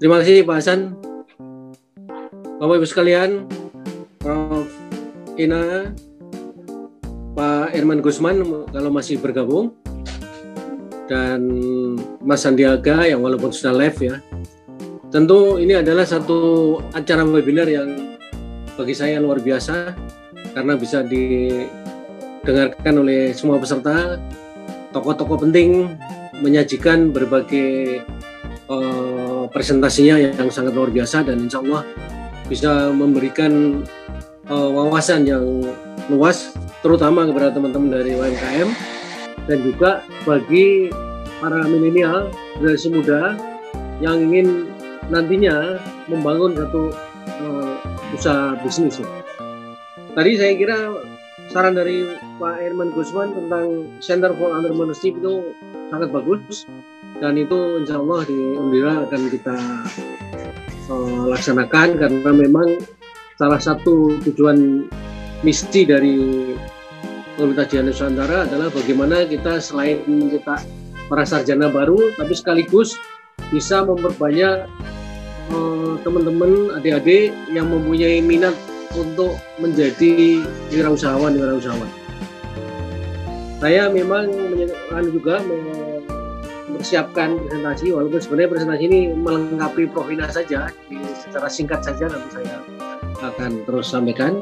Terima kasih Pak Hasan. Bapak Ibu sekalian, Prof. Ina, Pak Irman Gusman kalau masih bergabung, dan Mas Sandiaga yang walaupun sudah live ya. Tentu ini adalah satu acara webinar yang bagi saya luar biasa karena bisa didengarkan oleh semua peserta, tokoh-tokoh penting menyajikan berbagai presentasinya yang sangat luar biasa dan insya Allah bisa memberikan uh, wawasan yang luas terutama kepada teman-teman dari UMKM dan juga bagi para milenial generasi muda yang ingin nantinya membangun satu uh, usaha bisnis. Tadi saya kira saran dari Pak Herman Gusman tentang Center for Entrepreneurship itu sangat bagus dan itu insya Allah di Undira akan kita uh, laksanakan karena memang salah satu tujuan misi dari Universitas Dian Nusantara adalah bagaimana kita selain kita para sarjana baru tapi sekaligus bisa memperbanyak uh, teman-teman adik-adik yang mempunyai minat untuk menjadi wirausahawan wirausahawan. Saya memang juga mempersiapkan presentasi walaupun sebenarnya presentasi ini melengkapi Provina saja secara singkat saja nanti saya akan terus sampaikan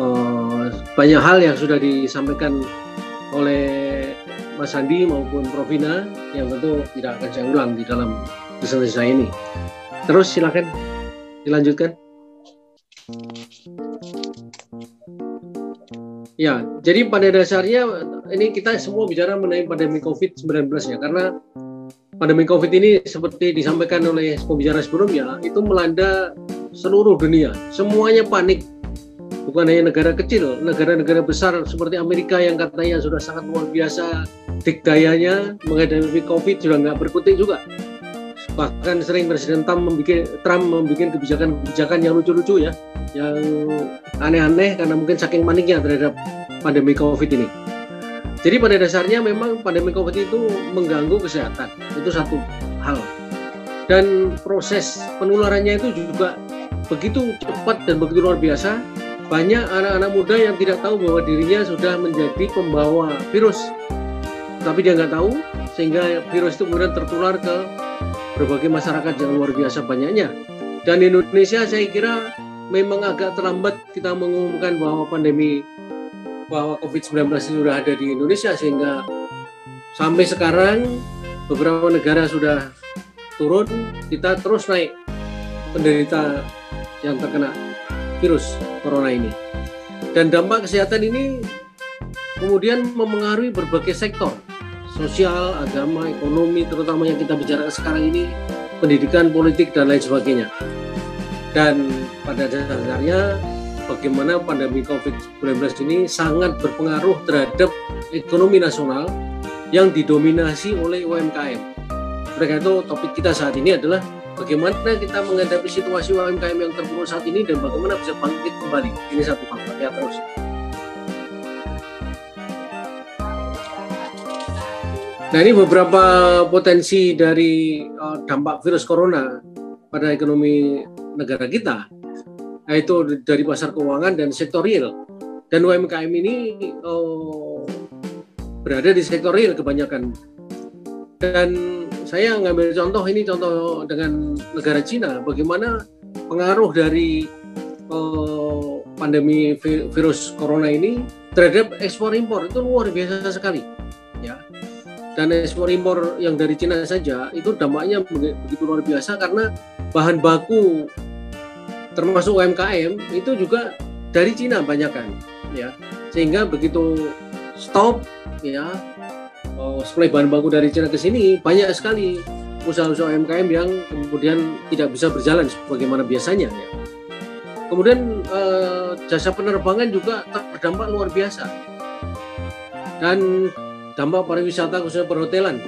uh, banyak hal yang sudah disampaikan oleh Mas Andi maupun Provina yang tentu tidak akan saya ulang di dalam presentasi saya ini. Terus silakan dilanjutkan. Ya, jadi pada dasarnya ini kita semua bicara mengenai pandemi COVID-19 ya, karena pandemi COVID ini seperti disampaikan oleh pembicara sebelumnya, itu melanda seluruh dunia. Semuanya panik. Bukan hanya negara kecil, negara-negara besar seperti Amerika yang katanya sudah sangat luar biasa dikdayanya menghadapi COVID sudah nggak berkutik juga. Bahkan sering Presiden Trump membuat, Trump membuat kebijakan-kebijakan yang lucu-lucu ya yang aneh-aneh karena mungkin saking paniknya terhadap pandemi COVID ini. Jadi pada dasarnya memang pandemi COVID itu mengganggu kesehatan, itu satu hal. Dan proses penularannya itu juga begitu cepat dan begitu luar biasa. Banyak anak-anak muda yang tidak tahu bahwa dirinya sudah menjadi pembawa virus, tapi dia nggak tahu sehingga virus itu kemudian tertular ke berbagai masyarakat yang luar biasa banyaknya. Dan di Indonesia saya kira memang agak terlambat kita mengumumkan bahwa pandemi bahwa COVID-19 sudah ada di Indonesia sehingga sampai sekarang beberapa negara sudah turun, kita terus naik penderita yang terkena virus corona ini. Dan dampak kesehatan ini kemudian memengaruhi berbagai sektor, sosial, agama, ekonomi, terutama yang kita bicarakan sekarang ini, pendidikan, politik, dan lain sebagainya. Dan pada dasarnya bagaimana pandemi COVID-19 ini sangat berpengaruh terhadap ekonomi nasional yang didominasi oleh UMKM. Mereka itu topik kita saat ini adalah bagaimana kita menghadapi situasi UMKM yang terpuruk saat ini dan bagaimana bisa bangkit kembali. Ini satu faktor ya terus. Nah ini beberapa potensi dari uh, dampak virus corona pada ekonomi negara kita yaitu dari pasar keuangan dan sektor real. Dan UMKM ini oh, berada di sektor real kebanyakan. Dan saya ngambil contoh ini contoh dengan negara Cina, bagaimana pengaruh dari oh, pandemi virus corona ini terhadap ekspor impor itu luar biasa sekali. Dan ekspor impor yang dari Cina saja itu dampaknya begitu luar biasa karena bahan baku termasuk UMKM itu juga dari Cina banyak kan ya sehingga begitu stop ya oh, supply bahan baku dari Cina ke sini banyak sekali usaha-usaha UMKM yang kemudian tidak bisa berjalan sebagaimana biasanya ya. Kemudian eh, jasa penerbangan juga terdampak luar biasa. Dan dampak pariwisata khususnya perhotelan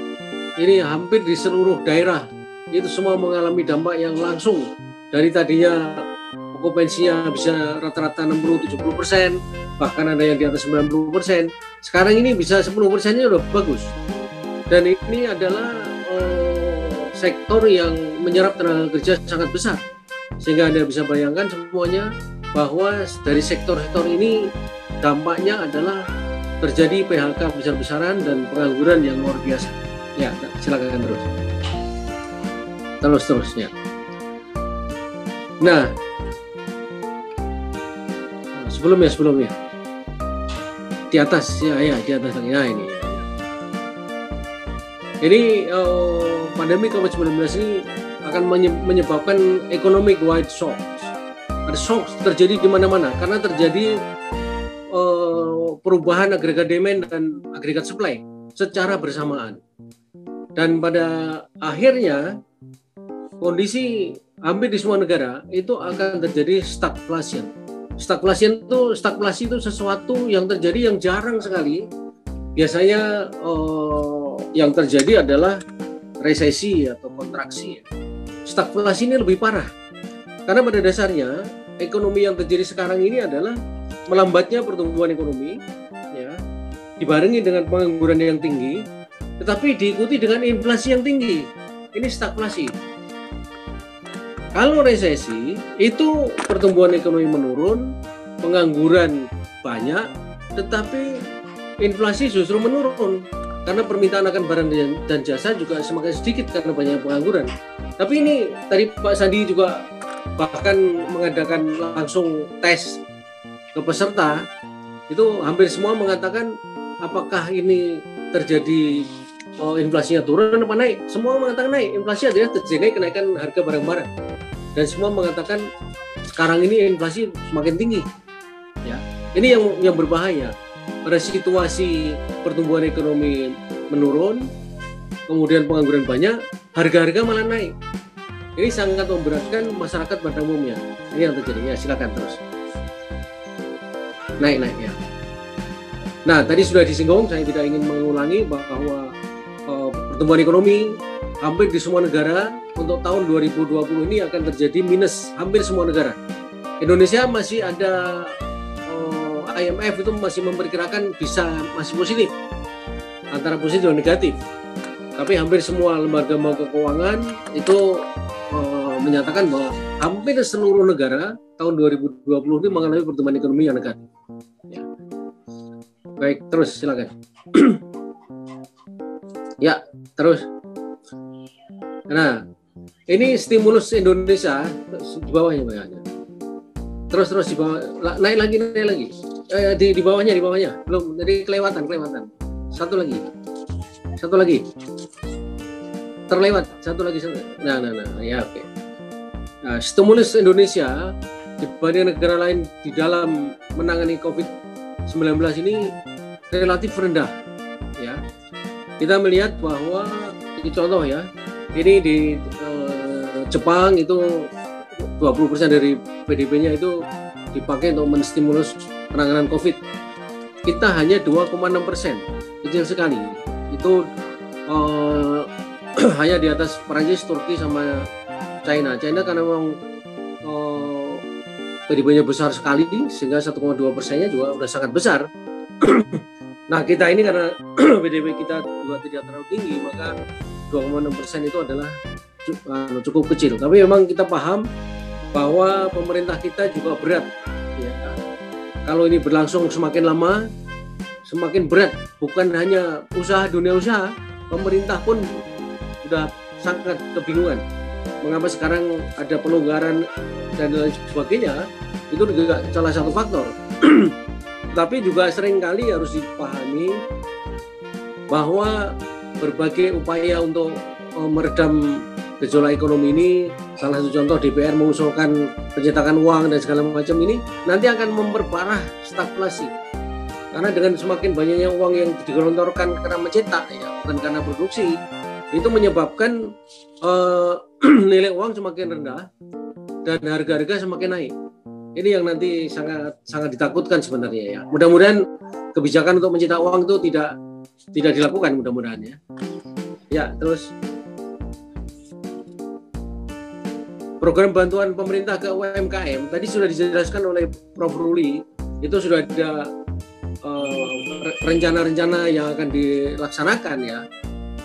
ini hampir di seluruh daerah itu semua mengalami dampak yang langsung dari tadinya okupansinya bisa rata-rata 60-70 persen, bahkan ada yang di atas 90 persen. Sekarang ini bisa 10 persennya udah bagus. Dan ini adalah uh, sektor yang menyerap tenaga kerja sangat besar. Sehingga Anda bisa bayangkan semuanya bahwa dari sektor-sektor ini dampaknya adalah terjadi PHK besar-besaran dan pengangguran yang luar biasa. Ya, silakan terus. Terus terusnya. Nah, sebelumnya sebelumnya di atas ya ya di atas lagi nah ini ini uh, pandemi COVID-19 ini akan menyebabkan economic wide shock ada shock terjadi di mana-mana karena terjadi uh, perubahan agregat demand dan agregat supply secara bersamaan dan pada akhirnya kondisi hampir di semua negara itu akan terjadi stagflation stagflasi itu stagflasi itu sesuatu yang terjadi yang jarang sekali. Biasanya oh, yang terjadi adalah resesi atau kontraksi. Stagflasi ini lebih parah. Karena pada dasarnya ekonomi yang terjadi sekarang ini adalah melambatnya pertumbuhan ekonomi ya dibarengi dengan pengangguran yang tinggi tetapi diikuti dengan inflasi yang tinggi. Ini stagflasi. Kalau resesi itu pertumbuhan ekonomi menurun, pengangguran banyak, tetapi inflasi justru menurun karena permintaan akan barang dan jasa juga semakin sedikit karena banyak pengangguran. Tapi ini tadi Pak Sandi juga bahkan mengadakan langsung tes peserta itu hampir semua mengatakan apakah ini terjadi oh, inflasinya turun apa naik? Semua mengatakan naik. Inflasi adalah terjadi kenaikan harga barang-barang dan semua mengatakan sekarang ini inflasi semakin tinggi. Ya, ini yang yang berbahaya. Pada situasi pertumbuhan ekonomi menurun, kemudian pengangguran banyak, harga-harga malah naik. Ini sangat memberatkan masyarakat pada umumnya. Ini yang terjadi. Ya, silakan terus. Naik naik ya. Nah, tadi sudah disinggung, saya tidak ingin mengulangi bahwa uh, pertumbuhan ekonomi hampir di semua negara untuk tahun 2020 ini akan terjadi minus hampir semua negara. Indonesia masih ada oh, IMF itu masih memperkirakan bisa masih positif antara positif dan negatif. Tapi hampir semua lembaga-lembaga keuangan itu oh, menyatakan bahwa hampir seluruh negara tahun 2020 ini mengalami pertumbuhan ekonomi yang negatif. Baik, terus silakan. ya, terus. Nah, ini stimulus Indonesia di bawahnya bawahnya. Terus terus di bawah naik lagi naik lagi. Eh, di di bawahnya di bawahnya. Belum jadi kelewatan kelewatan. Satu lagi. Satu lagi. Terlewat satu lagi. Nah nah nah ya oke. Okay. Nah, stimulus Indonesia dibanding negara lain di dalam menangani COVID-19 ini relatif rendah ya. Kita melihat bahwa ini contoh ya, ini di uh, Jepang itu 20% dari PDB-nya itu dipakai untuk menstimulus penanganan COVID. Kita hanya 2,6 persen, kecil sekali. Itu uh, hanya di atas Perancis, Turki, sama China. China karena memang uh, PDB-nya besar sekali, sehingga 1,2 persennya juga sudah sangat besar. nah kita ini karena PDB kita juga tidak terlalu tinggi, maka 2,6 persen itu adalah anu, cukup kecil. Tapi memang kita paham bahwa pemerintah kita juga berat. Ya. Kalau ini berlangsung semakin lama, semakin berat. Bukan hanya usaha dunia usaha, pemerintah pun sudah sangat kebingungan. Mengapa sekarang ada pelonggaran dan lain sebagainya? Itu juga salah satu faktor. Tapi juga sering kali harus dipahami bahwa berbagai upaya untuk uh, meredam gejolak ekonomi ini salah satu contoh DPR mengusulkan pencetakan uang dan segala macam ini nanti akan memperparah stagflasi. Karena dengan semakin banyaknya uang yang digelontorkan karena mencetak ya bukan karena produksi itu menyebabkan uh, nilai uang semakin rendah dan harga-harga semakin naik ini yang nanti sangat sangat ditakutkan sebenarnya ya mudah-mudahan kebijakan untuk mencetak uang itu tidak tidak dilakukan mudah-mudahan ya. Ya, terus program bantuan pemerintah ke UMKM tadi sudah dijelaskan oleh Prof. Ruli itu sudah ada eh, rencana-rencana uh, yang akan dilaksanakan ya.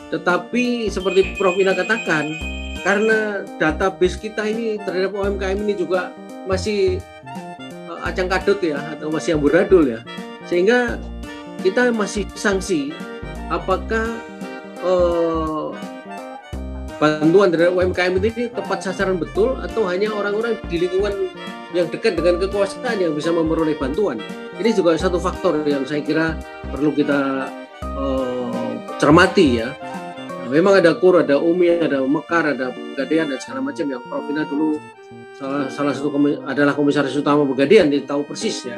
Tetapi seperti Prof. Ina katakan karena database kita ini terhadap UMKM ini juga masih uh, acang kadut ya atau masih amburadul ya sehingga kita masih sanksi apakah uh, bantuan dari UMKM ini tepat sasaran betul atau hanya orang-orang di lingkungan yang dekat dengan kekuasaan yang bisa memperoleh bantuan. Ini juga satu faktor yang saya kira perlu kita uh, cermati ya. Memang ada KUR, ada UMI, ada Mekar, ada Pegadaian dan segala macam yang Prof. Ina dulu salah, salah satu komis, adalah komisaris utama Pegadaian, dia tahu persis ya.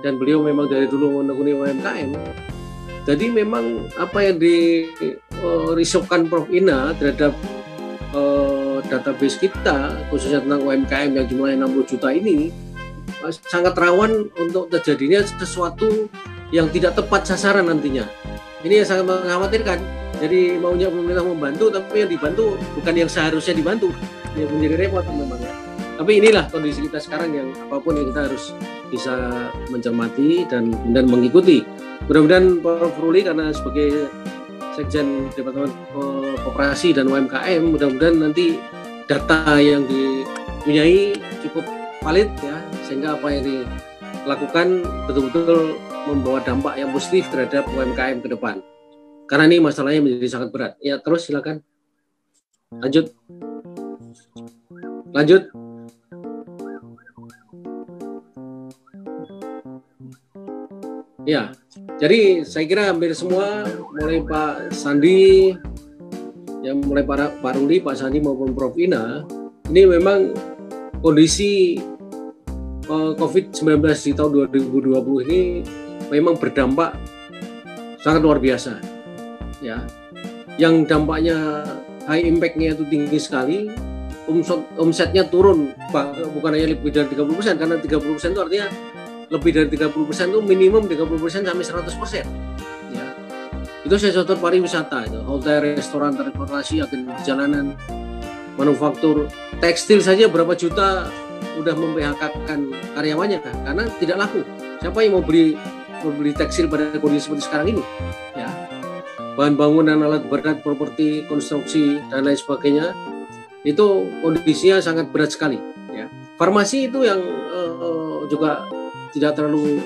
Dan beliau memang dari dulu menekuni UMKM. Jadi memang apa yang dirisaukan Prof. Ina terhadap uh, database kita, khususnya tentang UMKM yang jumlahnya 60 juta ini, uh, sangat rawan untuk terjadinya sesuatu yang tidak tepat sasaran nantinya. Ini yang sangat mengkhawatirkan. Jadi maunya pemerintah membantu, tapi yang dibantu bukan yang seharusnya dibantu. Ya menjadi repot memang ya. Tapi inilah kondisi kita sekarang yang apa pun yang kita harus bisa mencermati dan dan mengikuti. Mudah-mudahan Prof. Ruli karena sebagai Sekjen Departemen Koperasi dan UMKM, mudah-mudahan nanti data yang dipunyai cukup valid ya sehingga apa yang dilakukan betul-betul membawa dampak yang positif terhadap UMKM ke depan. Karena ini masalahnya menjadi sangat berat. Ya, terus silakan. Lanjut. Lanjut. Ya, jadi saya kira hampir semua, mulai Pak Sandi, yang mulai para Pak Ruli, Pak Sandi maupun Prof Ina, ini memang kondisi uh, eh, COVID-19 di tahun 2020 ini memang berdampak sangat luar biasa ya. Yang dampaknya high impact-nya itu tinggi sekali. Omset omsetnya turun bukan hanya lebih dari 30 persen karena 30 persen itu artinya lebih dari 30 persen itu minimum 30 persen sampai 100 persen ya. Itu sektor pariwisata itu. Hotel restoran transportasi agen perjalanan manufaktur. Tekstil saja berapa juta udah memphk-kan karyawannya kan karena tidak laku. Siapa yang mau beli membeli tekstil pada kondisi seperti sekarang ini bahan bangunan alat berat properti konstruksi dan lain sebagainya itu kondisinya sangat berat sekali ya. Farmasi itu yang uh, juga tidak terlalu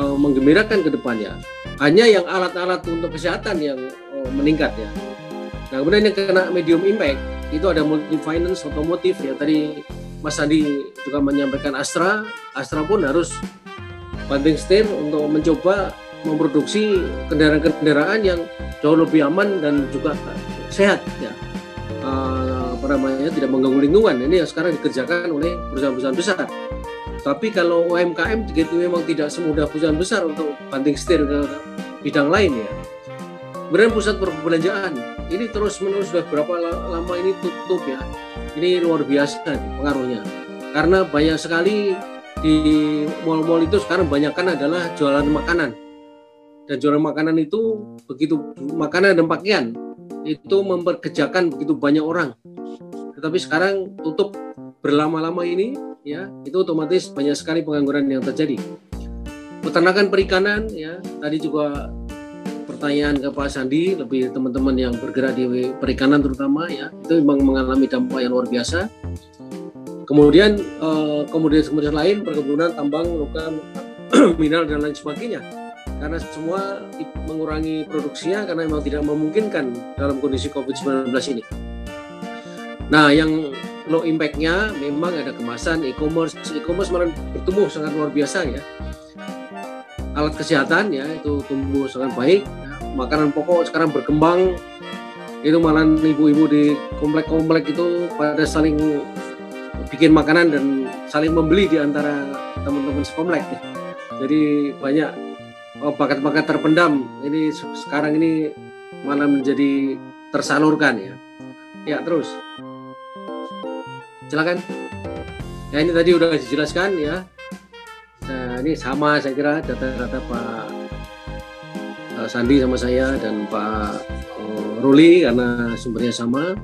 uh, menggembirakan ke depannya. Hanya yang alat-alat untuk kesehatan yang uh, meningkat ya. Nah kemudian yang kena medium impact itu ada multi finance otomotif ya. Tadi Mas Andi juga menyampaikan Astra. Astra pun harus banting setir untuk mencoba memproduksi kendaraan-kendaraan yang jauh lebih aman dan juga sehat ya. Uh, apa namanya tidak mengganggu lingkungan. Ini yang sekarang dikerjakan oleh perusahaan-perusahaan besar. Tapi kalau UMKM itu memang tidak semudah perusahaan besar untuk banting setir ke bidang lain ya. Kemudian pusat perbelanjaan. Ini terus menerus sudah berapa lama ini tutup ya. Ini luar biasa pengaruhnya. Karena banyak sekali di mall-mall itu sekarang banyak kan adalah jualan makanan dan jualan makanan itu begitu makanan dan pakaian itu memperkejakan begitu banyak orang. Tetapi sekarang tutup berlama-lama ini ya itu otomatis banyak sekali pengangguran yang terjadi. Peternakan perikanan ya tadi juga pertanyaan ke Pak Sandi lebih teman-teman yang bergerak di perikanan terutama ya itu memang mengalami dampak yang luar biasa. Kemudian uh, komoditas-komoditas lain perkebunan, tambang, logam, mineral dan lain sebagainya. Karena semua mengurangi produksinya karena memang tidak memungkinkan dalam kondisi COVID-19 ini. Nah, yang low impact-nya memang ada kemasan, e-commerce. E-commerce malah bertumbuh sangat luar biasa ya. Alat kesehatan ya itu tumbuh sangat baik. Ya. Makanan pokok sekarang berkembang. Itu malah ibu-ibu di komplek-komplek itu pada saling bikin makanan dan saling membeli di antara teman-teman sekomplek. Jadi banyak oh, bakat-bakat terpendam ini sekarang ini malah menjadi tersalurkan ya. Ya terus, silakan. Ya ini tadi udah dijelaskan ya. Nah, ini sama saya kira data-data Pak eh, Sandi sama saya dan Pak eh, Ruli karena sumbernya sama.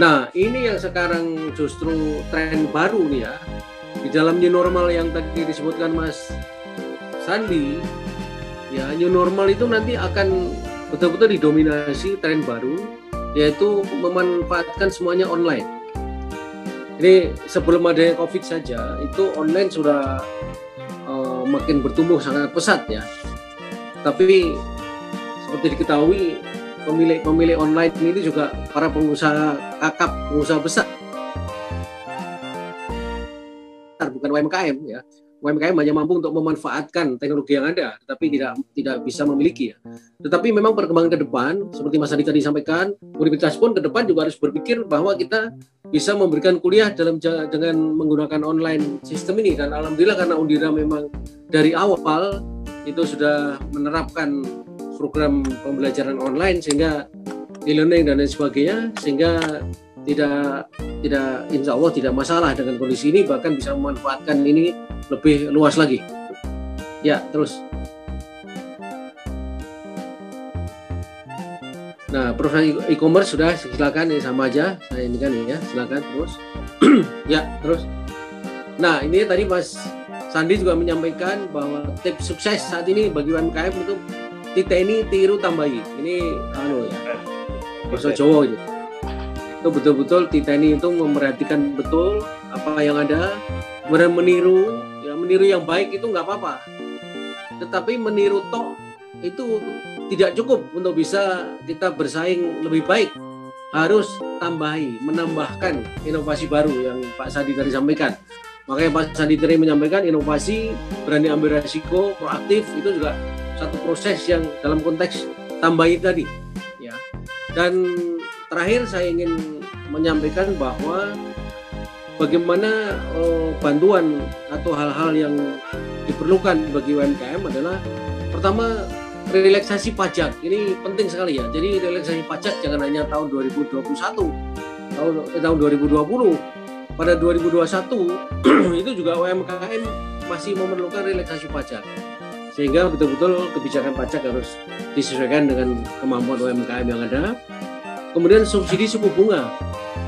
Nah, ini yang sekarang justru tren baru nih ya. Di dalam new normal yang tadi disebutkan Mas Sandi, ya new normal itu nanti akan betul-betul didominasi tren baru yaitu memanfaatkan semuanya online. Ini sebelum ada COVID saja itu online sudah uh, makin bertumbuh sangat pesat ya. Tapi seperti diketahui pemilik-pemilik online ini juga para pengusaha kakap, pengusaha besar bukan UMKM ya UMKM hanya mampu untuk memanfaatkan teknologi yang ada, tetapi tidak tidak bisa memiliki ya. Tetapi memang perkembangan ke depan, seperti Mas Adi tadi sampaikan, universitas pun ke depan juga harus berpikir bahwa kita bisa memberikan kuliah dalam dengan menggunakan online sistem ini dan alhamdulillah karena Undira memang dari awal itu sudah menerapkan program pembelajaran online sehingga e-learning dan lain sebagainya sehingga tidak tidak insya Allah tidak masalah dengan kondisi ini bahkan bisa memanfaatkan ini lebih luas lagi. Ya terus. Nah profil e-commerce sudah silakan ini sama aja. Saya ini kan ya silakan terus. Ya terus. Nah ini tadi Mas Sandi juga menyampaikan bahwa tips sukses saat ini bagi UMKM itu titik ini tiru tambahi. Ini anu ya bahasa Jawa gitu itu betul-betul Titani itu memperhatikan betul apa yang ada kemudian meniru ya meniru yang baik itu nggak apa-apa. Tetapi meniru tok itu tidak cukup untuk bisa kita bersaing lebih baik. Harus tambahi menambahkan inovasi baru yang Pak Sadi tadi sampaikan. Makanya Pak Sadi tadi menyampaikan inovasi berani ambil resiko proaktif itu juga satu proses yang dalam konteks tambahin tadi ya. Dan terakhir saya ingin menyampaikan bahwa bagaimana uh, bantuan atau hal-hal yang diperlukan bagi UMKM adalah pertama relaksasi pajak. Ini penting sekali ya. Jadi relaksasi pajak jangan hanya tahun 2021 tahun eh, tahun 2020 pada 2021 itu juga UMKM masih memerlukan relaksasi pajak. Sehingga betul-betul kebijakan pajak harus disesuaikan dengan kemampuan UMKM yang ada. Kemudian subsidi suku bunga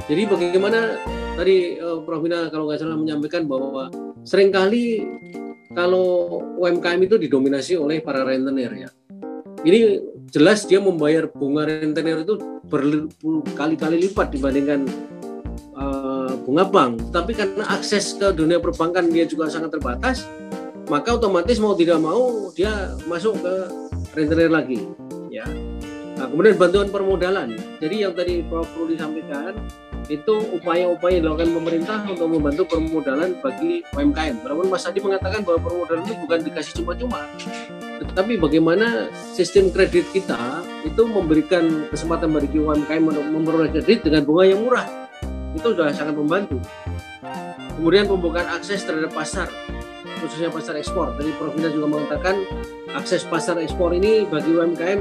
jadi bagaimana tadi uh, Prof. Bina kalau nggak salah menyampaikan bahwa sering kali kalau UMKM itu didominasi oleh para rentenir ya. Ini jelas dia membayar bunga rentenir itu berkali-kali lipat dibandingkan uh, bunga bank. Tapi karena akses ke dunia perbankan dia juga sangat terbatas, maka otomatis mau tidak mau dia masuk ke rentenir lagi. Ya. Nah, kemudian bantuan permodalan. Jadi yang tadi Prof. Ruli sampaikan, itu upaya-upaya dilakukan pemerintah untuk membantu permodalan bagi UMKM. Walaupun Mas Adi mengatakan bahwa permodalan itu bukan dikasih cuma-cuma, tetapi bagaimana sistem kredit kita itu memberikan kesempatan bagi UMKM untuk memperoleh kredit dengan bunga yang murah. Itu sudah sangat membantu. Kemudian pembukaan akses terhadap pasar, khususnya pasar ekspor. Tadi Prof. juga mengatakan akses pasar ekspor ini bagi UMKM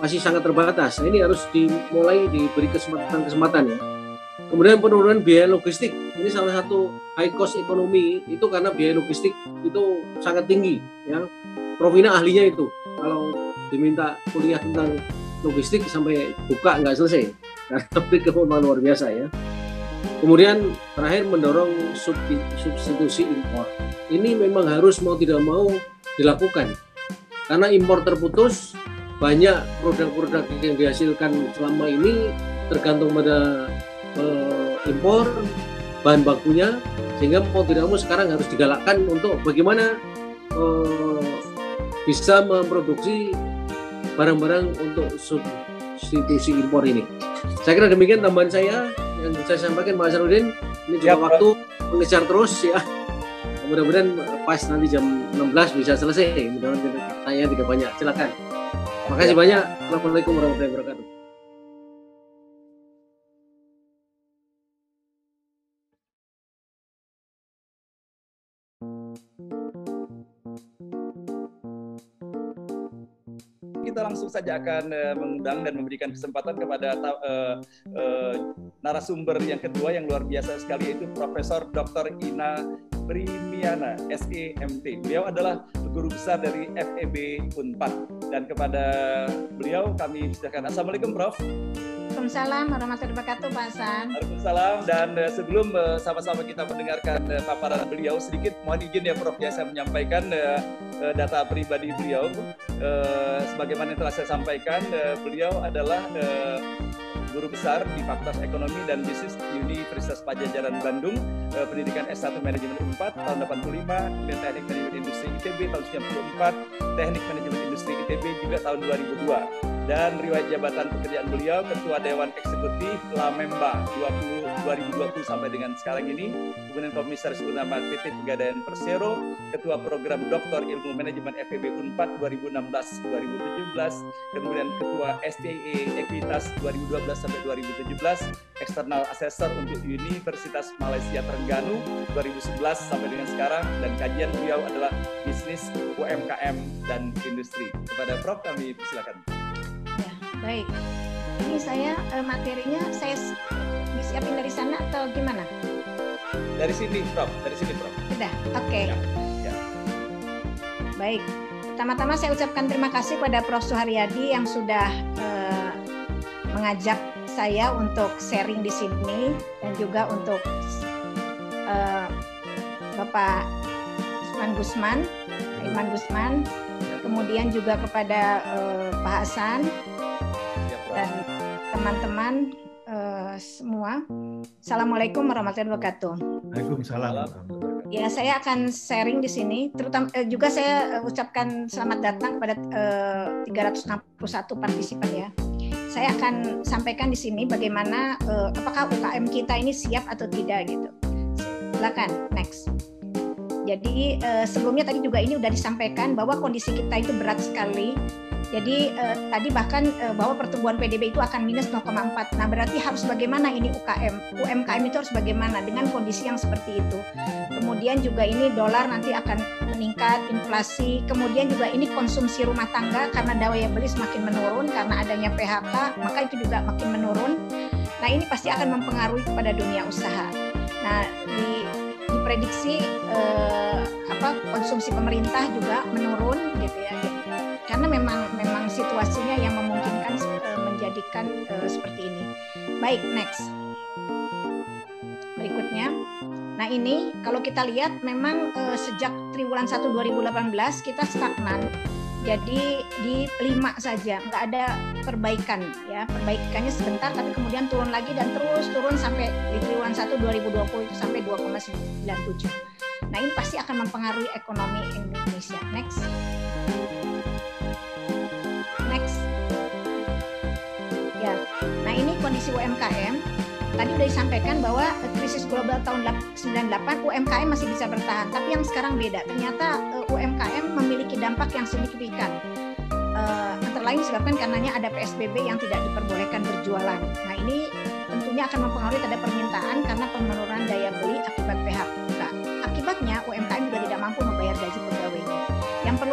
masih sangat terbatas. Nah, ini harus dimulai diberi kesempatan-kesempatan ya Kemudian penurunan biaya logistik. Ini salah satu high cost ekonomi itu karena biaya logistik itu sangat tinggi ya. Provina ahlinya itu. Kalau diminta kuliah tentang logistik sampai buka nggak selesai. Tapi memang luar biasa ya. Kemudian terakhir mendorong substitusi impor. Ini memang harus mau tidak mau dilakukan. Karena impor terputus, banyak produk-produk yang dihasilkan selama ini tergantung pada uh, impor bahan bakunya sehingga mau tidak mau sekarang harus digalakkan untuk bagaimana uh, bisa memproduksi barang-barang untuk substitusi impor ini. Saya kira demikian tambahan saya yang saya sampaikan Pak Sarudin. Ini juga ya, waktu mengejar terus ya. Mudah-mudahan pas nanti jam 16 bisa selesai. Mudah-mudahan tanya tidak banyak. Silakan. Makasih ya. banyak. Assalamualaikum warahmatullahi wabarakatuh. Langsung saja akan uh, mengundang dan memberikan kesempatan kepada uh, uh, narasumber yang kedua yang luar biasa sekali yaitu Profesor Dr. Ina Primiana, SEMT. Beliau adalah guru besar dari FEB Unpad. Dan kepada beliau kami silakan. Assalamualaikum Prof. Waalaikumsalam warahmatullahi wabarakatuh Pak Hasan. Waalaikumsalam dan uh, sebelum uh, sama-sama kita mendengarkan uh, paparan beliau sedikit mohon izin ya Prof ya saya menyampaikan data pribadi beliau uh, sebagaimana yang telah saya sampaikan uh, beliau adalah uh, guru besar di Fakultas Ekonomi dan Bisnis Universitas Pajajaran Bandung, uh, pendidikan S1 Manajemen 4 tahun 85, dan Teknik Manajemen Industri ITB tahun 94, Teknik Manajemen Industri ITB juga tahun 2002 dan riwayat jabatan pekerjaan beliau Ketua Dewan Eksekutif Lamemba 20 2020 sampai dengan sekarang ini, kemudian Komisaris Utama PT Pegadaian Persero, Ketua Program Doktor Ilmu Manajemen FEB Unpad 2016-2017, kemudian Ketua STE Ekuitas 2012 sampai 2017, External Assessor untuk Universitas Malaysia Terengganu 2011 sampai dengan sekarang, dan kajian beliau adalah bisnis UMKM dan industri. Kepada Prof kami persilakan. Baik. Ini saya eh, materinya saya disiapin dari sana atau gimana? Dari sini, Prof. Dari sini, Prof. Sudah, oke. Okay. Ya, ya. Baik. Pertama-tama saya ucapkan terima kasih pada Prof. Suharyadi yang sudah uh, mengajak saya untuk sharing di sini dan juga untuk uh, Bapak Usman Gusman, Iman Gusman, kemudian juga kepada uh, Pak Hasan dan teman-teman semua. Assalamualaikum warahmatullahi wabarakatuh. Waalaikumsalam. Ya, saya akan sharing di sini. Terutama eh, juga saya uh, ucapkan selamat datang kepada eh, 361 partisipan ya. Saya akan sampaikan di sini bagaimana uh, apakah UKM kita ini siap atau tidak gitu. Silakan, next. Jadi uh, sebelumnya tadi juga ini sudah disampaikan bahwa kondisi kita itu berat sekali jadi eh, tadi bahkan eh, bahwa pertumbuhan PDB itu akan minus 0,4. Nah berarti harus bagaimana ini UKM? UMKM itu harus bagaimana dengan kondisi yang seperti itu? Kemudian juga ini dolar nanti akan meningkat, inflasi. Kemudian juga ini konsumsi rumah tangga karena daya beli semakin menurun karena adanya PHK, maka itu juga makin menurun. Nah ini pasti akan mempengaruhi kepada dunia usaha. Nah di diprediksi eh, apa konsumsi pemerintah juga menurun Baik, next. Berikutnya. Nah, ini kalau kita lihat memang uh, sejak triwulan 1 2018 kita stagnan. Jadi di 5 saja, nggak ada perbaikan ya. Perbaikannya sebentar tapi kemudian turun lagi dan terus turun sampai di triwulan 1 2020 itu sampai 2,97. Nah, ini pasti akan mempengaruhi ekonomi Indonesia. Next. Kondisi UMKM. Tadi sudah disampaikan bahwa krisis global tahun 98 UMKM masih bisa bertahan, tapi yang sekarang beda. Ternyata eh, UMKM memiliki dampak yang signifikan. Uh, antara lain disebabkan karenanya ada PSBB yang tidak diperbolehkan berjualan. Nah ini tentunya akan mempengaruhi terhadap permintaan karena penurunan daya beli akibat PHK. Akibatnya UMKM juga tidak mampu membayar gaji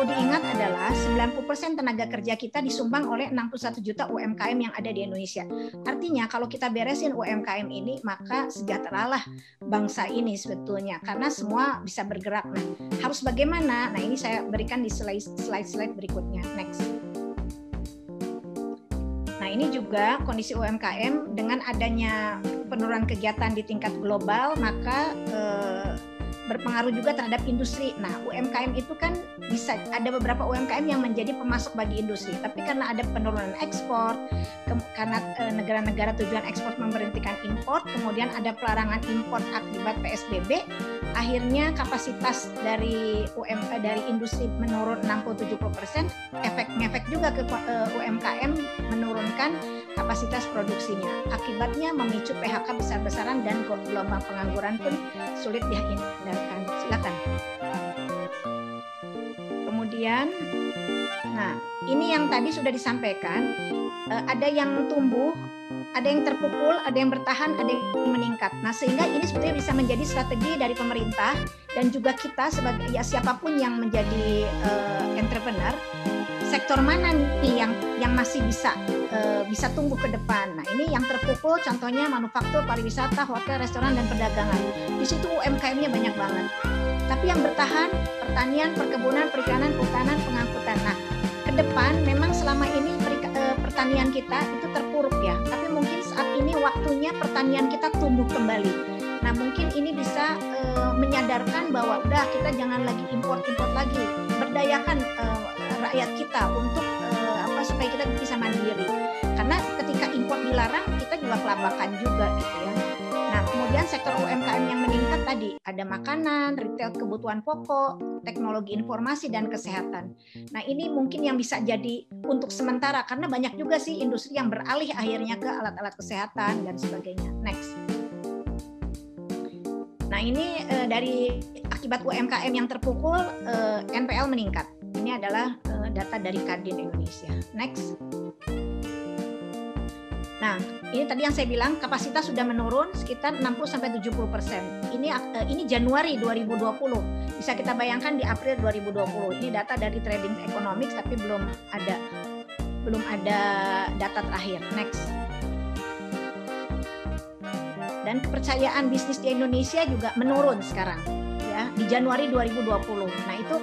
perlu diingat adalah 90% tenaga kerja kita disumbang oleh 61 juta UMKM yang ada di Indonesia. Artinya kalau kita beresin UMKM ini maka sejahteralah bangsa ini sebetulnya karena semua bisa bergerak. Nah, harus bagaimana? Nah, ini saya berikan di slide-slide berikutnya. Next. Nah, ini juga kondisi UMKM dengan adanya penurunan kegiatan di tingkat global, maka eh, berpengaruh juga terhadap industri. Nah, UMKM itu kan bisa ada beberapa UMKM yang menjadi pemasok bagi industri, tapi karena ada penurunan ekspor, ke, karena e, negara-negara tujuan ekspor memberhentikan impor, kemudian ada pelarangan impor akibat PSBB, akhirnya kapasitas dari UM e, dari industri menurun 60-70 persen, efek-efek juga ke e, UMKM menurunkan kapasitas produksinya. Akibatnya memicu PHK besar-besaran dan gelombang pengangguran pun sulit dihindarkan silakan silakan kemudian nah ini yang tadi sudah disampaikan eh, ada yang tumbuh ada yang terpukul, ada yang bertahan, ada yang meningkat. Nah, sehingga ini sebetulnya bisa menjadi strategi dari pemerintah dan juga kita sebagai ya siapa pun yang menjadi uh, entrepreneur sektor mana nih yang yang masih bisa uh, bisa tumbuh ke depan. Nah, ini yang terpukul contohnya manufaktur, pariwisata, hotel, restoran dan perdagangan. Di situ UMKM-nya banyak banget. Tapi yang bertahan pertanian, perkebunan, perikanan, kehutanan, pengangkutan. Nah, ke depan memang selama ini uh, pertanian kita itu terpuruk ya. Tapi mungkin saat ini waktunya pertanian kita tumbuh kembali. Nah, mungkin ini bisa uh, menyadarkan bahwa udah kita jangan lagi import-import lagi. Berdayakan uh, rakyat kita untuk uh, apa supaya kita bisa mandiri karena ketika impor dilarang kita juga kelabakan juga gitu ya. Nah, kemudian sektor UMKM yang meningkat tadi ada makanan, retail kebutuhan pokok, teknologi informasi dan kesehatan. Nah, ini mungkin yang bisa jadi untuk sementara karena banyak juga sih industri yang beralih akhirnya ke alat-alat kesehatan dan sebagainya. Next. Nah, ini eh, dari akibat UMKM yang terpukul eh, NPL meningkat. Ini adalah data dari Kadin Indonesia. Next. Nah, ini tadi yang saya bilang kapasitas sudah menurun sekitar 60 sampai 70 persen. Ini uh, ini Januari 2020. Bisa kita bayangkan di April 2020. Ini data dari Trading Economics tapi belum ada belum ada data terakhir. Next. Dan kepercayaan bisnis di Indonesia juga menurun sekarang ya di Januari 2020. Nah, itu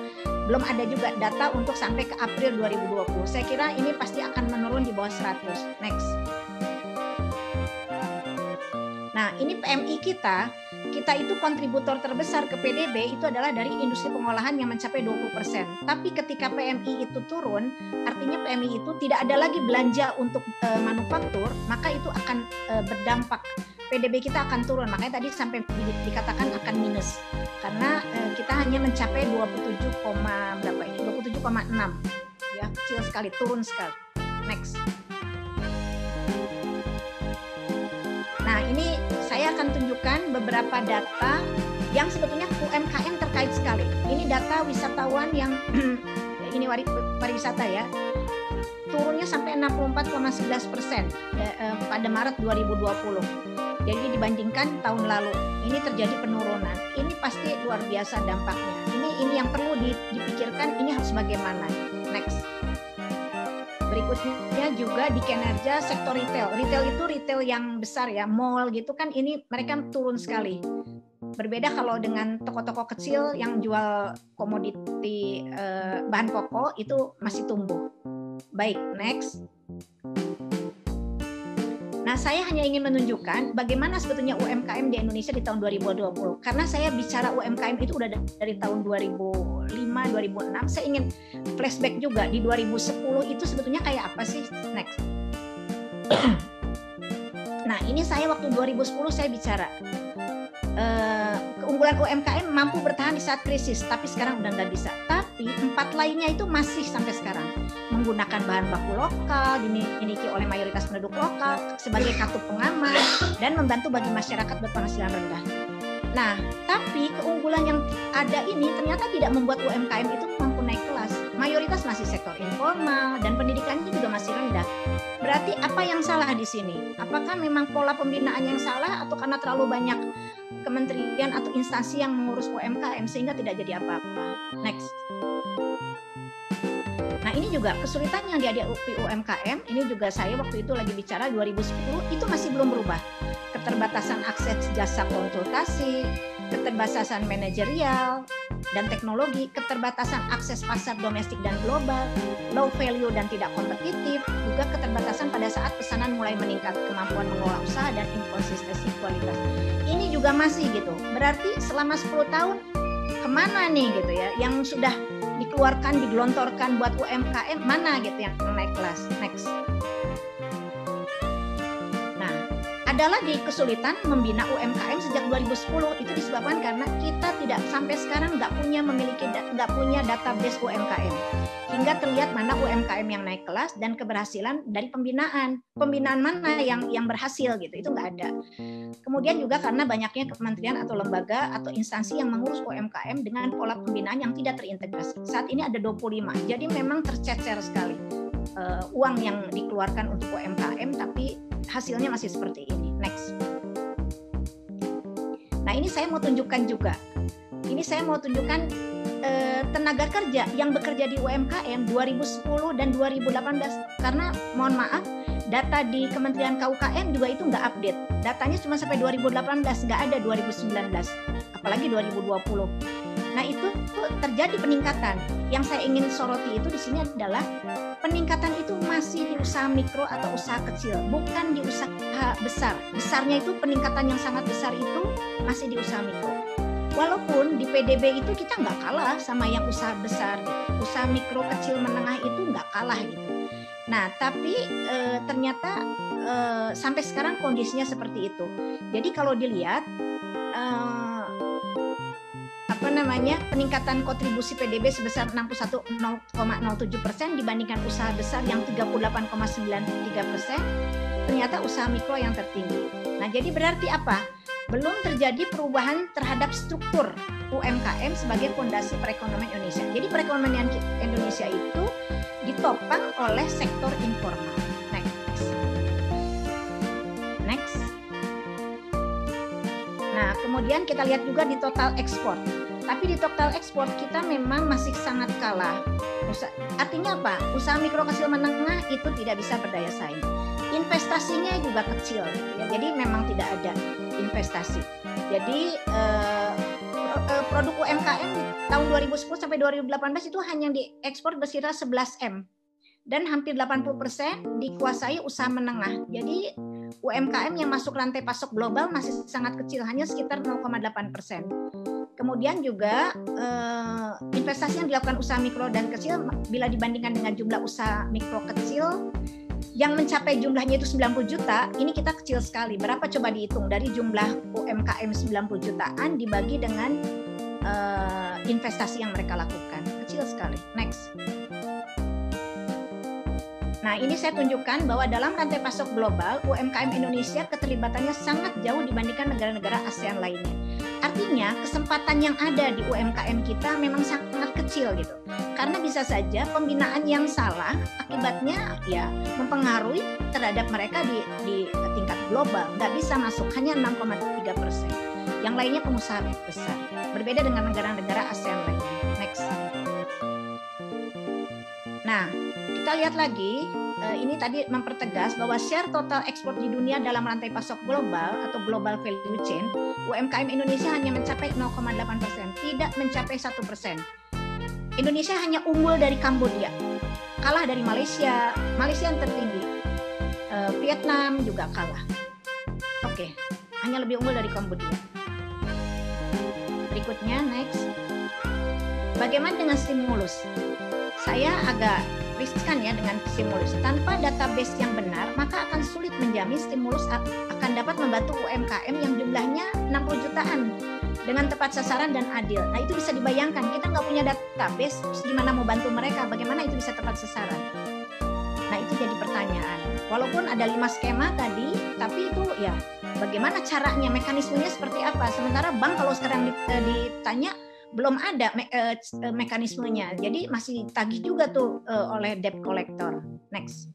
belum ada juga data untuk sampai ke April 2020. Saya kira ini pasti akan menurun di bawah 100. Next. Nah, ini PMI kita, kita itu kontributor terbesar ke PDB itu adalah dari industri pengolahan yang mencapai 20%. Tapi ketika PMI itu turun, artinya PMI itu tidak ada lagi belanja untuk e, manufaktur, maka itu akan e, berdampak PDB kita akan turun. Makanya tadi sampai di, dikatakan akan minus. Karena e, kita hanya mencapai 27, berapa ini? 27,6. Ya, kecil sekali, turun sekali. Next. Nah, ini saya akan tunjukkan beberapa data yang sebetulnya UMKM terkait sekali. Ini data wisatawan yang ini pariwisata ya. Turunnya sampai 64,11 persen eh, pada Maret 2020. Jadi dibandingkan tahun lalu, ini terjadi penurunan. Ini pasti luar biasa dampaknya. Ini ini yang perlu dipikirkan. Ini harus bagaimana. Next berikutnya juga di kinerja sektor retail. Retail itu retail yang besar ya, mall gitu kan ini mereka turun sekali. Berbeda kalau dengan toko-toko kecil yang jual komoditi eh, bahan pokok itu masih tumbuh. Baik, next. Nah, saya hanya ingin menunjukkan bagaimana sebetulnya UMKM di Indonesia di tahun 2020. Karena saya bicara UMKM itu udah dari tahun 2005, 2006. Saya ingin flashback juga di 2010 itu sebetulnya kayak apa sih? Next. nah, ini saya waktu 2010 saya bicara uh, keunggulan UMKM mampu bertahan di saat krisis, tapi sekarang udah nggak bisa. Tapi empat lainnya itu masih sampai sekarang menggunakan bahan baku lokal, dimiliki oleh mayoritas penduduk lokal sebagai kartu pengaman dan membantu bagi masyarakat berpenghasilan rendah. Nah, tapi keunggulan yang ada ini ternyata tidak membuat UMKM itu mampu naik kelas. Mayoritas masih sektor informal dan pendidikannya juga masih rendah. Berarti apa yang salah di sini? Apakah memang pola pembinaan yang salah atau karena terlalu banyak kementerian atau instansi yang mengurus UMKM sehingga tidak jadi apa-apa? Next. Nah ini juga kesulitan yang dihadapi UMKM, ini juga saya waktu itu lagi bicara 2010 itu masih belum berubah. Keterbatasan akses jasa konsultasi, keterbatasan manajerial dan teknologi, keterbatasan akses pasar domestik dan global, low value dan tidak kompetitif, juga keterbatasan pada saat pesanan mulai meningkat, kemampuan mengelola usaha dan inkonsistensi kualitas. Ini juga masih gitu. Berarti selama 10 tahun ke mana nih gitu ya yang sudah dikeluarkan, digelontorkan buat UMKM mana gitu yang naik kelas. Next. Ada lagi kesulitan membina UMKM sejak 2010 itu disebabkan karena kita tidak sampai sekarang nggak punya memiliki nggak punya database UMKM hingga terlihat mana UMKM yang naik kelas dan keberhasilan dari pembinaan. Pembinaan mana yang yang berhasil gitu itu nggak ada. Kemudian juga karena banyaknya kementerian atau lembaga atau instansi yang mengurus UMKM dengan pola pembinaan yang tidak terintegrasi. Saat ini ada 25 jadi memang tercecer sekali uh, uang yang dikeluarkan untuk UMKM tapi hasilnya masih seperti ini. Next. Nah ini saya mau tunjukkan juga. Ini saya mau tunjukkan eh, tenaga kerja yang bekerja di UMKM 2010 dan 2018 karena mohon maaf data di Kementerian KUKM juga itu nggak update. Datanya cuma sampai 2018 nggak ada 2019 apalagi 2020 nah itu terjadi peningkatan. Yang saya ingin soroti itu di sini adalah peningkatan itu masih di usaha mikro atau usaha kecil bukan di usaha besar. Besarnya itu peningkatan yang sangat besar itu masih di usaha mikro. Walaupun di PDB itu kita nggak kalah sama yang usaha besar usaha mikro kecil menengah itu nggak kalah gitu. Nah, tapi e, ternyata e, sampai sekarang kondisinya seperti itu. Jadi kalau dilihat e, namanya peningkatan kontribusi PDB sebesar 61,07 persen dibandingkan usaha besar yang 38,93 persen, ternyata usaha mikro yang tertinggi. Nah, jadi berarti apa? Belum terjadi perubahan terhadap struktur UMKM sebagai fondasi perekonomian Indonesia. Jadi perekonomian Indonesia itu ditopang oleh sektor informal. Next. Next. Nah, kemudian kita lihat juga di total ekspor. Tapi di total ekspor kita memang masih sangat kalah. Artinya apa? Usaha mikro kecil menengah itu tidak bisa berdaya saing. Investasinya juga kecil, ya. jadi memang tidak ada investasi. Jadi eh, eh produk UMKM tahun 2010 sampai 2018 itu hanya diekspor berkira 11 M dan hampir 80% dikuasai usaha menengah. Jadi UMKM yang masuk rantai pasok global masih sangat kecil, hanya sekitar 0,8 persen. Kemudian juga eh, investasi yang dilakukan usaha mikro dan kecil bila dibandingkan dengan jumlah usaha mikro kecil yang mencapai jumlahnya itu 90 juta, ini kita kecil sekali. Berapa coba dihitung dari jumlah UMKM 90 jutaan dibagi dengan uh, investasi yang mereka lakukan. Kecil sekali. Next. Nah, ini saya tunjukkan bahwa dalam rantai pasok global, UMKM Indonesia keterlibatannya sangat jauh dibandingkan negara-negara ASEAN lainnya. Artinya, kesempatan yang ada di UMKM kita memang sangat kecil gitu. Karena bisa saja pembinaan yang salah akibatnya ya mempengaruhi terhadap mereka di, di tingkat global. Nggak bisa masuk, hanya 6,3 persen. Yang lainnya pengusaha besar. Berbeda dengan negara-negara ASEAN lainnya. Next. Nah, kita lihat lagi, ini tadi mempertegas bahwa share total ekspor di dunia dalam rantai pasok global atau global value chain, UMKM Indonesia hanya mencapai 0,8 persen, tidak mencapai satu persen. Indonesia hanya unggul dari Kambodia, kalah dari Malaysia, Malaysia yang tertinggi, eh, Vietnam juga kalah. Oke, hanya lebih unggul dari Kambodia. Berikutnya, next. Bagaimana dengan stimulus? Saya agak riskan ya dengan stimulus. Tanpa database yang benar, maka akan sulit menjamin stimulus akan dapat membantu UMKM yang jumlahnya 60 jutaan dengan tepat sasaran dan adil. Nah itu bisa dibayangkan, kita nggak punya database, gimana mau bantu mereka, bagaimana itu bisa tepat sasaran. Nah itu jadi pertanyaan. Walaupun ada lima skema tadi, tapi itu ya bagaimana caranya, mekanismenya seperti apa. Sementara bank kalau sekarang eh, ditanya, belum ada me uh, mekanismenya. Jadi masih tagih juga tuh uh, oleh debt collector. Next.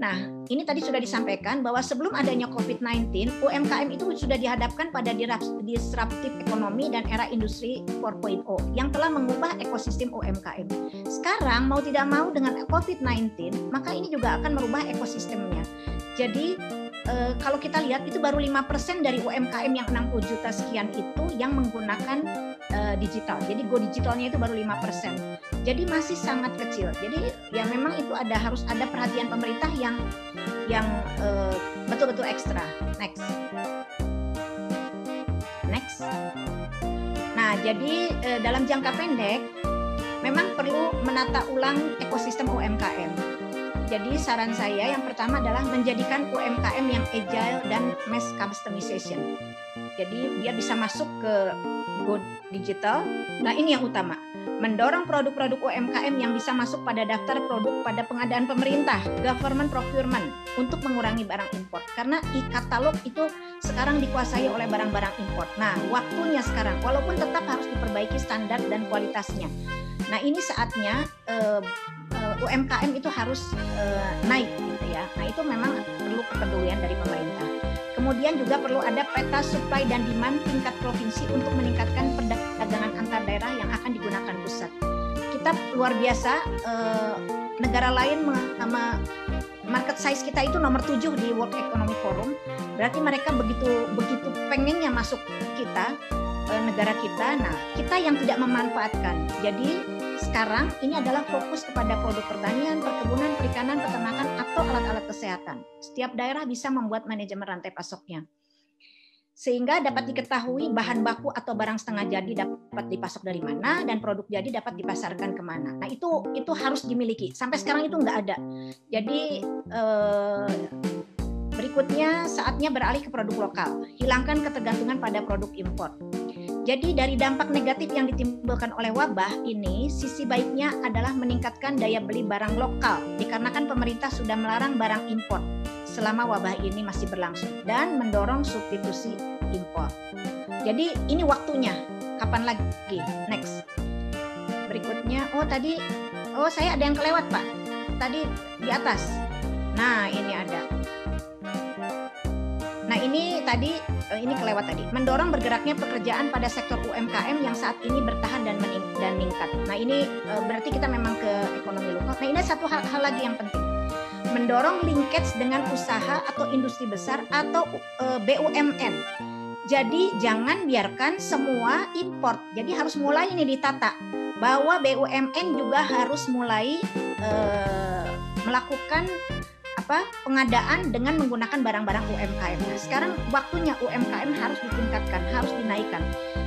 Nah, ini tadi sudah disampaikan bahwa sebelum adanya COVID-19, UMKM itu sudah dihadapkan pada disruptif ekonomi dan era industri 4.0 yang telah mengubah ekosistem UMKM. Sekarang mau tidak mau dengan COVID-19, maka ini juga akan merubah ekosistemnya. Jadi e, kalau kita lihat itu baru 5% dari UMKM yang 60 juta sekian itu yang menggunakan e, digital. Jadi go digitalnya itu baru 5%. Jadi masih sangat kecil. Jadi ya memang itu ada harus ada perhatian pemerintah yang yang eh, betul-betul ekstra. Next. Next. Nah, jadi dalam jangka pendek memang perlu menata ulang ekosistem UMKM jadi saran saya yang pertama adalah menjadikan UMKM yang agile dan mass customization. Jadi dia bisa masuk ke go digital. Nah ini yang utama. Mendorong produk-produk UMKM yang bisa masuk pada daftar produk pada pengadaan pemerintah, government procurement, untuk mengurangi barang import. Karena e-katalog itu sekarang dikuasai oleh barang-barang import. Nah, waktunya sekarang, walaupun tetap harus diperbaiki standar dan kualitasnya. Nah ini saatnya uh, UMKM itu harus uh, naik gitu ya. Nah itu memang perlu kepedulian dari pemerintah. Kemudian juga perlu ada peta supply dan demand tingkat provinsi untuk meningkatkan perdagangan antar daerah yang akan digunakan pusat. Kita luar biasa uh, negara lain sama market size kita itu nomor 7 di World Economic Forum. Berarti mereka begitu begitu pengennya masuk kita negara kita. Nah, kita yang tidak memanfaatkan. Jadi sekarang ini adalah fokus kepada produk pertanian, perkebunan, perikanan, peternakan, atau alat-alat kesehatan. Setiap daerah bisa membuat manajemen rantai pasoknya. sehingga dapat diketahui bahan baku atau barang setengah jadi dapat dipasok dari mana dan produk jadi dapat dipasarkan ke mana. Nah itu itu harus dimiliki. Sampai sekarang itu nggak ada. Jadi eh, berikutnya saatnya beralih ke produk lokal. Hilangkan ketergantungan pada produk impor. Jadi dari dampak negatif yang ditimbulkan oleh wabah ini, sisi baiknya adalah meningkatkan daya beli barang lokal, dikarenakan pemerintah sudah melarang barang impor selama wabah ini masih berlangsung dan mendorong substitusi impor. Jadi ini waktunya. Kapan lagi? Next. Berikutnya, oh tadi, oh saya ada yang kelewat Pak. Tadi di atas. Nah ini ada. Nah ini tadi, eh, ini kelewat tadi. Mendorong bergeraknya pekerjaan pada sektor UMKM yang saat ini bertahan dan meningkat. Nah ini eh, berarti kita memang ke ekonomi lokal. Nah ini satu hal, hal lagi yang penting mendorong linkage dengan usaha atau industri besar atau uh, e, BUMN. Jadi jangan biarkan semua import. Jadi harus mulai ini ditata bahwa BUMN juga harus mulai uh, melakukan apa pengadaan dengan menggunakan barang-barang UMKM. Nah, sekarang waktunya UMKM harus ditingkatkan, harus dinaikkan.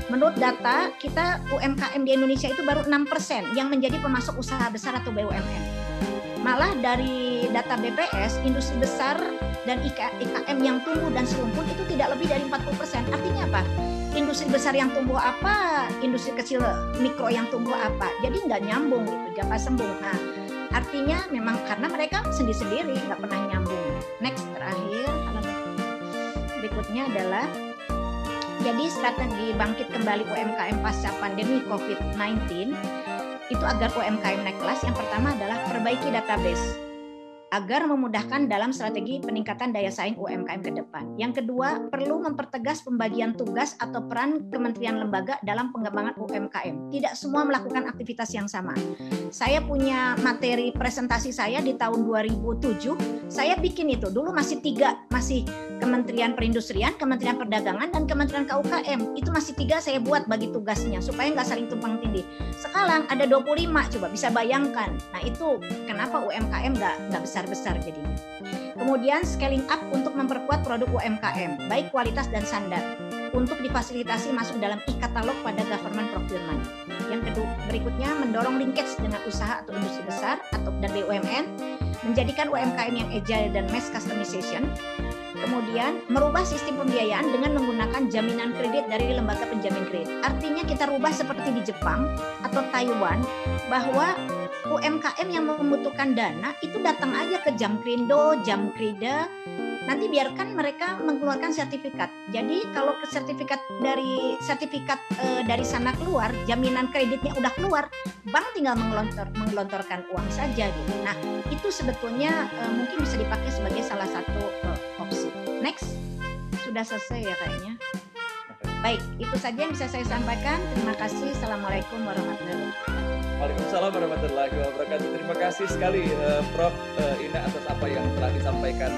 Menurut data kita UMKM di Indonesia itu baru 6% yang menjadi pemasok usaha besar atau BUMN Malah dari data BPS, industri besar dan IKM yang tumbuh dan serumpun itu tidak lebih dari 40%. Artinya apa? Industri besar yang tumbuh apa, industri kecil mikro yang tumbuh apa. Jadi nggak nyambung gitu, japa sembung. Nah, artinya memang karena mereka sendiri-sendiri nggak pernah nyambung. Next terakhir, berikutnya adalah jadi strategi bangkit kembali UMKM pasca pandemi COVID-19 itu agar UMKM naik kelas yang pertama adalah perbaiki database agar memudahkan dalam strategi peningkatan daya saing UMKM ke depan. Yang kedua, perlu mempertegas pembagian tugas atau peran kementerian lembaga dalam pengembangan UMKM. Tidak semua melakukan aktivitas yang sama. Saya punya materi presentasi saya di tahun 2007, saya bikin itu. Dulu masih tiga, masih Kementerian Perindustrian, Kementerian Perdagangan, dan Kementerian KUKM. Itu masih tiga saya buat bagi tugasnya, supaya nggak saling tumpang tindih. Sekarang ada 25, coba bisa bayangkan. Nah itu kenapa UMKM nggak nggak besar besar-besar jadinya. Kemudian scaling up untuk memperkuat produk UMKM, baik kualitas dan standar, untuk difasilitasi masuk dalam e-katalog pada government procurement. Yang kedua, berikutnya mendorong linkage dengan usaha atau industri besar atau dan BUMN, menjadikan UMKM yang agile dan mass customization, Kemudian merubah sistem pembiayaan dengan menggunakan jaminan kredit dari lembaga penjamin kredit. Artinya kita rubah seperti di Jepang atau Taiwan bahwa UMKM yang membutuhkan dana itu datang aja ke Jamkrindo, Jamkrida, nanti biarkan mereka mengeluarkan sertifikat. Jadi kalau sertifikat dari sertifikat e, dari sana keluar, jaminan kreditnya udah keluar, bank tinggal mengelontor, mengelontorkan uang saja gitu. Nah itu sebetulnya e, mungkin bisa dipakai sebagai salah satu e, opsi. Next, sudah selesai ya kayaknya. Baik, itu saja yang bisa saya sampaikan. Terima kasih. Assalamualaikum warahmatullahi wabarakatuh. Waalaikumsalam warahmatullahi wabarakatuh. Terima kasih sekali uh, Prof uh, Ina atas apa yang telah disampaikan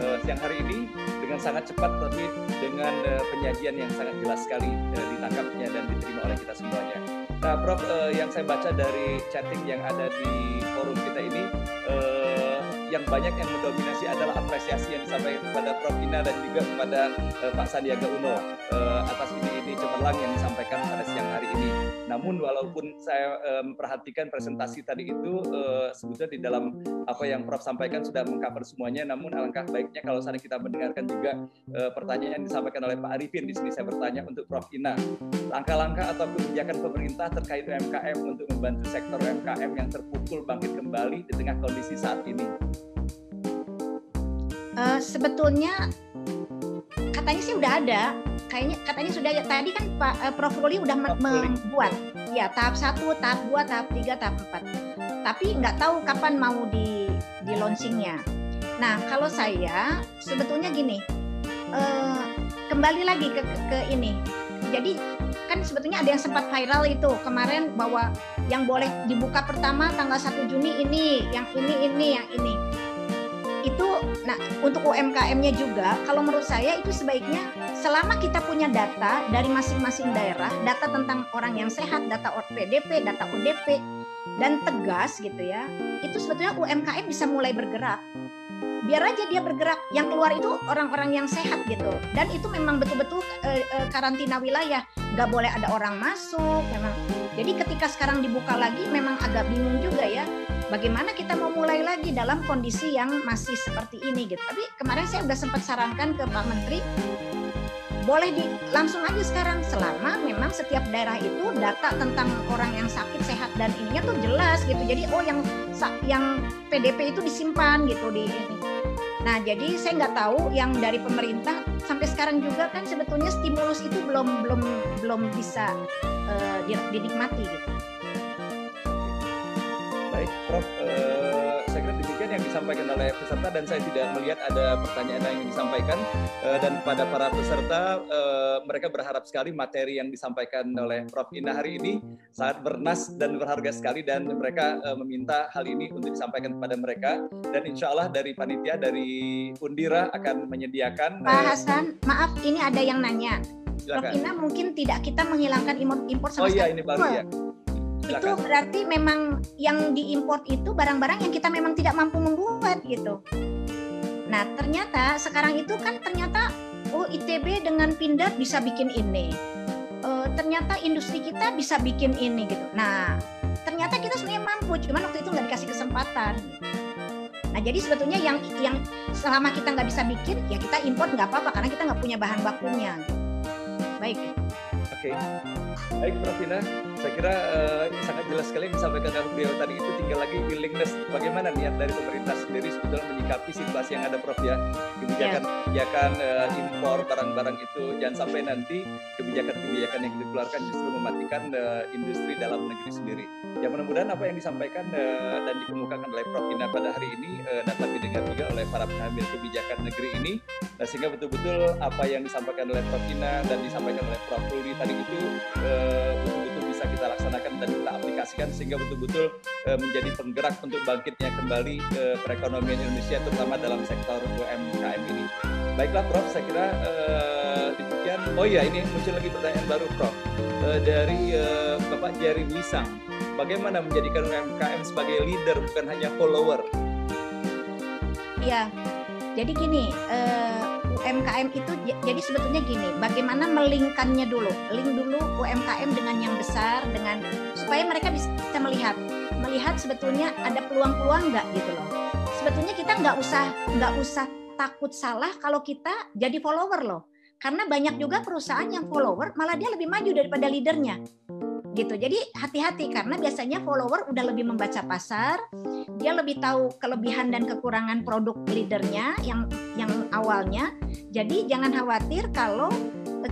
uh, siang hari ini dengan sangat cepat tapi dengan uh, penyajian yang sangat jelas sekali uh, ditangkapnya dan diterima oleh kita semuanya. Nah, Prof uh, yang saya baca dari chatting yang ada di forum kita ini uh, yang banyak yang mendominasi adalah apresiasi yang disampaikan kepada Prof Ina dan juga kepada uh, Pak Sandiaga Uno uh, atas ini ini cemerlang yang disampaikan pada siang hari ini. Namun walaupun saya uh, memperhatikan presentasi tadi itu uh, sebetulnya di dalam apa yang Prof sampaikan sudah mengcover semuanya, namun alangkah baiknya kalau sana kita mendengarkan juga uh, pertanyaan yang disampaikan oleh Pak Arifin. Di sini saya bertanya untuk Prof Ina, langkah-langkah atau kebijakan pemerintah terkait UMKM untuk membantu sektor UMKM yang terpukul bangkit kembali di tengah kondisi saat ini. Uh, sebetulnya katanya sih udah ada. Kayaknya katanya sudah ya tadi kan Pak uh, Prof. Ruli udah membuat. Ya tahap satu, tahap dua, tahap tiga, tahap empat. Tapi nggak tahu kapan mau di di launchingnya. Nah kalau saya sebetulnya gini, uh, kembali lagi ke, ke, ke ini. Jadi kan sebetulnya ada yang sempat viral itu kemarin bahwa yang boleh dibuka pertama tanggal 1 Juni ini, yang ini ini, yang ini itu nah untuk UMKM-nya juga kalau menurut saya itu sebaiknya selama kita punya data dari masing-masing daerah, data tentang orang yang sehat, data PDP, data ODP dan tegas gitu ya. Itu sebetulnya UMKM bisa mulai bergerak. biar aja dia bergerak yang keluar itu orang-orang yang sehat gitu dan itu memang betul-betul uh, uh, karantina wilayah nggak boleh ada orang masuk memang jadi ketika sekarang dibuka lagi memang agak bingung juga ya bagaimana kita mau mulai lagi dalam kondisi yang masih seperti ini gitu. Tapi kemarin saya udah sempat sarankan ke Pak Menteri boleh di langsung aja sekarang. Selama memang setiap daerah itu data tentang orang yang sakit sehat dan ininya tuh jelas gitu. Jadi oh yang yang PDP itu disimpan gitu di ini. Nah jadi saya nggak tahu yang dari pemerintah. Sampai sekarang juga kan sebetulnya stimulus itu belum belum belum bisa uh, dinikmati gitu baik. Prof uh yang disampaikan oleh peserta dan saya tidak melihat ada pertanyaan yang disampaikan. Uh, dan pada para peserta uh, mereka berharap sekali materi yang disampaikan oleh Prof. Ina hari ini sangat bernas dan berharga sekali dan mereka uh, meminta hal ini untuk disampaikan kepada mereka. Dan insya Allah dari panitia dari Undira akan menyediakan Pak Hasan maaf ini ada yang nanya. Silakan. Prof Ina mungkin tidak kita menghilangkan impor impor sama Oh iya ini baru ya itu berarti memang yang diimpor itu barang-barang yang kita memang tidak mampu membuat gitu. Nah ternyata sekarang itu kan ternyata oh ITB dengan Pindad bisa bikin ini. Uh, ternyata industri kita bisa bikin ini gitu. Nah ternyata kita sebenarnya mampu, cuman waktu itu nggak dikasih kesempatan. Nah jadi sebetulnya yang yang selama kita nggak bisa bikin ya kita import nggak apa-apa karena kita nggak punya bahan bakunya. Baik. Oke. Okay. Baik, Prof. Ina, saya kira uh, sangat jelas sekali yang disampaikan oleh beliau tadi itu. Tinggal lagi willingness bagaimana niat dari pemerintah sendiri sebetulnya menyikapi situasi yang ada Prof ya. Kebijakan yeah. kebijakan uh, impor barang-barang itu jangan sampai nanti kebijakan-kebijakan yang dikeluarkan justru mematikan uh, industri dalam negeri sendiri. Ya mudah-mudahan apa yang disampaikan uh, dan dikemukakan oleh Prof. Ina pada hari ini uh, dapat didengar juga oleh para pengambil kebijakan negeri ini. Nah, sehingga betul-betul apa yang disampaikan oleh Prof. Ina dan disampaikan oleh Prof. Ruli tadi itu uh, betul-betul kita laksanakan dan kita aplikasikan sehingga betul-betul uh, menjadi penggerak untuk bangkitnya kembali ke perekonomian Indonesia terutama dalam sektor UMKM ini. Baiklah Prof, saya kira uh, demikian. Oh iya, ini muncul lagi pertanyaan baru Prof. Uh, dari uh, Bapak Jari Wisang. Bagaimana menjadikan UMKM sebagai leader bukan hanya follower? Iya, jadi gini, uh, UMKM itu jadi sebetulnya gini, bagaimana melingkannya dulu, link dulu UMKM dengan yang besar, dengan supaya mereka bisa melihat, melihat sebetulnya ada peluang-peluang nggak gitu loh. Sebetulnya kita nggak usah nggak usah takut salah kalau kita jadi follower loh, karena banyak juga perusahaan yang follower malah dia lebih maju daripada leadernya gitu. Jadi hati-hati karena biasanya follower udah lebih membaca pasar, dia lebih tahu kelebihan dan kekurangan produk leadernya yang yang awalnya. Jadi jangan khawatir kalau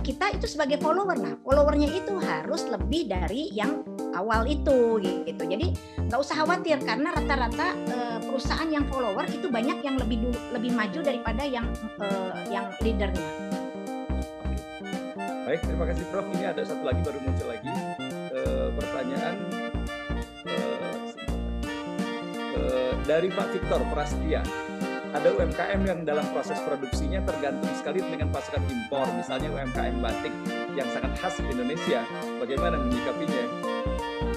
kita itu sebagai follower. Nah, followernya itu harus lebih dari yang awal itu gitu. Jadi nggak usah khawatir karena rata-rata uh, perusahaan yang follower itu banyak yang lebih lebih maju daripada yang uh, yang leadernya. Baik, terima kasih Prof. Ini ada satu lagi baru muncul lagi dari Pak Victor Prastia. Ada UMKM yang dalam proses produksinya tergantung sekali dengan pasokan impor, misalnya UMKM batik yang sangat khas di Indonesia. Bagaimana menyikapinya?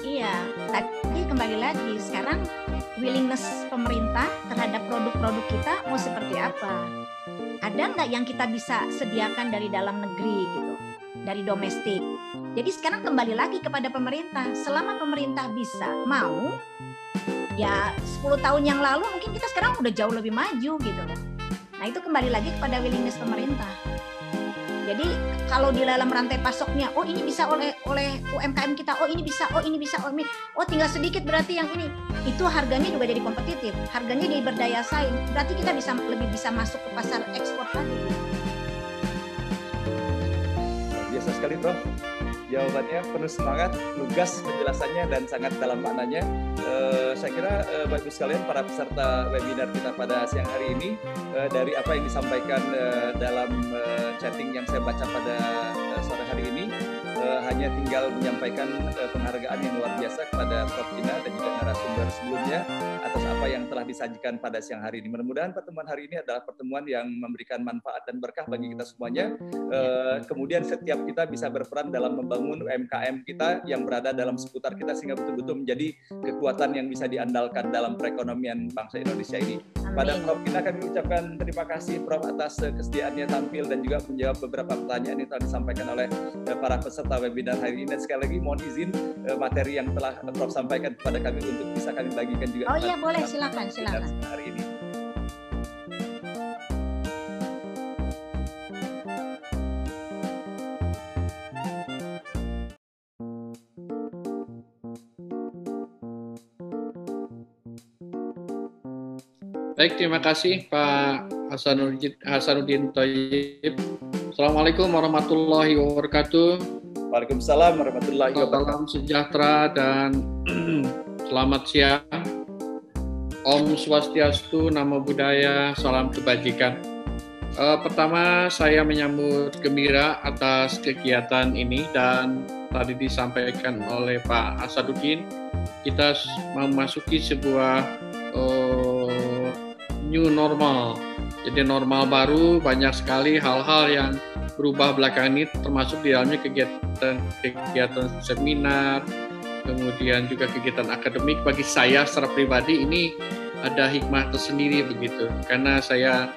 Iya, tadi kembali lagi. Sekarang willingness pemerintah terhadap produk-produk kita mau seperti apa? Ada nggak yang kita bisa sediakan dari dalam negeri gitu, dari domestik? Jadi sekarang kembali lagi kepada pemerintah. Selama pemerintah bisa mau, ya 10 tahun yang lalu mungkin kita sekarang udah jauh lebih maju gitu loh. Nah itu kembali lagi kepada willingness pemerintah. Jadi kalau di dalam rantai pasoknya, oh ini bisa oleh oleh UMKM kita, oh ini bisa, oh ini bisa, oh ini, oh tinggal sedikit berarti yang ini, itu harganya juga jadi kompetitif, harganya jadi berdaya saing, berarti kita bisa lebih bisa masuk ke pasar ekspor tadi. Biasa sekali, Prof jawabannya penuh semangat, lugas penjelasannya dan sangat dalam maknanya. Uh, saya kira uh, Bapak Ibu sekalian para peserta webinar kita pada siang hari ini uh, dari apa yang disampaikan dalam chatting yang saya baca pada sore hari ini hanya tinggal menyampaikan uh, penghargaan yang luar biasa kepada Prof. Ina dan juga narasumber sebelumnya atas apa yang telah disajikan pada siang hari ini. Mudah-mudahan pertemuan hari ini adalah pertemuan yang memberikan manfaat dan berkah bagi kita semuanya. Uh, kemudian setiap kita bisa berperan dalam membangun UMKM kita yang berada dalam seputar kita sehingga betul-betul menjadi kekuatan yang bisa diandalkan dalam perekonomian bangsa Indonesia ini. Pada Prof. Ina kami ucapkan terima kasih Prof atas kesediaannya tampil dan juga menjawab beberapa pertanyaan yang telah disampaikan oleh para peserta webinar hari ini. Dan sekali lagi mohon izin materi yang telah Prof sampaikan kepada kami untuk bisa kami bagikan juga. Oh iya boleh silakan silakan. Hari ini. Baik, terima kasih Pak Hasanuddin, Hasanuddin Toyib. Assalamualaikum warahmatullahi wabarakatuh. Waalaikumsalam warahmatullahi wabarakatuh. Salam sejahtera dan selamat siang. Om Swastiastu, Namo Buddhaya, salam kebajikan. Uh, pertama, saya menyambut gembira atas kegiatan ini dan tadi disampaikan oleh Pak Hasanuddin, kita memasuki sebuah uh, new normal. Jadi normal baru banyak sekali hal-hal yang berubah belakangan ini termasuk di dalamnya kegiatan kegiatan seminar, kemudian juga kegiatan akademik. Bagi saya secara pribadi ini ada hikmah tersendiri begitu. Karena saya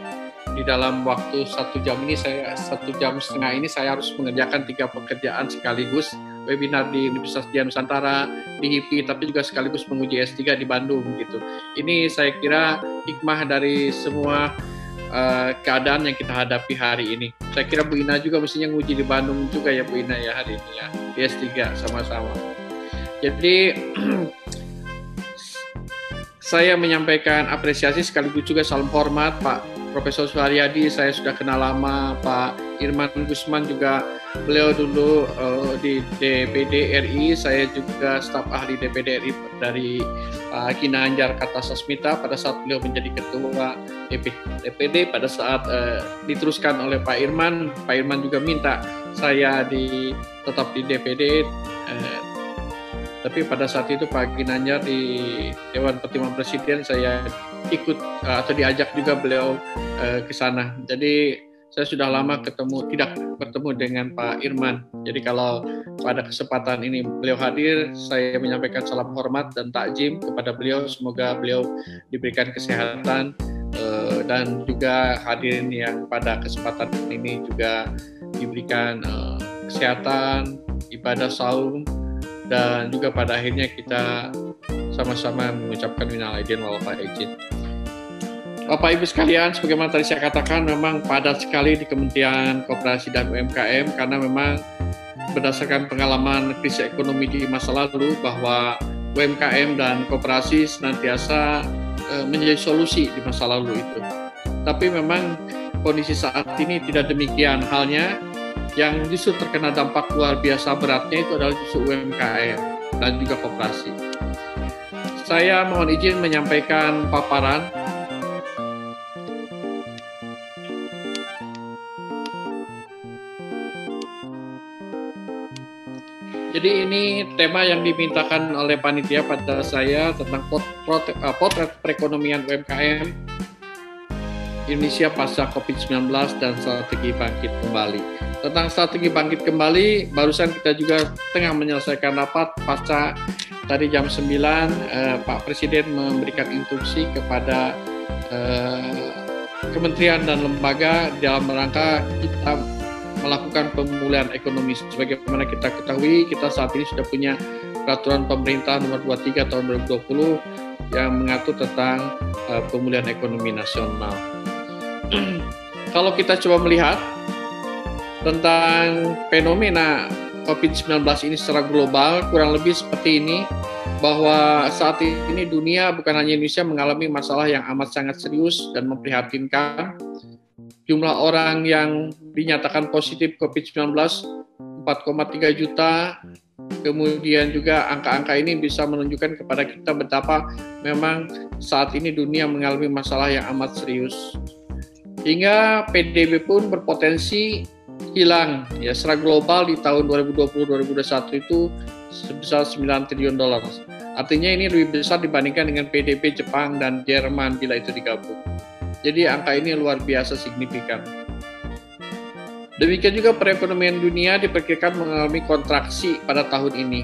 di dalam waktu satu jam ini saya satu jam setengah ini saya harus mengerjakan tiga pekerjaan sekaligus. Webinar di Universitas Dian Nusantara, di HIPI, tapi juga sekaligus menguji S3 di Bandung gitu. Ini saya kira hikmah dari semua uh, keadaan yang kita hadapi hari ini. Saya kira Bu Ina juga mestinya nguji di Bandung juga ya Bu Ina ya hari ini ya, di S3 sama-sama. Jadi saya menyampaikan apresiasi sekaligus juga salam hormat Pak Profesor Suharyadi, saya sudah kenal lama. Pak Irman Gusman juga beliau dulu uh, di DPD RI, saya juga staf ahli DPD RI dari Pak uh, Kinanjar Kata Sasmita pada saat beliau menjadi ketua DPD pada saat uh, diteruskan oleh Pak Irman, Pak Irman juga minta saya di tetap di DPD uh, tapi pada saat itu Pak Ginanjar di Dewan Pertimbangan Presiden saya ikut uh, atau diajak juga beliau uh, ke sana. Jadi saya sudah lama ketemu tidak bertemu dengan Pak Irman. Jadi kalau pada kesempatan ini beliau hadir, saya menyampaikan salam hormat dan takjim kepada beliau. Semoga beliau diberikan kesehatan uh, dan juga hadirin yang pada kesempatan ini juga diberikan uh, kesehatan, ibadah saum dan juga pada akhirnya kita sama-sama mengucapkan minal aidin wal faizin. Bapak Ibu sekalian, sebagaimana tadi saya katakan memang padat sekali di Kementerian Koperasi dan UMKM karena memang berdasarkan pengalaman krisis ekonomi di masa lalu bahwa UMKM dan koperasi senantiasa e, menjadi solusi di masa lalu itu. Tapi memang kondisi saat ini tidak demikian halnya yang justru terkena dampak luar biasa beratnya itu adalah justru UMKM dan juga koperasi. Saya mohon izin menyampaikan paparan Jadi ini tema yang dimintakan oleh panitia pada saya tentang potret, potret perekonomian UMKM Indonesia pasca COVID-19 dan strategi bangkit kembali. Tentang strategi bangkit kembali, barusan kita juga tengah menyelesaikan rapat pasca tadi jam 9 eh, Pak Presiden memberikan instruksi kepada eh, kementerian dan lembaga dalam rangka kita melakukan pemulihan ekonomi. Sebagaimana kita ketahui, kita saat ini sudah punya peraturan pemerintah nomor 23 tahun 2020 yang mengatur tentang uh, pemulihan ekonomi nasional. Kalau kita coba melihat tentang fenomena COVID-19 ini secara global, kurang lebih seperti ini, bahwa saat ini dunia bukan hanya Indonesia mengalami masalah yang amat sangat serius dan memprihatinkan, jumlah orang yang dinyatakan positif COVID-19 4,3 juta. Kemudian juga angka-angka ini bisa menunjukkan kepada kita betapa memang saat ini dunia mengalami masalah yang amat serius. Hingga PDB pun berpotensi hilang ya secara global di tahun 2020-2021 itu sebesar 9 triliun dolar. Artinya ini lebih besar dibandingkan dengan PDB Jepang dan Jerman bila itu digabung. Jadi angka ini luar biasa signifikan. Demikian juga perekonomian dunia diperkirakan mengalami kontraksi pada tahun ini.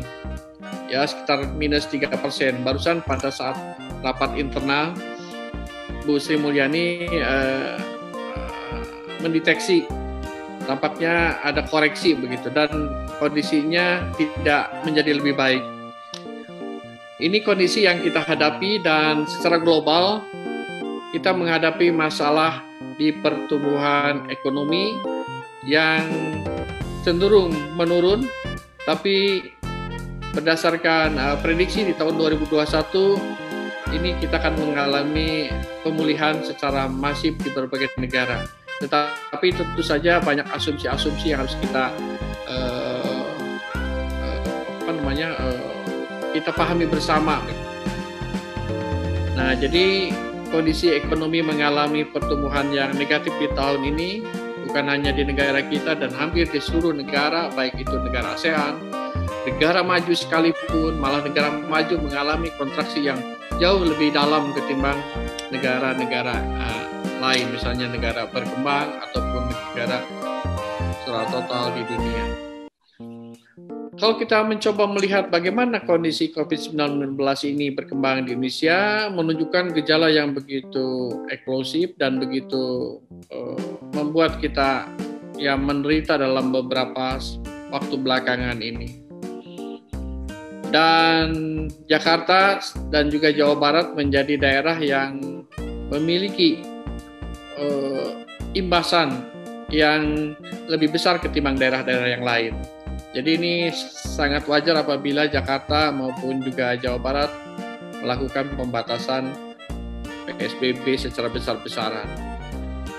Ya, sekitar minus 3 persen. Barusan pada saat rapat internal, Bu Sri Mulyani eh, mendeteksi tampaknya ada koreksi begitu dan kondisinya tidak menjadi lebih baik. Ini kondisi yang kita hadapi dan secara global kita menghadapi masalah di pertumbuhan ekonomi yang cenderung menurun tapi berdasarkan uh, prediksi di tahun 2021 ini kita akan mengalami pemulihan secara masif di berbagai negara. Tetapi tentu saja banyak asumsi-asumsi yang harus kita uh, apa namanya uh, kita pahami bersama. Nah, jadi kondisi ekonomi mengalami pertumbuhan yang negatif di tahun ini bukan hanya di negara kita dan hampir di seluruh negara, baik itu negara ASEAN, negara maju sekalipun, malah negara maju mengalami kontraksi yang jauh lebih dalam ketimbang negara-negara uh, lain, misalnya negara berkembang ataupun negara secara total di dunia. Kalau kita mencoba melihat bagaimana kondisi COVID-19 ini berkembang di Indonesia, menunjukkan gejala yang begitu eksplosif dan begitu uh, membuat kita yang menderita dalam beberapa waktu belakangan ini. Dan Jakarta dan juga Jawa Barat menjadi daerah yang memiliki uh, imbasan yang lebih besar ketimbang daerah-daerah yang lain. Jadi ini sangat wajar apabila Jakarta maupun juga Jawa Barat melakukan pembatasan PSBB secara besar-besaran.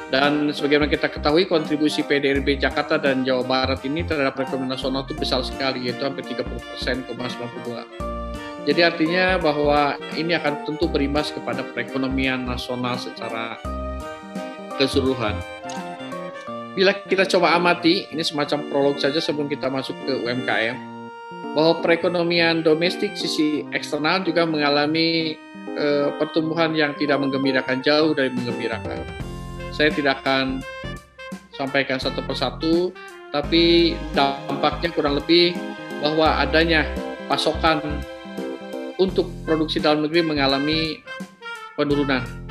Dan sebagaimana kita ketahui kontribusi PDRB Jakarta dan Jawa Barat ini terhadap perekonomian nasional itu besar sekali yaitu hampir 30 persen, 92. Jadi artinya bahwa ini akan tentu berimbas kepada perekonomian nasional secara keseluruhan. Bila kita coba amati, ini semacam prolog saja sebelum kita masuk ke UMKM, bahwa perekonomian domestik sisi eksternal juga mengalami uh, pertumbuhan yang tidak menggembirakan jauh dari menggembirakan. Saya tidak akan sampaikan satu persatu, tapi dampaknya kurang lebih bahwa adanya pasokan untuk produksi dalam negeri mengalami penurunan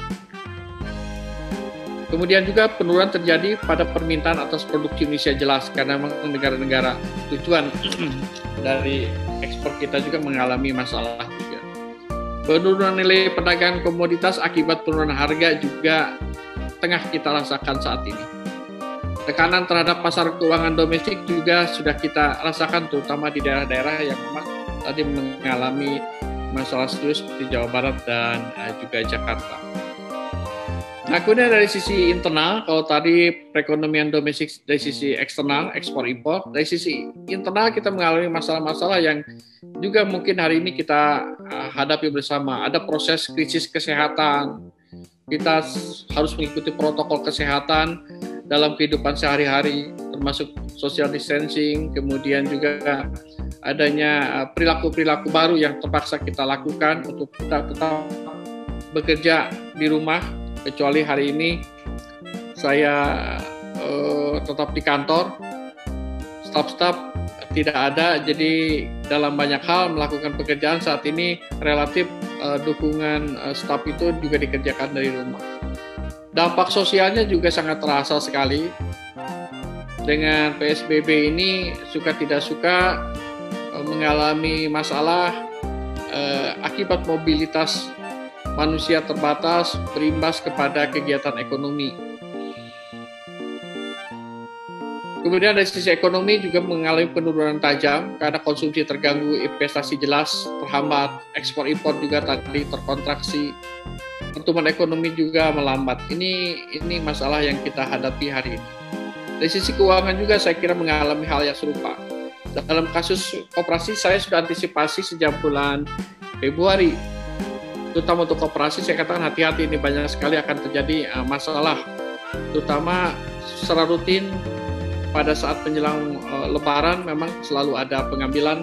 Kemudian juga penurunan terjadi pada permintaan atas produk Indonesia jelas karena memang negara-negara tujuan dari ekspor kita juga mengalami masalah juga. Penurunan nilai perdagangan komoditas akibat penurunan harga juga tengah kita rasakan saat ini. Tekanan terhadap pasar keuangan domestik juga sudah kita rasakan terutama di daerah-daerah yang memang tadi mengalami masalah serius seperti Jawa Barat dan eh, juga Jakarta. Kemudian dari sisi internal, kalau tadi perekonomian domestik dari sisi eksternal, ekspor impor, dari sisi internal kita mengalami masalah-masalah yang juga mungkin hari ini kita uh, hadapi bersama. Ada proses krisis kesehatan, kita harus mengikuti protokol kesehatan dalam kehidupan sehari-hari, termasuk social distancing, kemudian juga adanya uh, perilaku-perilaku baru yang terpaksa kita lakukan untuk kita tetap bekerja di rumah kecuali hari ini saya uh, tetap di kantor, staf-staf tidak ada, jadi dalam banyak hal melakukan pekerjaan saat ini relatif uh, dukungan uh, staf itu juga dikerjakan dari rumah. Dampak sosialnya juga sangat terasa sekali. Dengan PSBB ini suka tidak suka mengalami masalah uh, akibat mobilitas manusia terbatas berimbas kepada kegiatan ekonomi. Kemudian dari sisi ekonomi juga mengalami penurunan tajam karena konsumsi terganggu, investasi jelas terhambat, ekspor impor juga tadi terkontraksi, pertumbuhan ekonomi juga melambat. Ini ini masalah yang kita hadapi hari ini. Dari sisi keuangan juga saya kira mengalami hal yang serupa. Dalam kasus operasi saya sudah antisipasi sejak bulan Februari terutama untuk koperasi saya katakan hati-hati ini banyak sekali akan terjadi uh, masalah terutama secara rutin pada saat menjelang uh, Lebaran memang selalu ada pengambilan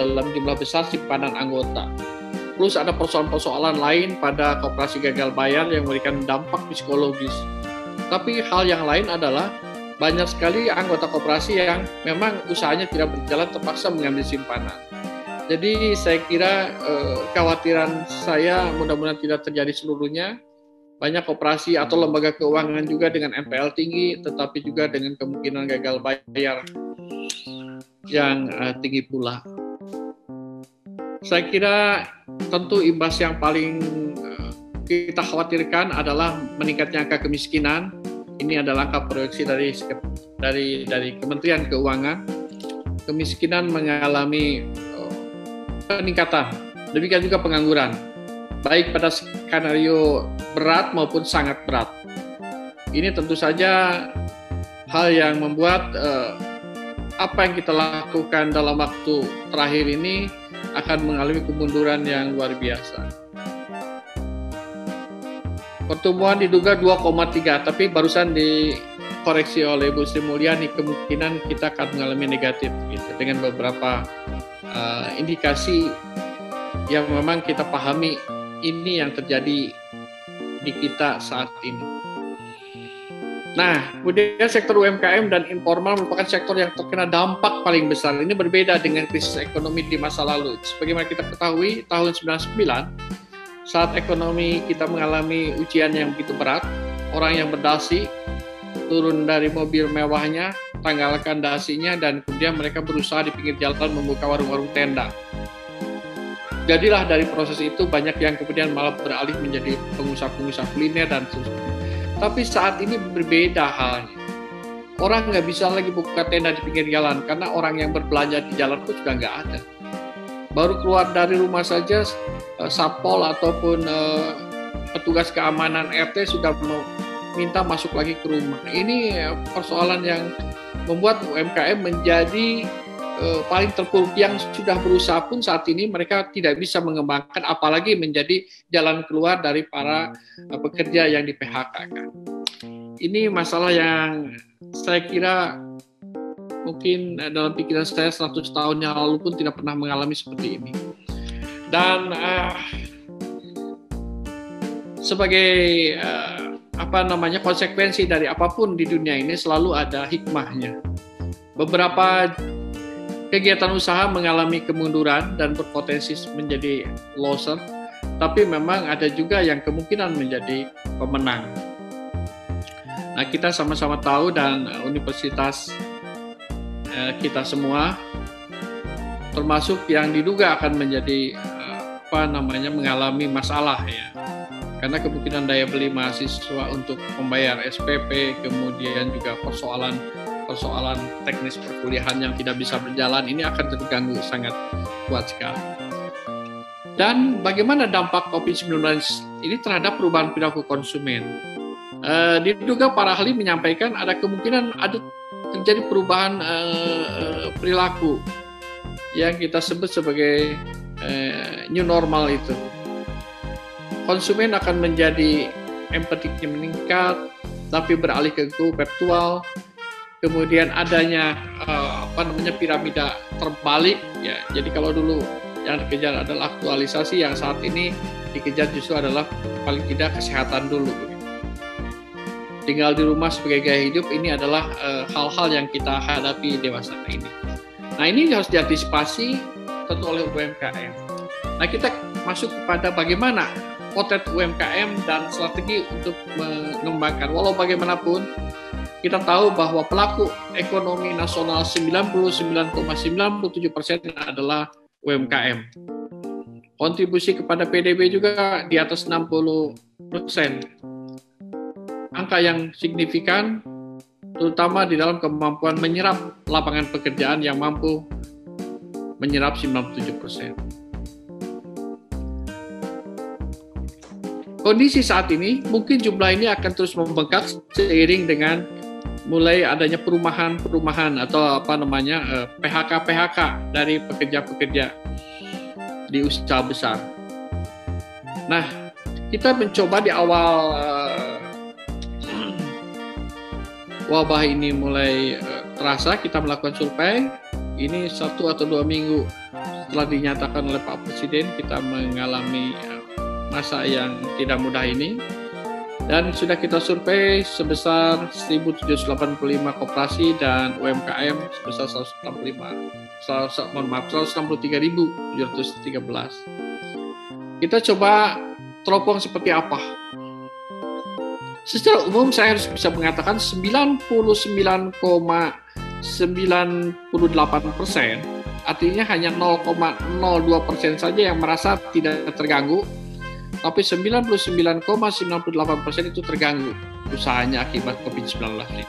dalam jumlah besar simpanan anggota. Plus ada persoalan-persoalan lain pada kooperasi gagal bayar yang memberikan dampak psikologis. Tapi hal yang lain adalah banyak sekali anggota kooperasi yang memang usahanya tidak berjalan terpaksa mengambil simpanan. Jadi saya kira eh, kekhawatiran saya mudah-mudahan tidak terjadi seluruhnya. Banyak kooperasi atau lembaga keuangan juga dengan NPL tinggi, tetapi juga dengan kemungkinan gagal bayar yang eh, tinggi pula. Saya kira tentu imbas yang paling eh, kita khawatirkan adalah meningkatnya angka kemiskinan. Ini adalah angka proyeksi dari dari dari Kementerian Keuangan. Kemiskinan mengalami peningkatan. Demikian juga pengangguran, baik pada skenario berat maupun sangat berat. Ini tentu saja hal yang membuat uh, apa yang kita lakukan dalam waktu terakhir ini akan mengalami kemunduran yang luar biasa. Pertumbuhan diduga 2,3, tapi barusan dikoreksi oleh Bu Sri Mulyani kemungkinan kita akan mengalami negatif gitu dengan beberapa uh, indikasi yang memang kita pahami ini yang terjadi di kita saat ini. Nah, kemudian sektor UMKM dan informal merupakan sektor yang terkena dampak paling besar. Ini berbeda dengan krisis ekonomi di masa lalu. Sebagaimana kita ketahui, tahun 99 saat ekonomi kita mengalami ujian yang begitu berat, orang yang berdasi turun dari mobil mewahnya, tanggalkan dasinya dan kemudian mereka berusaha di pinggir jalan membuka warung-warung tenda. Jadilah dari proses itu banyak yang kemudian malah beralih menjadi pengusaha-pengusaha kuliner dan seterusnya tapi saat ini berbeda halnya. Orang nggak bisa lagi buka tenda di pinggir jalan karena orang yang berbelanja di jalan pun sudah nggak ada. Baru keluar dari rumah saja, uh, satpol ataupun uh, petugas keamanan RT sudah minta masuk lagi ke rumah. Ini persoalan yang membuat UMKM menjadi uh, paling terpuruk yang sudah berusaha pun saat ini mereka tidak bisa mengembangkan apalagi menjadi jalan keluar dari para uh, pekerja yang di PHK kan. Ini masalah yang saya kira mungkin dalam pikiran saya 100 tahun yang lalu pun tidak pernah mengalami seperti ini. Dan uh, sebagai uh, apa namanya konsekuensi dari apa pun di dunia ini selalu ada hikmahnya. Beberapa kegiatan usaha mengalami kemunduran dan berpotensi menjadi loser, tapi memang ada juga yang kemungkinan menjadi pemenang. Nah, kita sama-sama tahu dan universitas eh, kita semua termasuk yang diduga akan menjadi eh, apa namanya mengalami masalah ya. Karena kemungkinan daya beli mahasiswa untuk membayar SPP, kemudian juga persoalan persoalan teknis perkuliahan yang tidak bisa berjalan ini akan terganggu sangat kuat sekali. Dan bagaimana dampak COVID-19 ini terhadap perubahan perilaku konsumen? E, diduga para ahli menyampaikan ada kemungkinan ada terjadi perubahan e, perilaku yang kita sebut sebagai e, new normal itu. Konsumen akan menjadi empatiknya meningkat, tapi beralih ke go virtual, kemudian adanya uh, apa namanya piramida terbalik ya. Jadi kalau dulu yang dikejar adalah aktualisasi yang saat ini dikejar justru adalah paling tidak kesehatan dulu. Tinggal di rumah sebagai gaya hidup ini adalah eh, hal-hal uh, yang kita hadapi dewasa ini. Nah ini harus diantisipasi tentu oleh UMKM nah kita masuk kepada bagaimana potret UMKM dan strategi untuk mengembangkan walau bagaimanapun kita tahu bahwa pelaku ekonomi nasional 99,97 persen adalah UMKM. Kontribusi kepada PDB juga di atas 60 persen. Angka yang signifikan terutama di dalam kemampuan menyerap lapangan pekerjaan yang mampu menyerap 97 persen. Kondisi saat ini mungkin jumlah ini akan terus membengkak seiring dengan mulai adanya perumahan-perumahan atau apa namanya PHK-PHK eh, dari pekerja-pekerja di usaha besar. Nah, kita mencoba di awal uh, wabah ini mulai uh, terasa kita melakukan survei ini satu atau dua minggu setelah dinyatakan oleh Pak Presiden kita mengalami eh, masa yang tidak mudah ini. Dan sudah kita survei sebesar 1785 koperasi dan UMKM sebesar 165 mohon maaf 163.713 kita coba teropong seperti apa? Secara umum saya harus bisa mengatakan 99,98 persen. Artinya hanya 0,02 persen saja yang merasa tidak terganggu tapi 99,98 persen itu terganggu usahanya akibat COVID-19 ini.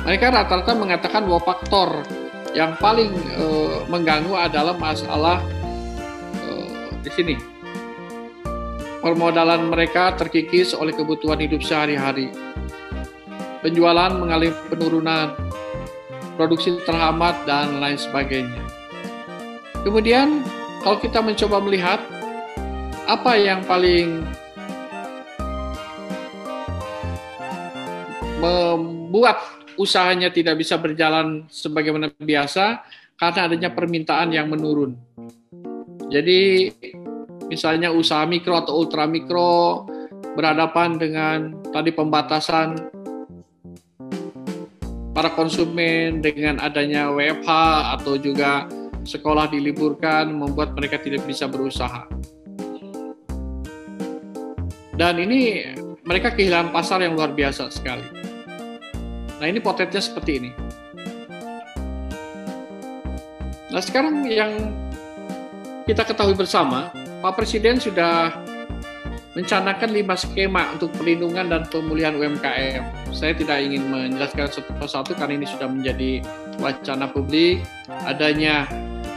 Mereka rata-rata mengatakan bahwa faktor yang paling e, mengganggu adalah masalah e, di sini. Permodalan mereka terkikis oleh kebutuhan hidup sehari-hari. Penjualan mengalami penurunan, produksi terhambat, dan lain sebagainya. Kemudian, kalau kita mencoba melihat apa yang paling membuat usahanya tidak bisa berjalan sebagaimana biasa karena adanya permintaan yang menurun. Jadi misalnya usaha mikro atau ultra mikro berhadapan dengan tadi pembatasan para konsumen dengan adanya WFH atau juga sekolah diliburkan membuat mereka tidak bisa berusaha. Dan ini mereka kehilangan pasar yang luar biasa sekali. Nah ini potretnya seperti ini. Nah sekarang yang kita ketahui bersama, Pak Presiden sudah mencanakan lima skema untuk perlindungan dan pemulihan UMKM. Saya tidak ingin menjelaskan satu persatu karena ini sudah menjadi wacana publik. Adanya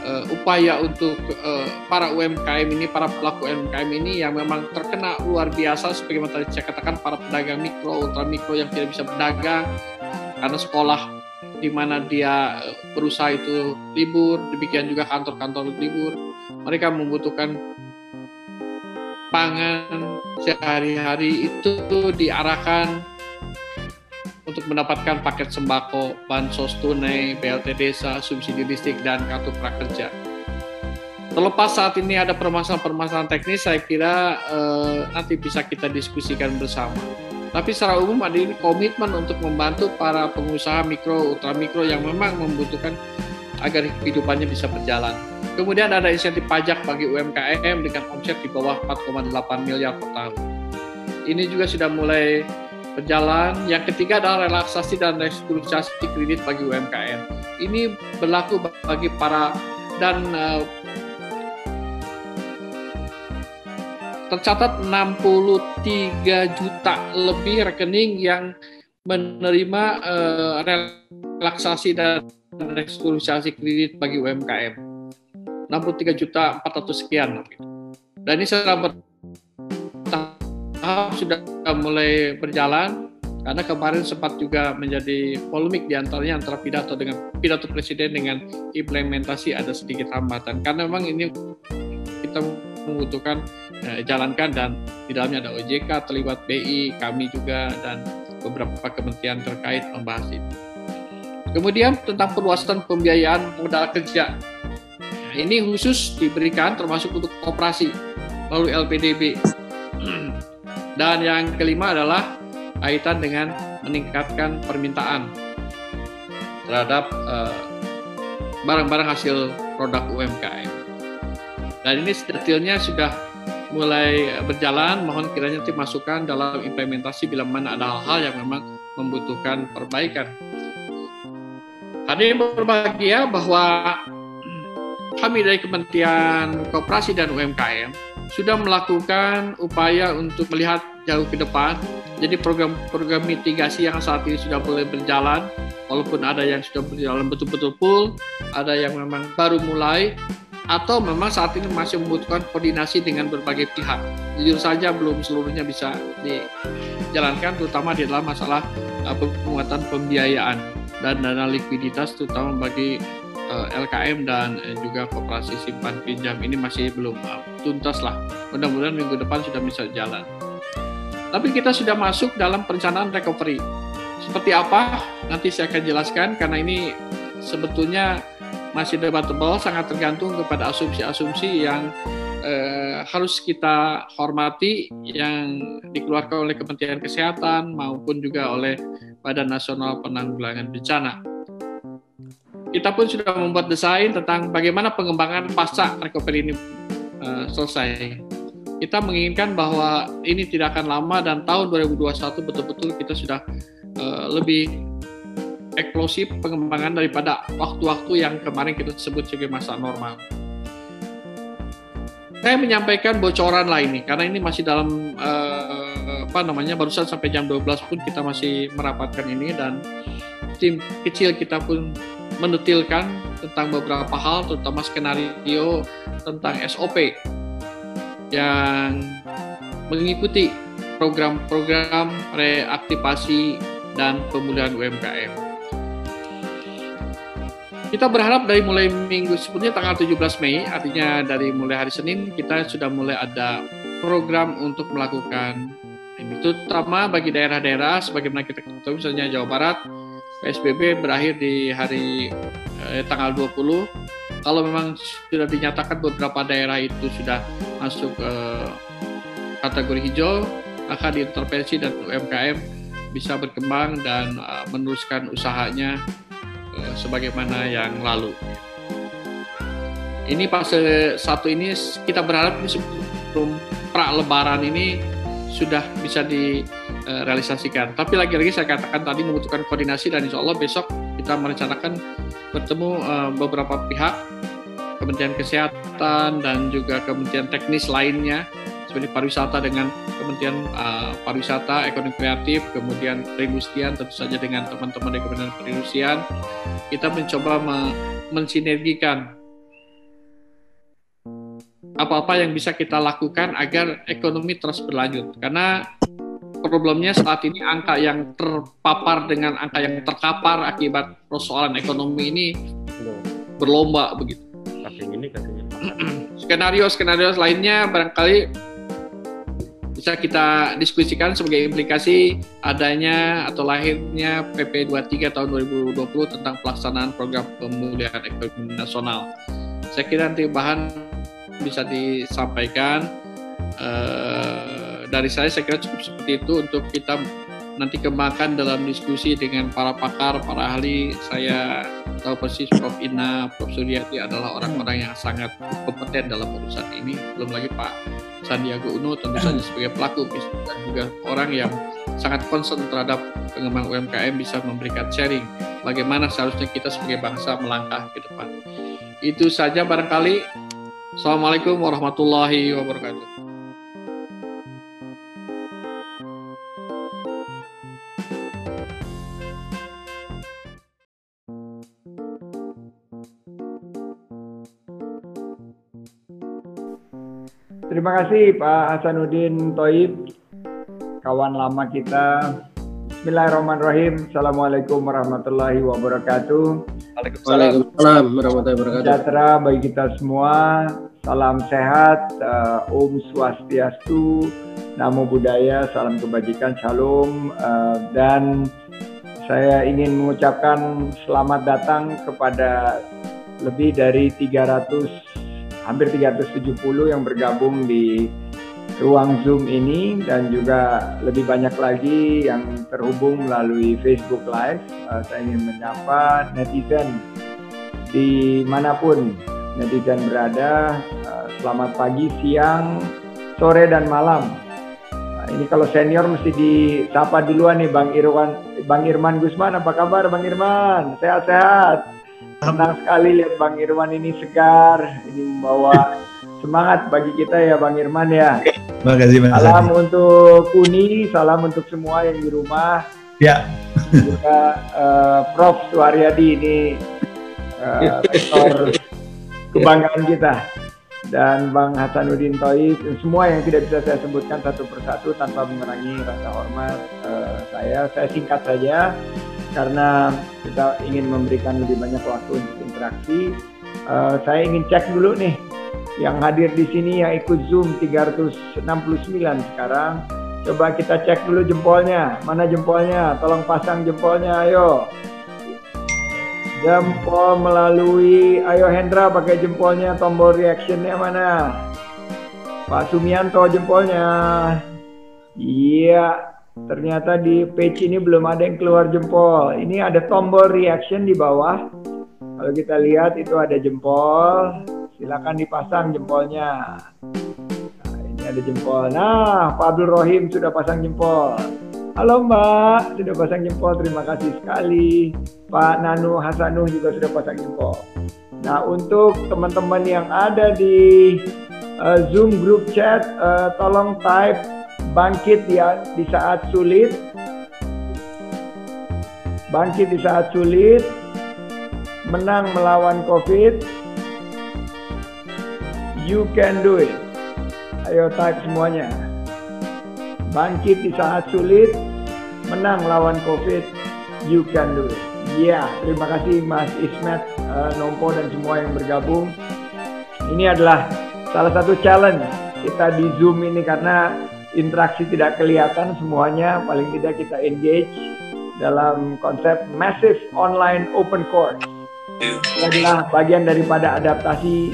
uh, upaya untuk uh, para UMKM ini, para pelaku UMKM ini yang memang terkena luar biasa sebagaimana tadi saya katakan para pedagang mikro, ultra mikro yang tidak bisa berdagang karena sekolah di mana dia eh, berusaha itu libur, demikian juga kantor-kantor libur. Mereka membutuhkan pangan sehari-hari itu diarahkan untuk mendapatkan paket sembako, bansos tunai, BLT desa, subsidi listrik, dan kartu prakerja. Terlepas saat ini ada permasalahan-permasalahan teknis, saya kira eh, nanti bisa kita diskusikan bersama. Tapi secara umum ada ini komitmen untuk membantu para pengusaha mikro, ultra mikro yang memang membutuhkan agar kehidupannya bisa berjalan. Kemudian ada insentif pajak bagi UMKM dengan omset di bawah 4,8 miliar per tahun. Ini juga sudah mulai berjalan. Yang ketiga adalah relaksasi dan restrukturisasi kredit bagi UMKM. Ini berlaku bagi para dan uh, tercatat 63 juta lebih rekening yang menerima uh, relaksasi dan restrukturisasi kredit bagi UMKM. 63 juta 400 sekian. Dan ini secara sudah mulai berjalan karena kemarin sempat juga menjadi polemik di antaranya antara pidato dengan pidato presiden dengan implementasi ada sedikit hambatan karena memang ini kita membutuhkan eh, jalankan dan di dalamnya ada OJK terlibat BI kami juga dan beberapa kementerian terkait membahas itu. Kemudian tentang perluasan pembiayaan modal kerja. Nah, ini khusus diberikan termasuk untuk operasi melalui LPDB. Dan yang kelima adalah kaitan dengan meningkatkan permintaan terhadap eh, barang-barang uh, hasil produk UMKM. Dan ini detailnya sudah mulai berjalan, mohon kiranya nanti masukan dalam implementasi bila mana ada hal-hal yang memang membutuhkan perbaikan. Hadirin berbahagia bahwa kami dari Kementerian Koperasi dan UMKM sudah melakukan upaya untuk melihat jauh ke depan. Jadi program-program mitigasi yang saat ini sudah mulai berjalan, walaupun ada yang sudah berjalan betul-betul full, ada yang memang baru mulai, atau memang saat ini masih membutuhkan koordinasi dengan berbagai pihak. Jujur saja belum seluruhnya bisa dijalankan, terutama di dalam masalah uh, penguatan pembiayaan dan dana likuiditas, terutama bagi eh, LKM dan uh, juga kooperasi simpan pinjam ini masih belum uh, tuntas lah. Mudah-mudahan minggu depan sudah bisa jalan. Tapi kita sudah masuk dalam perencanaan recovery. seperti apa nanti saya akan jelaskan karena ini sebetulnya masih debatable, sangat tergantung kepada asumsi-asumsi yang eh, harus kita hormati yang dikeluarkan oleh Kementerian Kesehatan maupun juga oleh Badan Nasional Penanggulangan Bencana. Kita pun sudah membuat desain tentang bagaimana pengembangan pasca recovery ini uh, selesai. Kita menginginkan bahwa ini tidak akan lama dan tahun 2021 betul-betul kita sudah uh, lebih eksplosif pengembangan daripada waktu-waktu yang kemarin kita sebut sebagai masa normal saya menyampaikan bocoran lain nih karena ini masih dalam uh, apa namanya barusan sampai jam 12 pun kita masih merapatkan ini dan tim kecil kita pun mendetilkan tentang beberapa hal terutama skenario tentang SOP yang mengikuti program-program reaktivasi dan pemulihan UMKM. Kita berharap dari mulai minggu sebelumnya tanggal 17 Mei, artinya dari mulai hari Senin kita sudah mulai ada program untuk melakukan ini terutama bagi daerah-daerah sebagaimana kita ketahui misalnya Jawa Barat PSBB berakhir di hari eh, tanggal 20 kalau memang sudah dinyatakan beberapa daerah itu sudah masuk ke kategori hijau maka diintervensi dan UMKM bisa berkembang dan uh, meneruskan usahanya Eh, sebagaimana yang lalu. Ini fase satu ini kita berharap sebelum pra lebaran ini sudah bisa direalisasikan. Tapi lagi-lagi saya katakan tadi membutuhkan koordinasi dan insya Allah besok kita merencanakan bertemu eh, beberapa pihak, Kementerian Kesehatan dan juga Kementerian Teknis lainnya seperti pariwisata dengan Kementerian uh, Pariwisata, Ekonomi Kreatif, kemudian perindustrian tentu saja dengan teman-teman dari Kementerian Perindustrian, kita mencoba mensinergikan apa-apa yang bisa kita lakukan agar ekonomi terus berlanjut. Karena problemnya saat ini angka yang terpapar dengan angka yang terkapar akibat persoalan ekonomi ini berlomba begitu. Skenario skenario lainnya barangkali bisa kita diskusikan sebagai implikasi adanya atau lahirnya PP 23 tahun 2020 tentang pelaksanaan program pemulihan ekonomi nasional. Saya kira nanti bahan bisa disampaikan uh, dari saya saya kira cukup seperti itu untuk kita nanti kembangkan dalam diskusi dengan para pakar, para ahli. Saya tahu persis Prof. Ina, Prof. Suryati adalah orang-orang yang sangat kompeten dalam urusan ini. Belum lagi Pak Sandiaga Uno tentu saja sebagai pelaku dan juga orang yang sangat concern terhadap pengembang UMKM bisa memberikan sharing bagaimana seharusnya kita sebagai bangsa melangkah ke depan. Itu saja barangkali. Assalamualaikum warahmatullahi wabarakatuh. Terima kasih Pak Hasanuddin Toib, kawan lama kita. Bismillahirrahmanirrahim. Assalamualaikum warahmatullahi wabarakatuh. Waalaikumsalam warahmatullahi wabarakatuh. Sejahtera bagi kita semua. Salam sehat, uh, Om Swastiastu, Namo Buddhaya, salam kebajikan, Shalom, uh, dan saya ingin mengucapkan selamat datang kepada lebih dari 300 hampir 370 yang bergabung di ruang Zoom ini dan juga lebih banyak lagi yang terhubung melalui Facebook Live. Uh, saya ingin menyapa netizen di mana pun netizen berada. Uh, selamat pagi, siang, sore dan malam. Uh, ini kalau senior mesti disapa duluan nih Bang Irwan, Bang Irman Gusman. Apa kabar Bang Irman? Sehat-sehat. Senang sekali lihat Bang Irman ini segar, ini membawa semangat bagi kita ya Bang Irman ya. Terima kasih Mas Salam Adi. untuk Uni, salam untuk semua yang di rumah. Ya. Juga uh, Prof Suharyadi ini uh, rektor kebanggaan kita dan Bang Hasanuddin Toib semua yang tidak bisa saya sebutkan satu persatu tanpa mengurangi rasa hormat uh, saya. Saya singkat saja karena kita ingin memberikan lebih banyak waktu untuk interaksi. Uh, saya ingin cek dulu nih yang hadir di sini yang ikut Zoom 369 sekarang Coba kita cek dulu jempolnya. Mana jempolnya? Tolong pasang jempolnya, ayo. Jempol melalui, ayo Hendra pakai jempolnya, tombol reactionnya mana? Pak Sumianto jempolnya. Iya, ternyata di page ini belum ada yang keluar jempol. Ini ada tombol reaction di bawah. Kalau kita lihat itu ada jempol. Silakan dipasang jempolnya ada jempol. Nah, Abdul Rohim sudah pasang jempol. Halo Mbak, sudah pasang jempol. Terima kasih sekali. Pak Nanu Hasanuh juga sudah pasang jempol. Nah, untuk teman-teman yang ada di uh, Zoom group chat, uh, tolong type bangkit ya di saat sulit. Bangkit di saat sulit, menang melawan COVID. You can do it. Ayo type semuanya. Bangkit di saat sulit, menang lawan COVID, you can do it. Ya, yeah, terima kasih Mas Ismet, uh, Nompo dan semua yang bergabung. Ini adalah salah satu challenge kita di Zoom ini karena interaksi tidak kelihatan semuanya, paling tidak kita engage dalam konsep massive online open course. Adalah bagian daripada adaptasi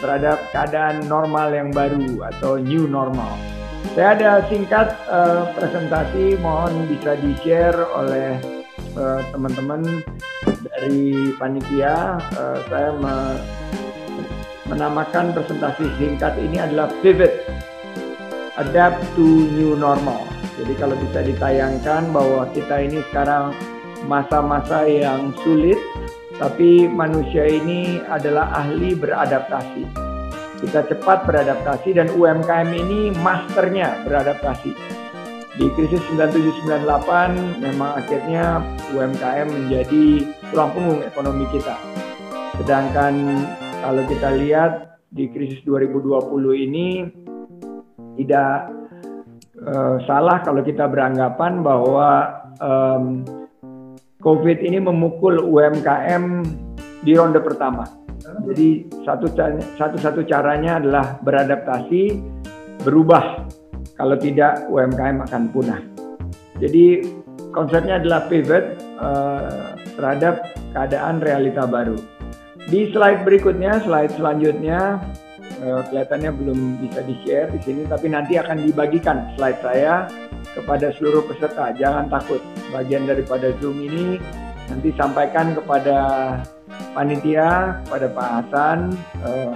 terhadap keadaan normal yang baru atau new normal. Saya ada singkat uh, presentasi, mohon bisa di-share oleh eh, teman-teman dari panitia. Uh, saya me menamakan presentasi singkat ini adalah pivot, adapt to new normal. Jadi kalau bisa ditayangkan bahwa kita ini sekarang masa-masa yang sulit, tapi manusia ini adalah ahli beradaptasi. Kita cepat beradaptasi dan UMKM ini masternya beradaptasi. Di krisis 9798 memang akhirnya UMKM menjadi tulang punggung ekonomi kita. Sedangkan kalau kita lihat di krisis 2020 ini tidak uh, salah kalau kita beranggapan bahwa um, COVID ini memukul UMKM di ronde pertama. Jadi satu satu satu caranya adalah beradaptasi, berubah. Kalau tidak UMKM akan punah. Jadi konsepnya adalah pivot uh, terhadap keadaan realita baru. Di slide berikutnya, slide selanjutnya uh, kelihatannya belum bisa di-share di sini, tapi nanti akan dibagikan slide saya kepada seluruh peserta. Jangan takut, bagian daripada Zoom ini nanti sampaikan kepada panitia, kepada Pak Hasan, eh,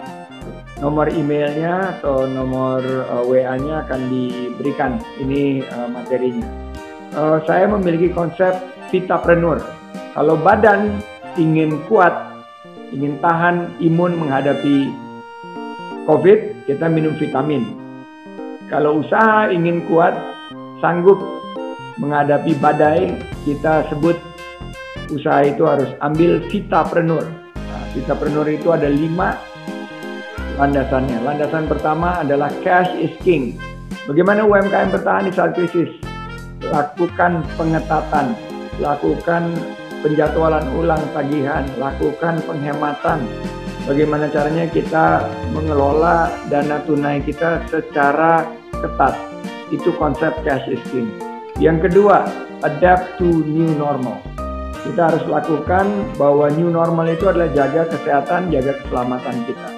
nomor emailnya atau nomor eh, WA-nya akan diberikan. Ini eh, materinya. Eh, saya memiliki konsep vitapreneur. Kalau badan ingin kuat, ingin tahan imun menghadapi COVID, kita minum vitamin. Kalau usaha ingin kuat, sanggup menghadapi badai, kita sebut usaha itu harus ambil vitapreneur. Nah, vitapreneur itu ada lima landasannya. Landasan pertama adalah cash is king. Bagaimana UMKM bertahan di saat krisis? Lakukan pengetatan, lakukan penjadwalan ulang tagihan, lakukan penghematan. Bagaimana caranya kita mengelola dana tunai kita secara ketat itu konsep cash is king. Yang kedua, adapt to new normal. Kita harus lakukan bahwa new normal itu adalah jaga kesehatan, jaga keselamatan kita.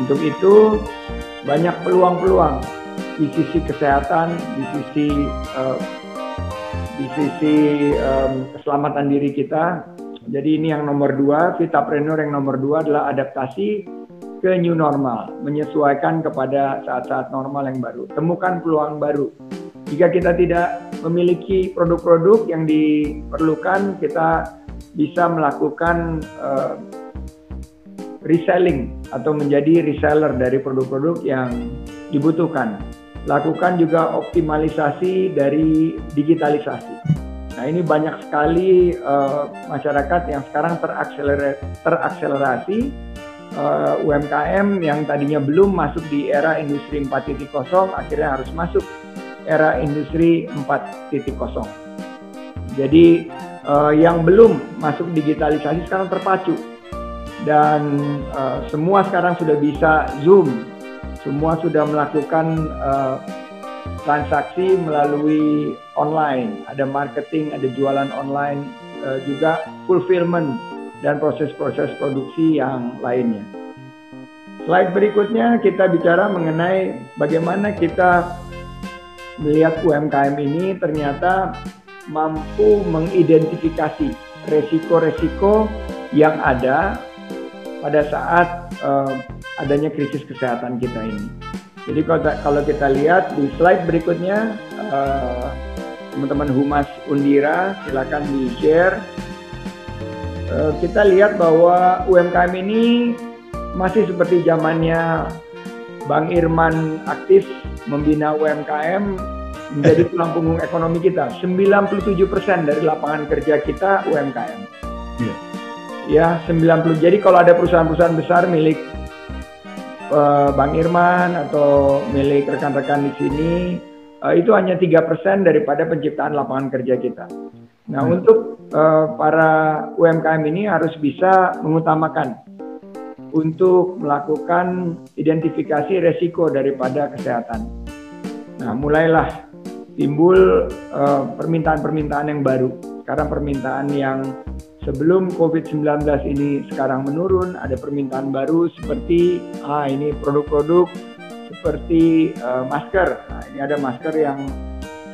Untuk itu, banyak peluang-peluang di sisi kesehatan, di sisi uh, di sisi um, keselamatan diri kita. Jadi ini yang nomor dua, Vitapreneur yang nomor dua adalah adaptasi ke new normal, menyesuaikan kepada saat-saat normal yang baru. Temukan peluang baru. Jika kita tidak memiliki produk-produk yang diperlukan, kita bisa melakukan uh, reselling atau menjadi reseller dari produk-produk yang dibutuhkan. Lakukan juga optimalisasi dari digitalisasi. Nah ini banyak sekali uh, masyarakat yang sekarang terakselerasi, uh, eh, UMKM yang tadinya belum masuk di era industri 4.0 akhirnya harus masuk era industri 4.0. Jadi uh, yang belum masuk digitalisasi sekarang terpacu dan uh, semua sekarang sudah bisa Zoom, semua sudah melakukan uh, transaksi melalui online, ada marketing, ada jualan online, uh, juga fulfillment dan proses-proses produksi yang lainnya. Slide berikutnya kita bicara mengenai bagaimana kita melihat UMKM ini ternyata mampu mengidentifikasi resiko-resiko yang ada pada saat uh, adanya krisis kesehatan kita ini. Jadi kalau kita lihat di slide berikutnya, uh, teman-teman Humas Undira silakan di share. Uh, kita lihat bahwa UMKM ini masih seperti zamannya Bang Irman aktif membina UMKM menjadi tulang punggung ekonomi kita. 97% dari lapangan kerja kita UMKM. Yeah ya 90 jadi kalau ada perusahaan-perusahaan besar milik uh, Bang Irman atau milik rekan-rekan di sini uh, itu hanya tiga persen daripada penciptaan lapangan kerja kita. Nah hmm. untuk uh, para UMKM ini harus bisa mengutamakan untuk melakukan identifikasi resiko daripada kesehatan. Nah mulailah timbul permintaan-permintaan uh, yang baru. Sekarang permintaan yang sebelum COVID-19 ini sekarang menurun, ada permintaan baru seperti ah ini produk-produk seperti uh, masker. Nah, ini ada masker yang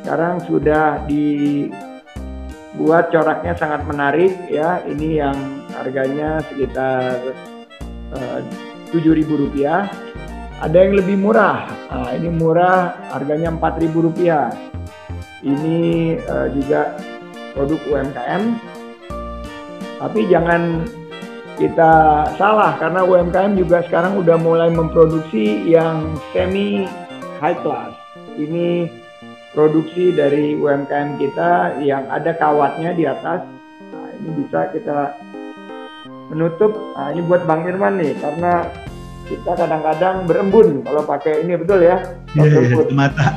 sekarang sudah dibuat coraknya sangat menarik ya. Ini yang harganya sekitar eh, tujuh ribu rupiah. Ada yang lebih murah. Nah, ini murah, harganya empat ribu rupiah. Ini uh, juga produk UMKM tapi jangan kita salah karena UMKM juga sekarang udah mulai memproduksi yang semi high class. Ini produksi dari UMKM kita yang ada kawatnya di atas. Nah, ini bisa kita menutup. Nah, ini buat Bang Irman nih karena kita kadang-kadang berembun kalau pakai ini betul ya. Iya, yeah, yeah, mata.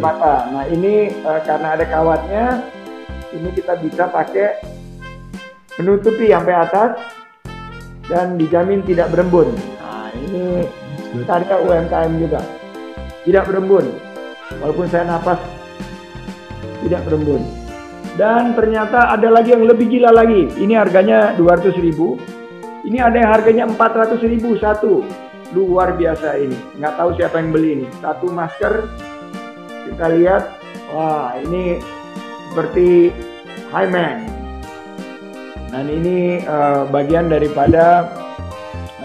Mata. Nah, ini uh, karena ada kawatnya ini kita bisa pakai menutupi sampai atas dan dijamin tidak berembun. Nah, ini karya UMKM juga. Tidak berembun. Walaupun saya napas tidak berembun. Dan ternyata ada lagi yang lebih gila lagi. Ini harganya 200 ribu. Ini ada yang harganya 400 ribu satu. Luar biasa ini. Nggak tahu siapa yang beli ini. Satu masker. Kita lihat. Wah ini seperti Hyman dan ini uh, bagian daripada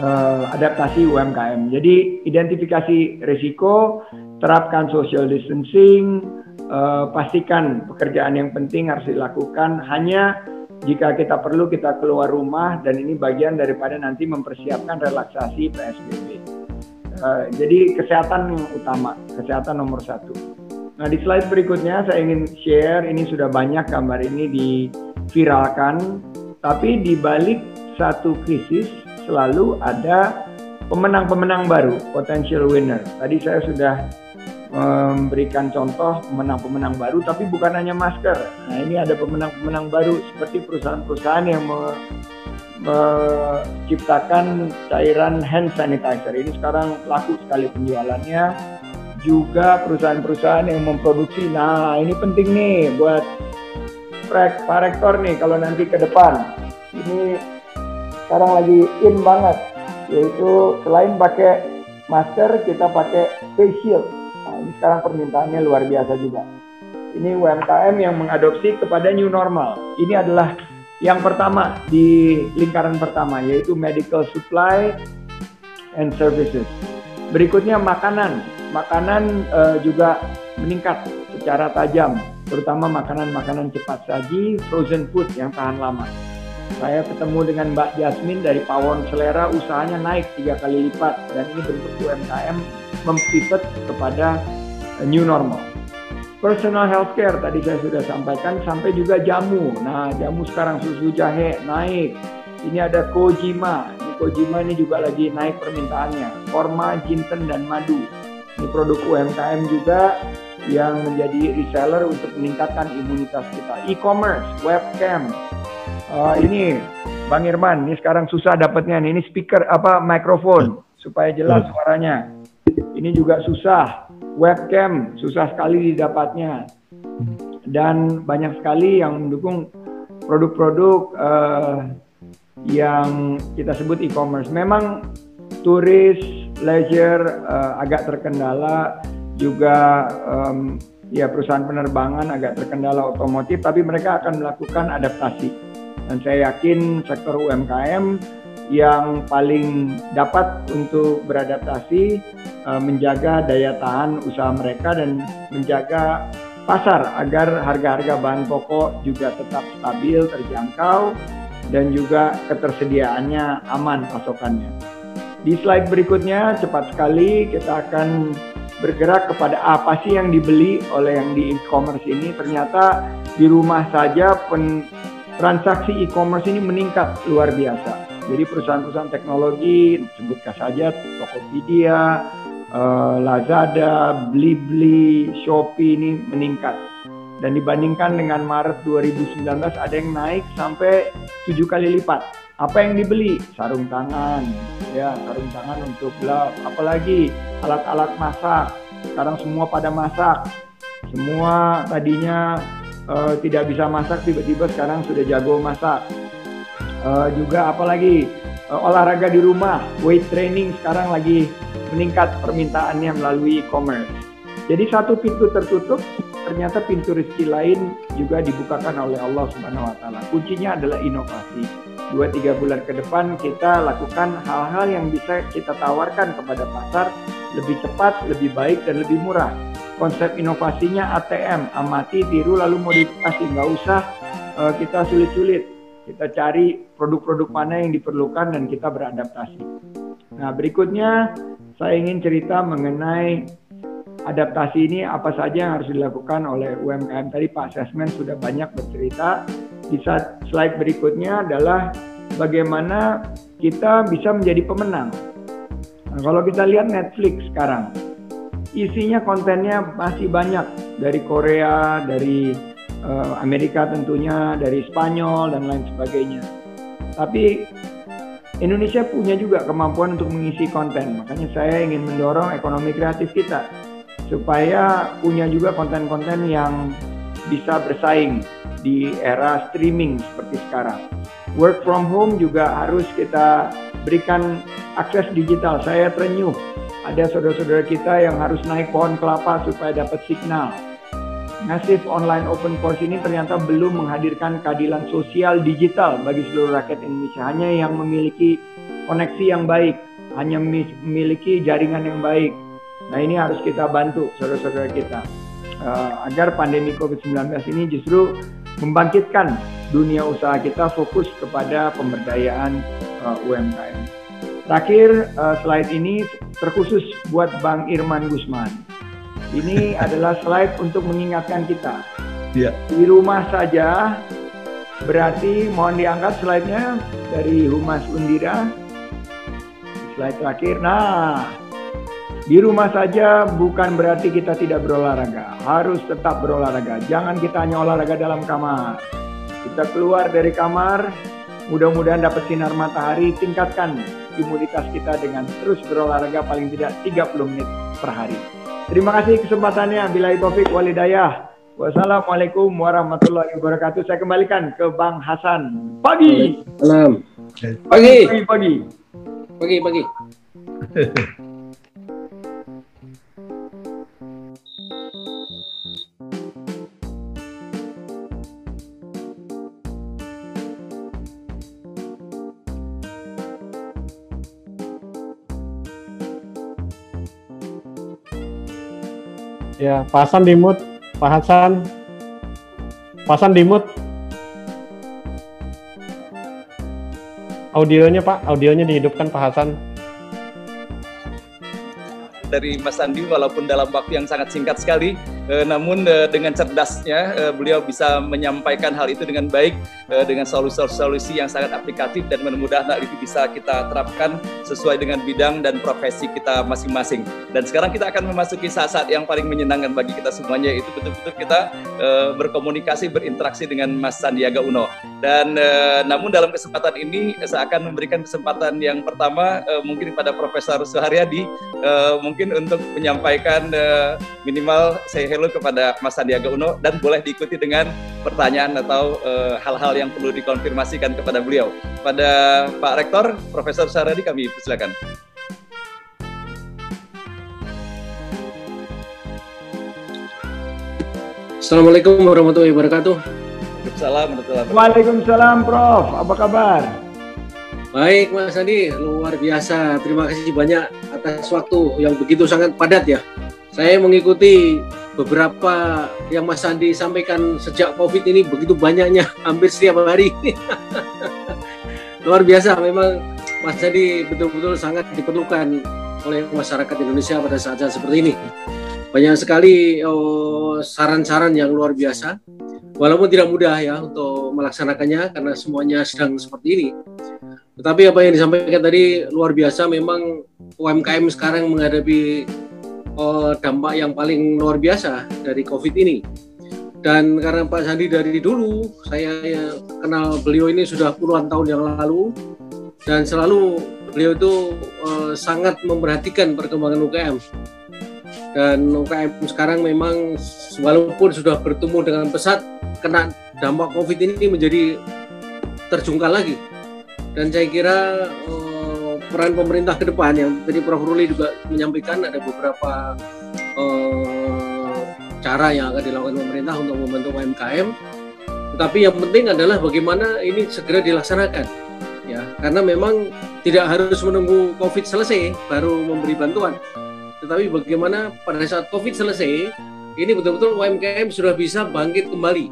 uh, adaptasi UMKM. Jadi identifikasi risiko, terapkan social distancing, uh, pastikan pekerjaan yang penting harus dilakukan hanya jika kita perlu kita keluar rumah dan ini bagian daripada nanti mempersiapkan relaksasi PSBB. Uh, jadi kesehatan utama, kesehatan nomor satu. Nah di slide berikutnya saya ingin share ini sudah banyak gambar ini diviralkan tapi di balik satu krisis selalu ada pemenang-pemenang baru, potential winner. Tadi saya sudah memberikan contoh pemenang-pemenang baru, tapi bukan hanya masker. Nah ini ada pemenang-pemenang baru seperti perusahaan-perusahaan yang me menciptakan cairan hand sanitizer. Ini sekarang laku sekali penjualannya. Juga perusahaan-perusahaan yang memproduksi. Nah ini penting nih buat Pak Rektor nih kalau nanti ke depan ini sekarang lagi in banget yaitu selain pakai masker kita pakai face shield. Nah, ini sekarang permintaannya luar biasa juga. Ini UMKM yang mengadopsi kepada new normal. Ini adalah yang pertama di lingkaran pertama yaitu medical supply and services. Berikutnya makanan. Makanan uh, juga meningkat secara tajam terutama makanan-makanan cepat saji, frozen food yang tahan lama. Saya ketemu dengan Mbak Jasmine dari Pawon Selera, usahanya naik tiga kali lipat dan ini bentuk UMKM mempivot kepada new normal. Personal healthcare tadi saya sudah sampaikan sampai juga jamu. Nah jamu sekarang susu jahe naik. Ini ada Kojima. Ini Kojima ini juga lagi naik permintaannya. Korma, jinten dan madu. Ini produk UMKM juga yang menjadi reseller untuk meningkatkan imunitas kita. E-commerce, webcam. Uh, ini Bang Irman, ini sekarang susah dapatnya. Ini speaker apa mikrofon supaya jelas suaranya. Ini juga susah. webcam susah sekali didapatnya dan banyak sekali yang mendukung produk-produk uh, yang kita sebut e-commerce. Memang turis, leisure uh, agak terkendala, juga um, ya perusahaan penerbangan agak terkendala otomotif, tapi mereka akan melakukan adaptasi. Dan saya yakin sektor UMKM yang paling dapat untuk beradaptasi uh, menjaga daya tahan usaha mereka dan menjaga pasar agar harga-harga bahan pokok juga tetap stabil, terjangkau dan juga ketersediaannya aman pasokannya. Di slide berikutnya cepat sekali kita akan bergerak kepada apa sih yang dibeli oleh yang di e-commerce ini. Ternyata di rumah saja pen, transaksi e-commerce ini meningkat luar biasa. Jadi perusahaan-perusahaan teknologi, sebutkan saja Tokopedia, uh, Lazada, Blibli, Shopee ini meningkat. Dan dibandingkan dengan Maret 2019 ada yang naik sampai tujuh kali lipat. Apa yang dibeli? Sarung tangan, ya sarung tangan untuk gelap. Apalagi alat-alat masak. Sekarang semua pada masak. Semua tadinya uh, tidak bisa masak, tiba-tiba sekarang sudah jago masak. Uh, juga apalagi uh, olahraga di rumah, weight training sekarang lagi meningkat permintaannya melalui e-commerce. Jadi satu pintu tertutup, ternyata pintu rezeki lain juga dibukakan oleh Allah Subhanahu wa taala. Kuncinya adalah inovasi. Dua tiga bulan ke depan kita lakukan hal-hal yang bisa kita tawarkan kepada pasar lebih cepat, lebih baik dan lebih murah. Konsep inovasinya ATM, amati, tiru lalu modifikasi. Nggak usah uh, kita sulit-sulit. Kita cari produk-produk mana yang diperlukan dan kita beradaptasi. Nah berikutnya saya ingin cerita mengenai adaptasi ini apa saja yang harus dilakukan oleh UMKM. Tadi Pak Sesmen sudah banyak bercerita. Di slide berikutnya adalah bagaimana kita bisa menjadi pemenang. Nah, kalau kita lihat Netflix sekarang, isinya kontennya masih banyak dari Korea, dari uh, Amerika tentunya, dari Spanyol dan lain sebagainya. Tapi Indonesia punya juga kemampuan untuk mengisi konten. Makanya saya ingin mendorong ekonomi kreatif kita supaya punya juga konten-konten yang bisa bersaing di era streaming seperti sekarang. Work from home juga harus kita berikan akses digital. Saya terenyuh ada saudara-saudara kita yang harus naik pohon kelapa supaya dapat signal Nasib online open course ini ternyata belum menghadirkan keadilan sosial digital bagi seluruh rakyat Indonesia. Hanya yang memiliki koneksi yang baik, hanya memiliki jaringan yang baik. Nah ini harus kita bantu saudara-saudara kita uh, agar pandemi COVID-19 ini justru membangkitkan dunia usaha kita fokus kepada pemberdayaan uh, eh, UMKM. Terakhir, uh, slide ini terkhusus buat Bang Irman Gusman. Ini adalah slide untuk mengingatkan kita. Ya. Di rumah saja, berarti mohon diangkat slide-nya dari Humas Undira. Slide terakhir. Nah, di rumah saja bukan berarti kita tidak berolahraga. Harus tetap berolahraga. Jangan kita hanya olahraga dalam kamar. Kita keluar dari kamar, mudah-mudahan dapat sinar matahari, tingkatkan imunitas kita dengan terus berolahraga paling tidak 30 menit per hari. Terima kasih kesempatannya. Bila Taufik Walidayah. Wassalamualaikum warahmatullahi wabarakatuh. Saya kembalikan ke Bang Hasan. Pagi. Salam. Pagi. Pagi. Pagi. Pagi. Pagi. Ya, Pak Hasan di mute. Pak Hasan. Di mute. Audionya Pak, audionya dihidupkan Pak Hasan dari Mas Andi walaupun dalam waktu yang sangat singkat sekali eh, namun eh, dengan cerdasnya eh, beliau bisa menyampaikan hal itu dengan baik eh, dengan solusi-solusi yang sangat aplikatif dan mudah-mudahan hal itu bisa kita terapkan sesuai dengan bidang dan profesi kita masing-masing. Dan sekarang kita akan memasuki saat-saat yang paling menyenangkan bagi kita semuanya itu betul-betul kita uh, berkomunikasi berinteraksi dengan Mas Sandiaga Uno. Dan uh, namun dalam kesempatan ini saya akan memberikan kesempatan yang pertama uh, mungkin kepada Profesor Suharyadi uh, mungkin untuk menyampaikan uh, minimal say hello kepada Mas Sandiaga Uno dan boleh diikuti dengan pertanyaan atau hal-hal uh, yang perlu dikonfirmasikan kepada beliau. Pada Pak Rektor, Profesor Suharyadi kami silakan. Assalamualaikum warahmatullahi wabarakatuh. Waalaikumsalam warahmatullahi Waalaikumsalam Prof. Apa kabar? Baik Mas Andi, luar biasa. Terima kasih banyak atas waktu yang begitu sangat padat ya. Saya mengikuti beberapa yang Mas Andi sampaikan sejak COVID ini begitu banyaknya, hampir setiap hari. luar biasa, memang Mas Andi betul-betul sangat diperlukan oleh masyarakat Indonesia pada saat-saat seperti ini. Banyak sekali oh, saran-saran yang luar biasa, walaupun tidak mudah ya untuk melaksanakannya karena semuanya sedang seperti ini tetapi apa yang disampaikan tadi luar biasa memang UMKM sekarang menghadapi uh, dampak yang paling luar biasa dari COVID ini. Dan karena Pak Sandi dari dulu saya ya, kenal beliau ini sudah puluhan tahun yang lalu dan selalu beliau itu uh, sangat memperhatikan perkembangan UKM. Dan UKM sekarang memang walaupun sudah bertemu dengan pesat kena dampak COVID ini menjadi terjungkal lagi dan saya kira uh, peran pemerintah ke depan yang tadi Prof. Ruli juga menyampaikan ada beberapa uh, cara yang akan dilakukan pemerintah untuk membantu UMKM. Tetapi yang penting adalah bagaimana ini segera dilaksanakan, ya karena memang tidak harus menunggu COVID selesai baru memberi bantuan, tetapi bagaimana pada saat COVID selesai ini betul-betul UMKM sudah bisa bangkit kembali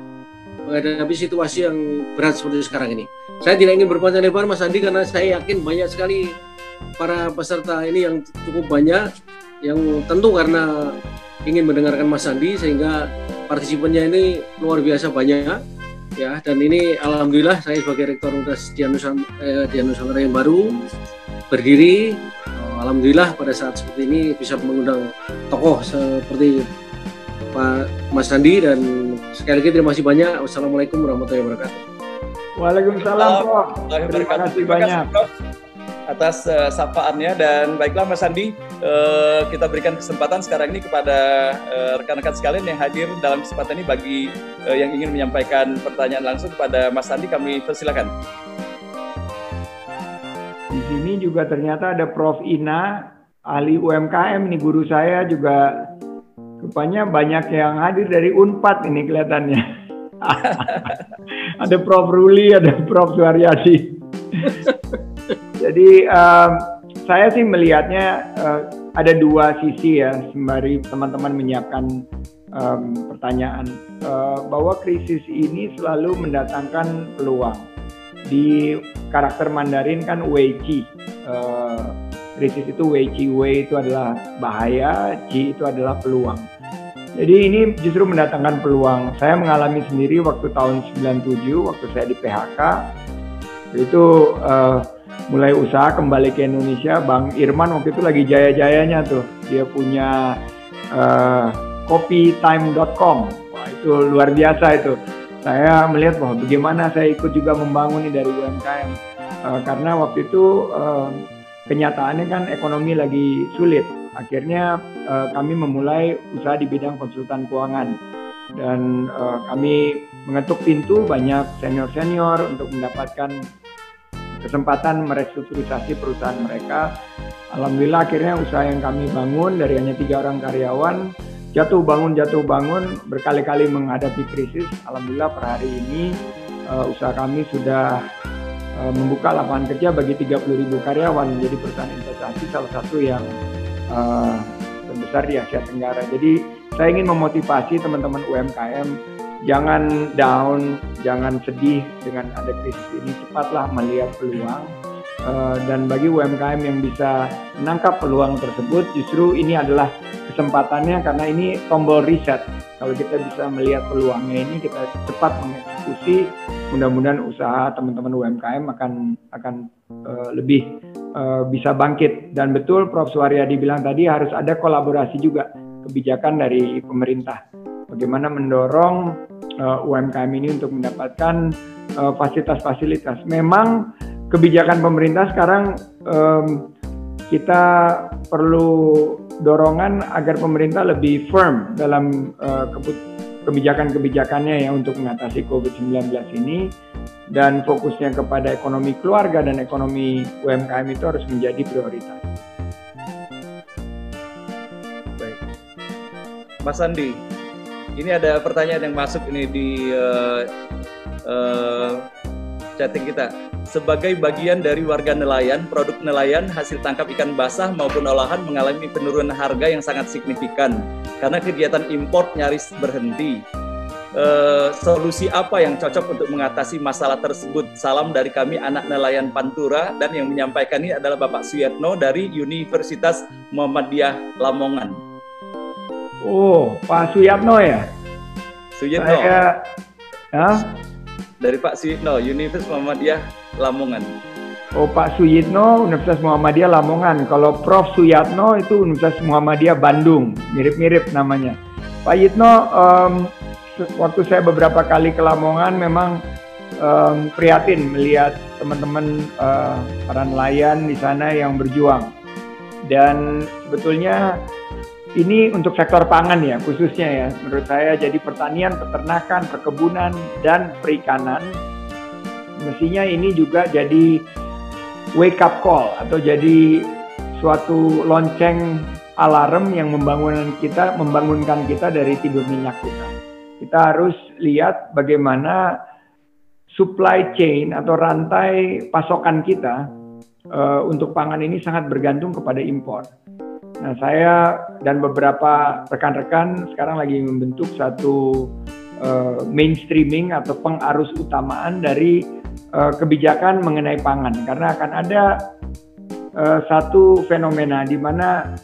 menghadapi situasi yang berat seperti sekarang ini. Saya tidak ingin berpanjang lebar Mas Andi karena saya yakin banyak sekali para peserta ini yang cukup banyak yang tentu karena ingin mendengarkan Mas Andi sehingga partisipannya ini luar biasa banyak ya. Dan ini alhamdulillah saya sebagai rektor Universitas Dianusantara eh, yang baru berdiri alhamdulillah pada saat seperti ini bisa mengundang tokoh seperti Pak Mas Andi. Dan sekali lagi terima kasih banyak. Wassalamualaikum warahmatullahi wabarakatuh Waalaikumsalam Prof. Terima kasih banyak. Prof atas uh, sapaannya dan baiklah Mas Andi uh, kita berikan kesempatan sekarang ini kepada uh, rekan-rekan sekalian yang hadir dalam kesempatan ini bagi uh, yang ingin menyampaikan pertanyaan langsung kepada Mas Andi kami persilakan. Di sini juga ternyata ada Prof Ina ahli UMKM ini guru saya juga rupanya banyak yang hadir dari Unpad ini kelihatannya. ada Prof. Ruli, ada Prof. Suharyadi. Jadi um, saya sih melihatnya uh, ada dua sisi ya sembari teman-teman menyiapkan um, pertanyaan uh, bahwa krisis ini selalu mendatangkan peluang. Di karakter Mandarin kan Wei Qi. Uh, krisis itu Wei Qi, Wei itu adalah bahaya, Qi itu adalah peluang. Jadi ini justru mendatangkan peluang. Saya mengalami sendiri waktu tahun 97 waktu saya di PHK. Itu uh, mulai usaha kembali ke Indonesia. Bang Irman waktu itu lagi jaya-jayanya tuh. Dia punya uh, copytime.com. Wah, itu luar biasa itu. Saya melihat bahwa bagaimana saya ikut juga membangun ini dari UMKM. Uh, karena waktu itu uh, kenyataannya kan ekonomi lagi sulit akhirnya uh, kami memulai usaha di bidang konsultan keuangan dan uh, kami mengetuk pintu banyak senior-senior untuk mendapatkan kesempatan merestrukturisasi perusahaan mereka. Alhamdulillah akhirnya usaha yang kami bangun dari hanya tiga orang karyawan jatuh bangun jatuh bangun berkali-kali menghadapi krisis. Alhamdulillah per hari ini uh, usaha kami sudah uh, membuka lapangan kerja bagi 30 ribu karyawan menjadi perusahaan investasi salah satu yang uh, terbesar di Asia Tenggara. Jadi saya ingin memotivasi teman-teman UMKM jangan down, jangan sedih dengan ada krisis ini. Cepatlah melihat peluang. Uh, dan bagi UMKM yang bisa menangkap peluang tersebut, justru ini adalah kesempatannya karena ini tombol reset. Kalau kita bisa melihat peluangnya ini, kita cepat mengeksekusi. Mudah-mudahan usaha teman-teman UMKM akan akan uh, lebih uh, bisa bangkit. Dan betul Prof. Suharyadi bilang tadi harus ada kolaborasi juga kebijakan dari pemerintah. Bagaimana mendorong uh, UMKM ini untuk mendapatkan fasilitas-fasilitas. Uh, Memang kebijakan pemerintah sekarang um, kita perlu dorongan agar pemerintah lebih firm dalam uh, kebijakan-kebijakannya ya untuk mengatasi COVID-19 ini dan fokusnya kepada ekonomi keluarga dan ekonomi UMKM itu harus menjadi prioritas. Baik. Mas Andi, ini ada pertanyaan yang masuk ini di uh, uh, chatting kita. Sebagai bagian dari warga nelayan, produk nelayan hasil tangkap ikan basah maupun olahan mengalami penurunan harga yang sangat signifikan karena kegiatan impor nyaris berhenti uh, solusi apa yang cocok untuk mengatasi masalah tersebut. Salam dari kami anak nelayan Pantura dan yang menyampaikan ini adalah Bapak Suyatno dari Universitas Muhammadiyah Lamongan. Oh, Pak Suyatno ya? Suyatno. Saya, ya? Dari Pak Suyitno, Universitas Muhammadiyah Lamongan. Oh Pak Suyitno Universitas Muhammadiyah Lamongan. Kalau Prof Suyatno itu Universitas Muhammadiyah Bandung, mirip-mirip namanya. Pak Yitno, um, waktu saya beberapa kali ke Lamongan memang um, prihatin melihat teman-teman uh, para nelayan di sana yang berjuang. Dan sebetulnya ini untuk sektor pangan ya khususnya ya menurut saya jadi pertanian, peternakan, perkebunan dan perikanan mestinya ini juga jadi wake up call atau jadi suatu lonceng alarm yang membangunkan kita membangunkan kita dari tidur minyak kita kita harus lihat bagaimana supply chain atau rantai pasokan kita uh, untuk pangan ini sangat bergantung kepada impor. Nah, saya dan beberapa rekan-rekan sekarang lagi membentuk satu uh, mainstreaming atau pengarus utamaan dari uh, kebijakan mengenai pangan karena akan ada uh, satu fenomena di mana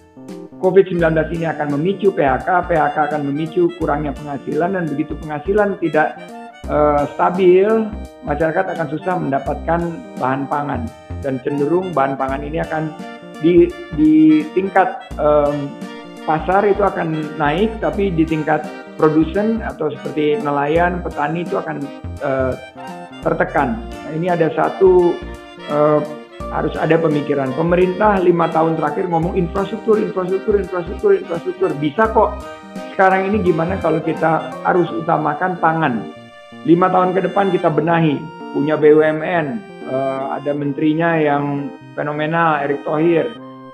COVID-19 ini akan memicu PHK, PHK akan memicu kurangnya penghasilan dan begitu penghasilan tidak uh, stabil, masyarakat akan susah mendapatkan bahan pangan dan cenderung bahan pangan ini akan di di tingkat um, pasar itu akan naik, tapi di tingkat produsen atau seperti nelayan, petani itu akan uh, tertekan. Nah, ini ada satu uh, harus ada pemikiran. Pemerintah lima tahun terakhir ngomong infrastruktur, infrastruktur, infrastruktur, infrastruktur. Bisa kok. Sekarang ini gimana kalau kita harus utamakan pangan? Lima tahun ke depan kita benahi, punya BUMN, eh, ada menterinya yang fenomenal, Erick Thohir.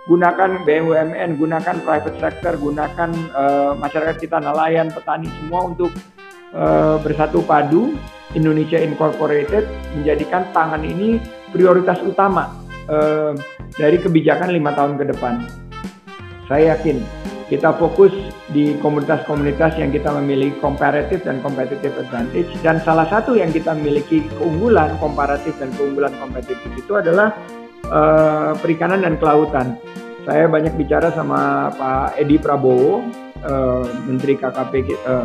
Gunakan BUMN, gunakan private sector, gunakan uh, masyarakat kita nelayan, petani semua untuk uh, bersatu padu Indonesia Incorporated menjadikan pangan ini prioritas utama uh, dari kebijakan lima tahun ke depan. Saya yakin kita fokus di komunitas-komunitas yang kita memiliki comparative dan competitive advantage dan salah satu yang kita memiliki keunggulan komparatif dan keunggulan kompetitif itu adalah uh, perikanan dan kelautan. Saya banyak bicara sama Pak Edi Prabowo, uh, Menteri KKP, uh,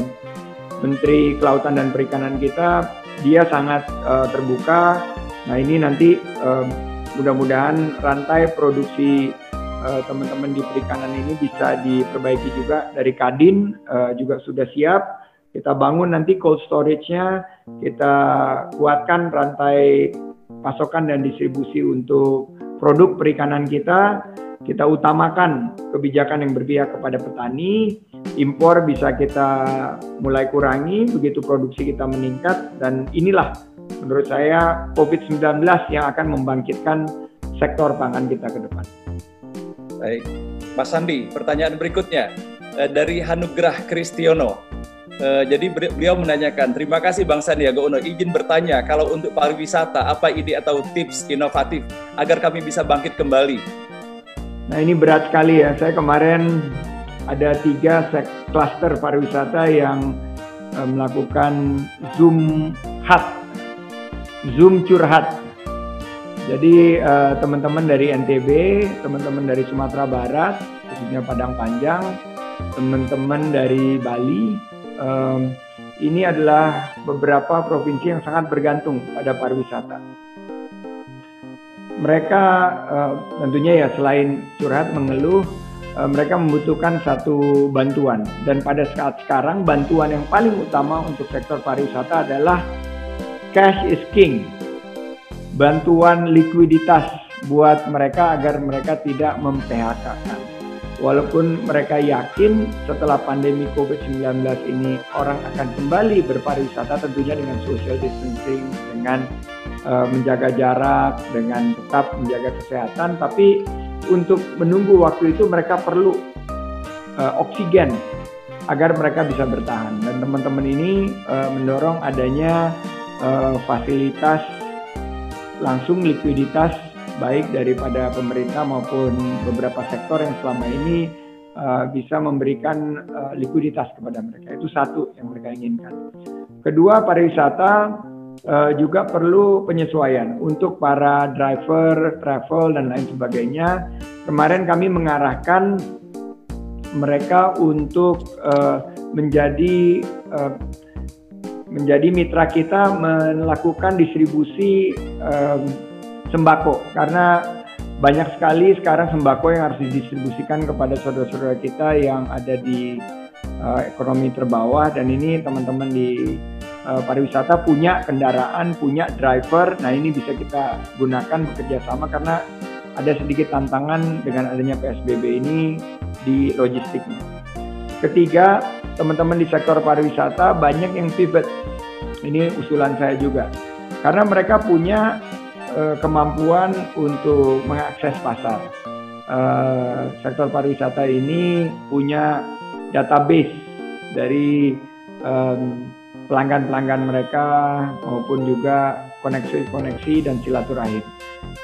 Menteri Kelautan dan Perikanan kita. Dia sangat terbuka. Nah ini nanti mudah-mudahan rantai produksi uh, teman-teman di perikanan ini bisa diperbaiki juga. Dari Kadin uh, juga sudah siap. Kita bangun nanti cold storage-nya. Kita kuatkan rantai pasokan dan distribusi untuk produk perikanan kita. Kita utamakan kebijakan yang berpihak kepada petani. Impor bisa kita mulai kurangi begitu produksi kita meningkat. Dan inilah menurut saya COVID-19 yang akan membangkitkan sektor pangan kita ke depan. Baik, Mas Sandi, pertanyaan berikutnya eh, dari Hanugrah Kristiono. Eh, jadi beliau menanyakan, terima kasih Bang Sandiaga Uno, izin bertanya kalau untuk pariwisata apa ide atau tips inovatif agar kami bisa bangkit kembali? Nah ini berat sekali ya, saya kemarin ada tiga klaster pariwisata yang eh, melakukan Zoom Hut Zoom curhat. Jadi uh, teman-teman dari NTB, teman-teman dari Sumatera Barat, khususnya Padang Panjang, teman-teman dari Bali, um, ini adalah beberapa provinsi yang sangat bergantung pada pariwisata. mereka uh, tentunya ya selain curhat mengeluh uh, mereka membutuhkan satu bantuan dan pada saat sekarang bantuan yang paling utama untuk sektor pariwisata adalah cash is king bantuan likuiditas buat mereka agar mereka tidak mem-PHK kan. Walaupun mereka yakin setelah pandemi COVID-19 ini orang akan kembali berpariwisata tentunya dengan social distancing, dengan uh, menjaga jarak, dengan tetap menjaga kesehatan, tapi untuk menunggu waktu itu mereka perlu uh, oksigen agar mereka bisa bertahan. Dan teman-teman ini uh, mendorong adanya uh, fasilitas langsung likuiditas baik daripada pemerintah maupun beberapa sektor yang selama ini uh, bisa memberikan uh, likuiditas kepada mereka. Itu satu yang mereka inginkan. Kedua, pariwisata uh, juga perlu penyesuaian untuk para driver, travel dan lain sebagainya. Kemarin kami mengarahkan mereka untuk uh, menjadi uh, menjadi mitra kita melakukan distribusi um, sembako karena banyak sekali sekarang sembako yang harus didistribusikan kepada saudara-saudara kita yang ada di uh, ekonomi terbawah dan ini teman-teman di uh, pariwisata punya kendaraan, punya driver. Nah, ini bisa kita gunakan bekerja sama karena ada sedikit tantangan dengan adanya PSBB ini di logistiknya. Ketiga, teman-teman di sektor pariwisata banyak yang pivot ini usulan saya juga. Karena mereka punya uh, kemampuan untuk mengakses pasar. Uh, sektor pariwisata ini punya database dari pelanggan-pelanggan mereka maupun juga koneksi-koneksi dan silaturahim.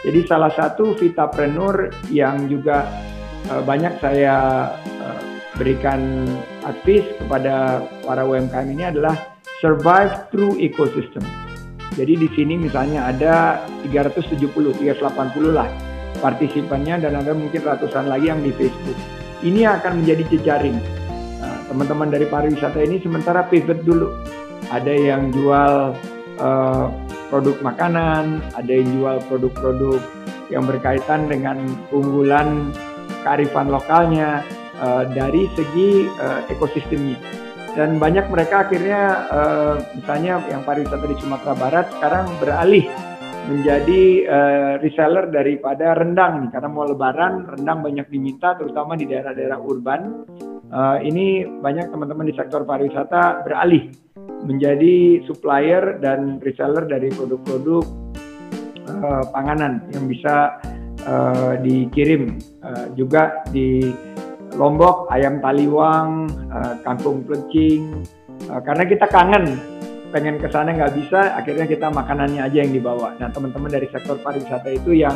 Jadi salah satu vitapreneur yang juga uh, banyak saya uh, berikan advice kepada para UMKM ini adalah survive through ecosystem. Jadi di sini misalnya ada 370, 380 lah partisipannya dan ada mungkin ratusan lagi yang di Facebook. Ini akan menjadi jejaring. Nah, teman-teman dari pariwisata ini sementara pivot dulu. Ada yang jual uh, produk makanan, ada yang jual produk-produk yang berkaitan dengan keunggulan kearifan lokalnya uh, dari segi uh, ekosistemnya. Dan banyak mereka akhirnya uh, misalnya yang pariwisata di Sumatera Barat sekarang beralih menjadi uh, reseller daripada rendang nih. Karena mau lebaran rendang banyak diminta terutama di daerah-daerah urban. Uh, ini banyak teman-teman di sektor pariwisata beralih menjadi supplier dan reseller dari produk-produk uh, panganan yang bisa uh, dikirim uh, juga di Lombok, ayam taliwang, uh, kangkung plecing. Uh, karena kita kangen, pengen ke sana nggak bisa, akhirnya kita makanannya aja yang dibawa. Nah, teman-teman dari sektor pariwisata itu yang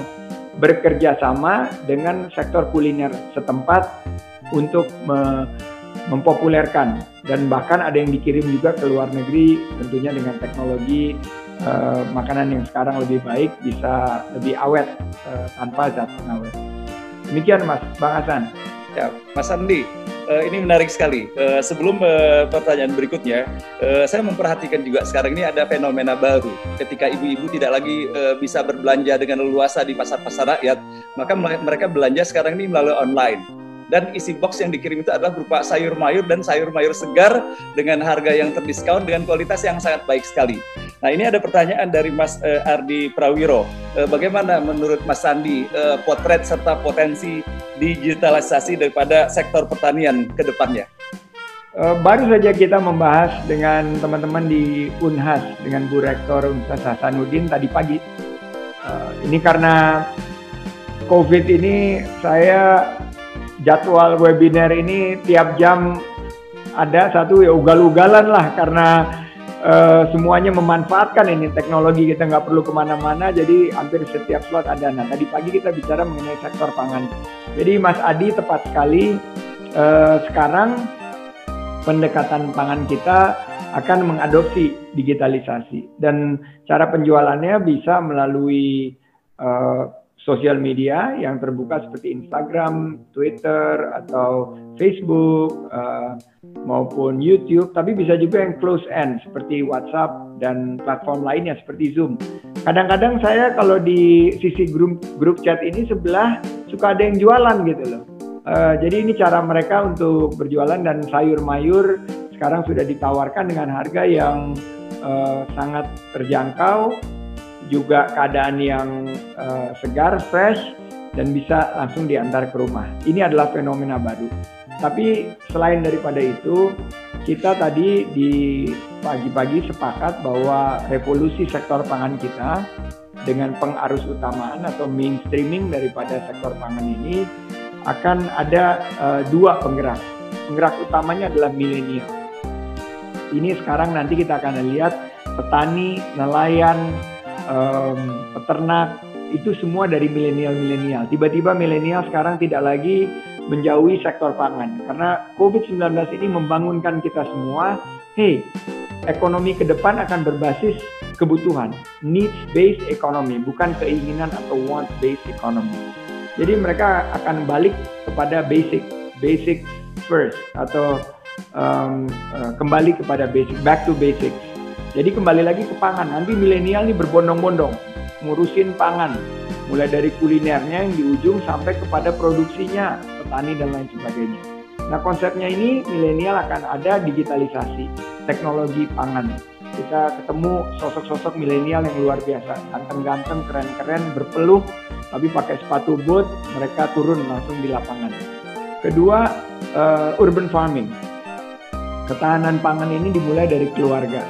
bekerja sama dengan sektor kuliner setempat untuk me mempopulerkan dan bahkan ada yang dikirim juga ke luar negeri tentunya dengan teknologi uh, makanan yang sekarang lebih baik bisa lebih awet uh, tanpa zat pengawet. Demikian Mas Bang Hasan. Ya, Mas Andi, uh, ini menarik sekali. Uh, sebelum uh, pertanyaan berikutnya, saya memperhatikan juga sekarang ini ada fenomena baru. Ketika ibu-ibu tidak lagi bisa berbelanja dengan leluasa di pasar-pasar rakyat, maka mereka belanja sekarang ini melalui online dan isi box yang dikirim itu adalah berupa sayur mayur dan sayur mayur segar dengan harga yang terdiskon dengan kualitas yang sangat baik sekali. Nah ini ada pertanyaan dari Mas uh, Ardi Prawiro. Uh, bagaimana menurut Mas Sandi uh, potret serta potensi digitalisasi daripada sektor pertanian ke depannya? Baru saja kita membahas dengan teman-teman di Unhas dengan Bu Rektor Universitas Hasanuddin tadi pagi. Ini karena COVID ini saya jadwal webinar ini tiap jam ada satu ya ugal-ugalan lah karena uh, semuanya memanfaatkan ini teknologi kita nggak perlu ke mana-mana jadi hampir setiap slot ada. Nah tadi pagi kita bicara mengenai sektor pangan. Jadi Mas Adi tepat sekali uh, sekarang pendekatan pangan kita akan mengadopsi digitalisasi dan cara penjualannya bisa melalui uh, sosial media yang terbuka seperti Instagram, Twitter, atau Facebook uh, maupun YouTube, tapi bisa juga yang close end seperti WhatsApp dan platform lainnya seperti Zoom. kadang-kadang saya kalau di sisi grup grup chat ini sebelah suka ada yang jualan gitu loh. Uh, jadi ini cara mereka untuk berjualan dan sayur mayur sekarang sudah ditawarkan dengan harga yang uh, sangat terjangkau, juga keadaan yang uh, segar, fresh, dan bisa langsung diantar ke rumah. Ini adalah fenomena baru. Tapi selain daripada itu, kita tadi di pagi-pagi sepakat bahwa revolusi sektor pangan kita dengan pengarus utamaan atau mainstreaming daripada sektor pangan ini akan ada uh, dua penggerak. Penggerak utamanya adalah milenial. Ini sekarang nanti kita akan lihat petani, nelayan, um, peternak itu semua dari milenial-milenial. Tiba-tiba milenial sekarang tidak lagi menjauhi sektor pangan karena COVID-19 ini membangunkan kita semua, hey, ekonomi ke depan akan berbasis kebutuhan, needs based economy, bukan keinginan atau want based economy. Jadi mereka akan balik kepada basic, basic first atau um, uh, kembali kepada basic, back to basics. Jadi kembali lagi ke pangan. Nanti milenial ini berbondong-bondong ngurusin pangan, mulai dari kulinernya yang di ujung sampai kepada produksinya, petani dan lain sebagainya. Nah konsepnya ini milenial akan ada digitalisasi, teknologi pangan. Kita ketemu sosok-sosok milenial yang luar biasa, ganteng-ganteng, keren-keren, berpeluh, tapi pakai sepatu boot, mereka turun langsung di lapangan. Kedua, uh, urban farming. Ketahanan pangan ini dimulai dari keluarga.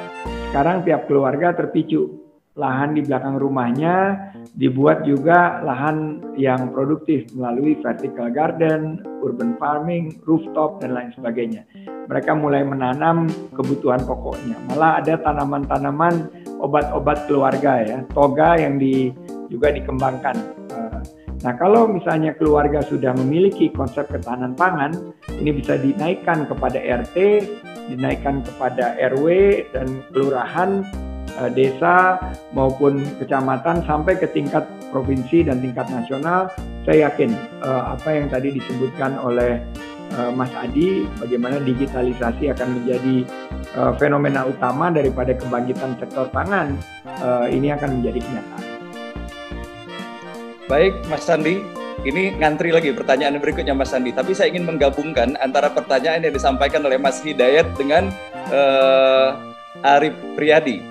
Sekarang tiap keluarga terpicu lahan di belakang rumahnya dibuat juga lahan yang produktif melalui vertical garden, urban farming, rooftop dan lain sebagainya. Mereka mulai menanam kebutuhan pokoknya. Malah ada tanaman-tanaman obat-obat keluarga ya, toga yang di, juga dikembangkan. Eh, nah, kalau misalnya keluarga sudah memiliki konsep ketahanan pangan, ini bisa dinaikkan kepada RT, dinaikkan kepada RW dan kelurahan Eh, desa maupun kecamatan sampai ke tingkat provinsi dan tingkat nasional, saya yakin uh, apa yang tadi disebutkan oleh uh, Mas Adi, bagaimana digitalisasi akan menjadi fenomena utama daripada kebangkitan sektor pangan, ini akan menjadi kenyataan. Baik, Mas Sandi, ini ngantri lagi pertanyaan berikutnya Mas Sandi. Tapi saya ingin menggabungkan antara pertanyaan yang disampaikan oleh Mas Hidayat dengan uh, Arif Priyadi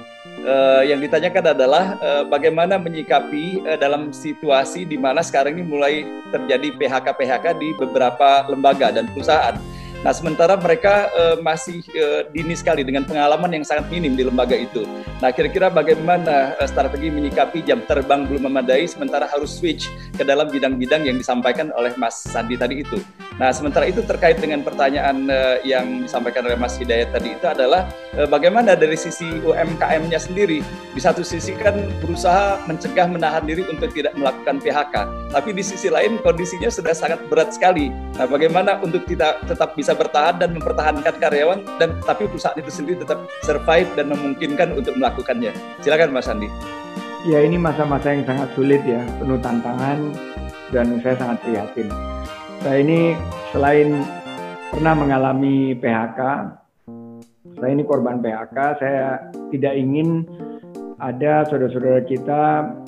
uh, yang ditanyakan adalah uh, bagaimana menyikapi uh, dalam situasi di mana sekarang ini mulai terjadi PHK-PHK di beberapa lembaga dan perusahaan. Nah, sementara mereka uh, masih uh, dini sekali dengan pengalaman yang sangat minim di lembaga itu. Nah, kira-kira bagaimana uh, strategi menyikapi jam terbang belum memadai sementara harus switch ke dalam bidang-bidang yang disampaikan oleh Mas Sandi tadi itu. Nah, sementara itu terkait dengan pertanyaan uh, yang disampaikan oleh Mas Hidayat tadi itu adalah uh, bagaimana dari sisi UMKM-nya sendiri. Di satu sisi kan berusaha mencegah menahan diri untuk tidak melakukan PHK, tapi di sisi lain kondisinya sudah sangat berat sekali. Nah, bagaimana untuk kita tetap bisa bisa bertahan dan mempertahankan karyawan dan tapi perusahaan itu sendiri tetap survive dan memungkinkan untuk melakukannya. Silakan Mas Andi. Ya ini masa-masa yang sangat sulit ya, penuh tantangan dan saya sangat prihatin. Saya ini selain pernah mengalami PHK, saya ini korban PHK, saya tidak ingin ada saudara-saudara kita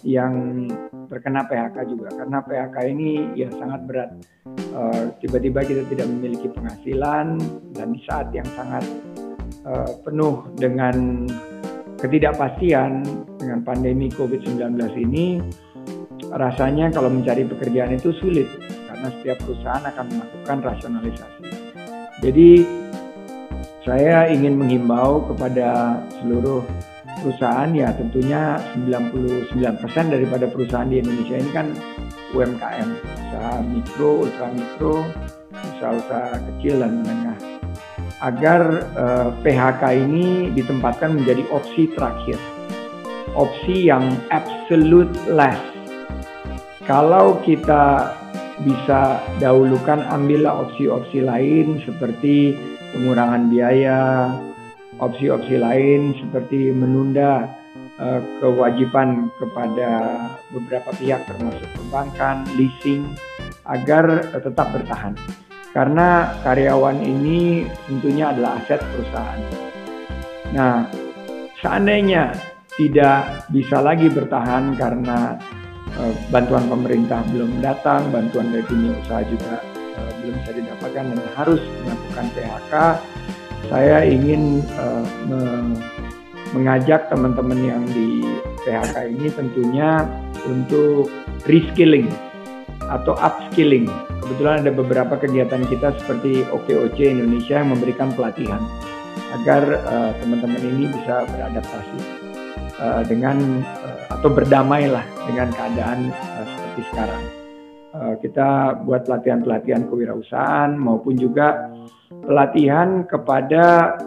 yang terkena PHK juga karena PHK ini ya sangat berat. Uh, tiba-tiba kita tidak memiliki penghasilan dan di saat yang sangat uh, penuh dengan ketidakpastian dengan pandemi COVID-19 ini rasanya kalau mencari pekerjaan itu sulit karena setiap perusahaan akan melakukan rasionalisasi. Jadi saya ingin menghimbau kepada seluruh perusahaan ya tentunya 99% daripada perusahaan di Indonesia ini kan UMKM, usaha mikro, ultra mikro, usaha-usaha kecil dan menengah. Agar eh, PHK ini ditempatkan menjadi opsi terakhir. Opsi yang absolute last. Kalau kita bisa dahulukan ambillah opsi-opsi lain seperti pengurangan biaya, opsi-opsi lain seperti menunda uh, kewajiban kepada beberapa pihak termasuk perbankan, leasing agar uh, tetap bertahan. Karena karyawan ini tentunya adalah aset perusahaan. Nah, seandainya tidak bisa lagi bertahan karena uh, bantuan pemerintah belum datang, bantuan dari dunia usaha juga uh, belum bisa didapatkan dan harus melakukan PHK, saya ingin uh, me mengajak teman-teman yang di PHK ini tentunya untuk reskilling atau upskilling. Kebetulan ada beberapa kegiatan kita seperti OKOC Indonesia yang memberikan pelatihan agar teman-teman uh, ini bisa beradaptasi uh, dengan uh, atau berdamailah dengan keadaan uh, seperti sekarang. Uh, kita buat pelatihan-pelatihan kewirausahaan maupun juga pelatihan kepada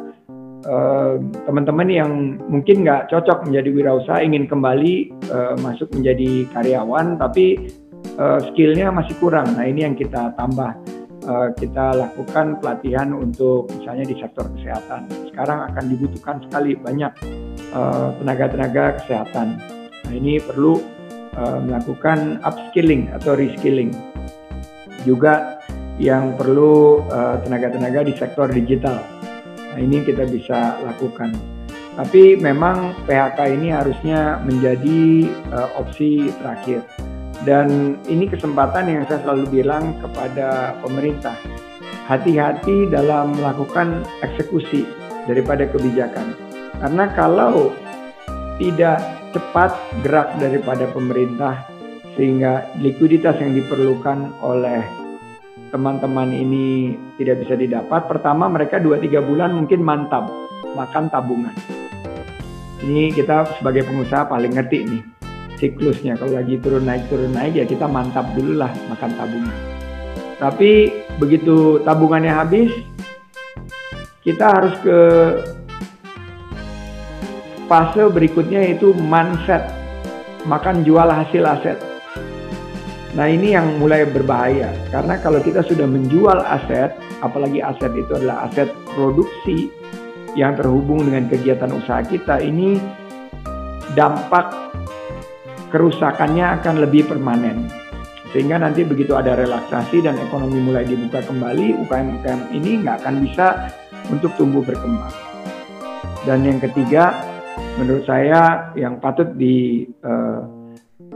teman-teman uh, yang mungkin nggak cocok menjadi wirausaha ingin kembali uh, masuk menjadi karyawan tapi uh, skillnya masih kurang. Nah ini yang kita tambah uh, kita lakukan pelatihan untuk misalnya di sektor kesehatan. Sekarang akan dibutuhkan sekali banyak Eh, tenaga-tenaga kesehatan. Nah ini perlu melakukan upskilling atau reskilling. Juga yang perlu eh, tenaga-tenaga di sektor digital. Nah ini kita bisa lakukan. Tapi memang PHK ini harusnya menjadi uh, opsi terakhir. Dan ini kesempatan yang saya selalu bilang kepada pemerintah. Hati-hati dalam melakukan eksekusi daripada kebijakan karena kalau tidak cepat gerak daripada pemerintah sehingga likuiditas yang diperlukan oleh teman-teman ini tidak bisa didapat. Pertama mereka 2-3 bulan mungkin mantap makan tabungan. Ini kita sebagai pengusaha paling ngerti nih siklusnya. Kalau lagi turun naik turun naik ya kita mantap dulu lah makan tabungan. Tapi begitu tabungannya habis, kita harus ke fase berikutnya yaitu manset, makan jual hasil aset. Nah ini yang mulai berbahaya karena kalau kita sudah menjual aset, apalagi aset itu adalah aset produksi yang terhubung dengan kegiatan usaha kita, ini dampak kerusakannya akan lebih permanen. Sehingga nanti begitu ada relaksasi dan ekonomi mulai dibuka kembali, UKM-UKM ini nggak akan bisa untuk tumbuh berkembang. Dan yang ketiga, menurut saya yang patut di uh,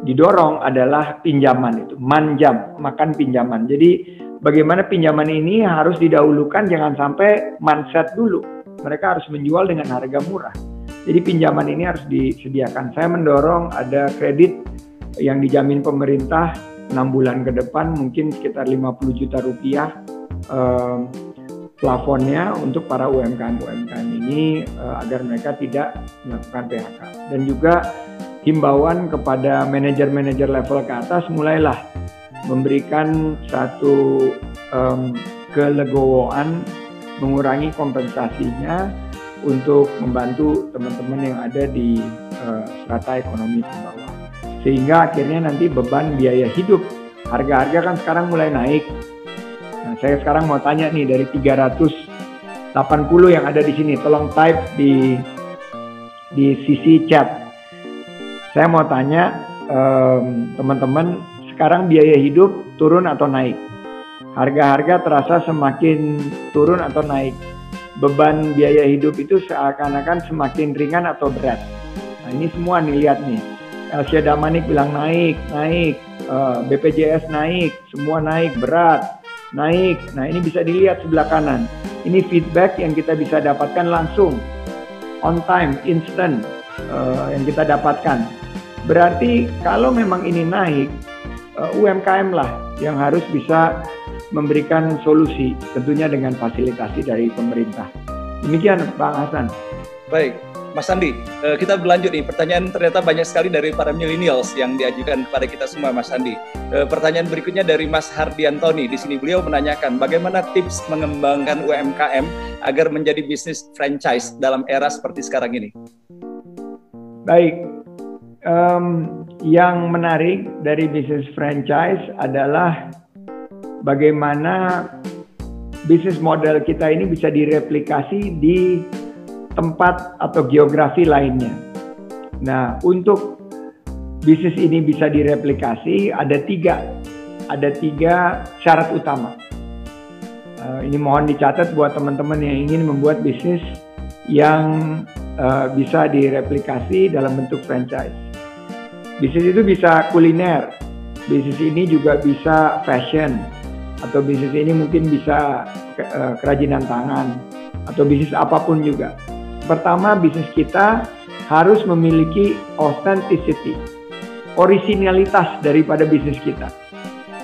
didorong adalah pinjaman itu manjam makan pinjaman. Jadi bagaimana pinjaman ini harus didahulukan jangan sampai manset dulu. Mereka harus menjual dengan harga murah. Jadi pinjaman ini harus disediakan. Saya mendorong ada kredit yang dijamin pemerintah 6 bulan ke depan mungkin sekitar 50 juta rupiah uh, plafonnya untuk para UMKM-UMKM ini uh, agar mereka tidak melakukan PHK dan juga himbauan kepada manajer-manajer level ke atas mulailah memberikan satu um, kelegowoan mengurangi kompensasinya untuk membantu teman-teman yang ada di uh, strata ekonomi ke bawah. Sehingga akhirnya nanti beban biaya hidup. Harga-harga kan sekarang mulai naik. Nah, saya sekarang mau tanya nih dari 380 yang ada di sini, tolong type di di sisi chat. Saya mau tanya teman-teman, sekarang biaya hidup turun atau naik? Harga-harga terasa semakin turun atau naik? Beban biaya hidup itu seakan-akan semakin ringan atau berat? Nah ini semua nih lihat nih. Elsia Damanik bilang naik, naik, eh, BPJS naik, semua naik, berat naik. Nah, ini bisa dilihat sebelah kanan. Ini feedback yang kita bisa dapatkan langsung, on time, instant uh, yang kita dapatkan. Berarti kalau memang ini naik, eh, UMKM lah yang harus bisa memberikan solusi, tentunya dengan fasilitasi dari pemerintah. Demikian Pak Hasan. Baik, Mas Andi, eh, kita berlanjut nih. Pertanyaan ternyata banyak sekali dari para millennials yang diajukan kepada kita semua, Mas Andi. Eh, pertanyaan berikutnya dari Mas Hardiantoni. Di sini beliau menanyakan bagaimana tips mengembangkan UMKM agar menjadi bisnis franchise dalam era seperti sekarang ini. Baik, um, yang menarik dari bisnis franchise adalah bagaimana bisnis model kita ini bisa direplikasi di tempat atau geografi lainnya. Nah, untuk bisnis ini bisa direplikasi ada tiga, ada tiga syarat utama. Uh, ini mohon dicatat buat teman-teman yang ingin membuat bisnis yang uh, bisa direplikasi dalam bentuk franchise. Bisnis itu bisa kuliner, bisnis ini juga bisa fashion, atau bisnis ini mungkin bisa uh, kerajinan tangan, atau bisnis apa pun juga. Pertama, bisnis kita harus memiliki authenticity, originalitas daripada bisnis kita.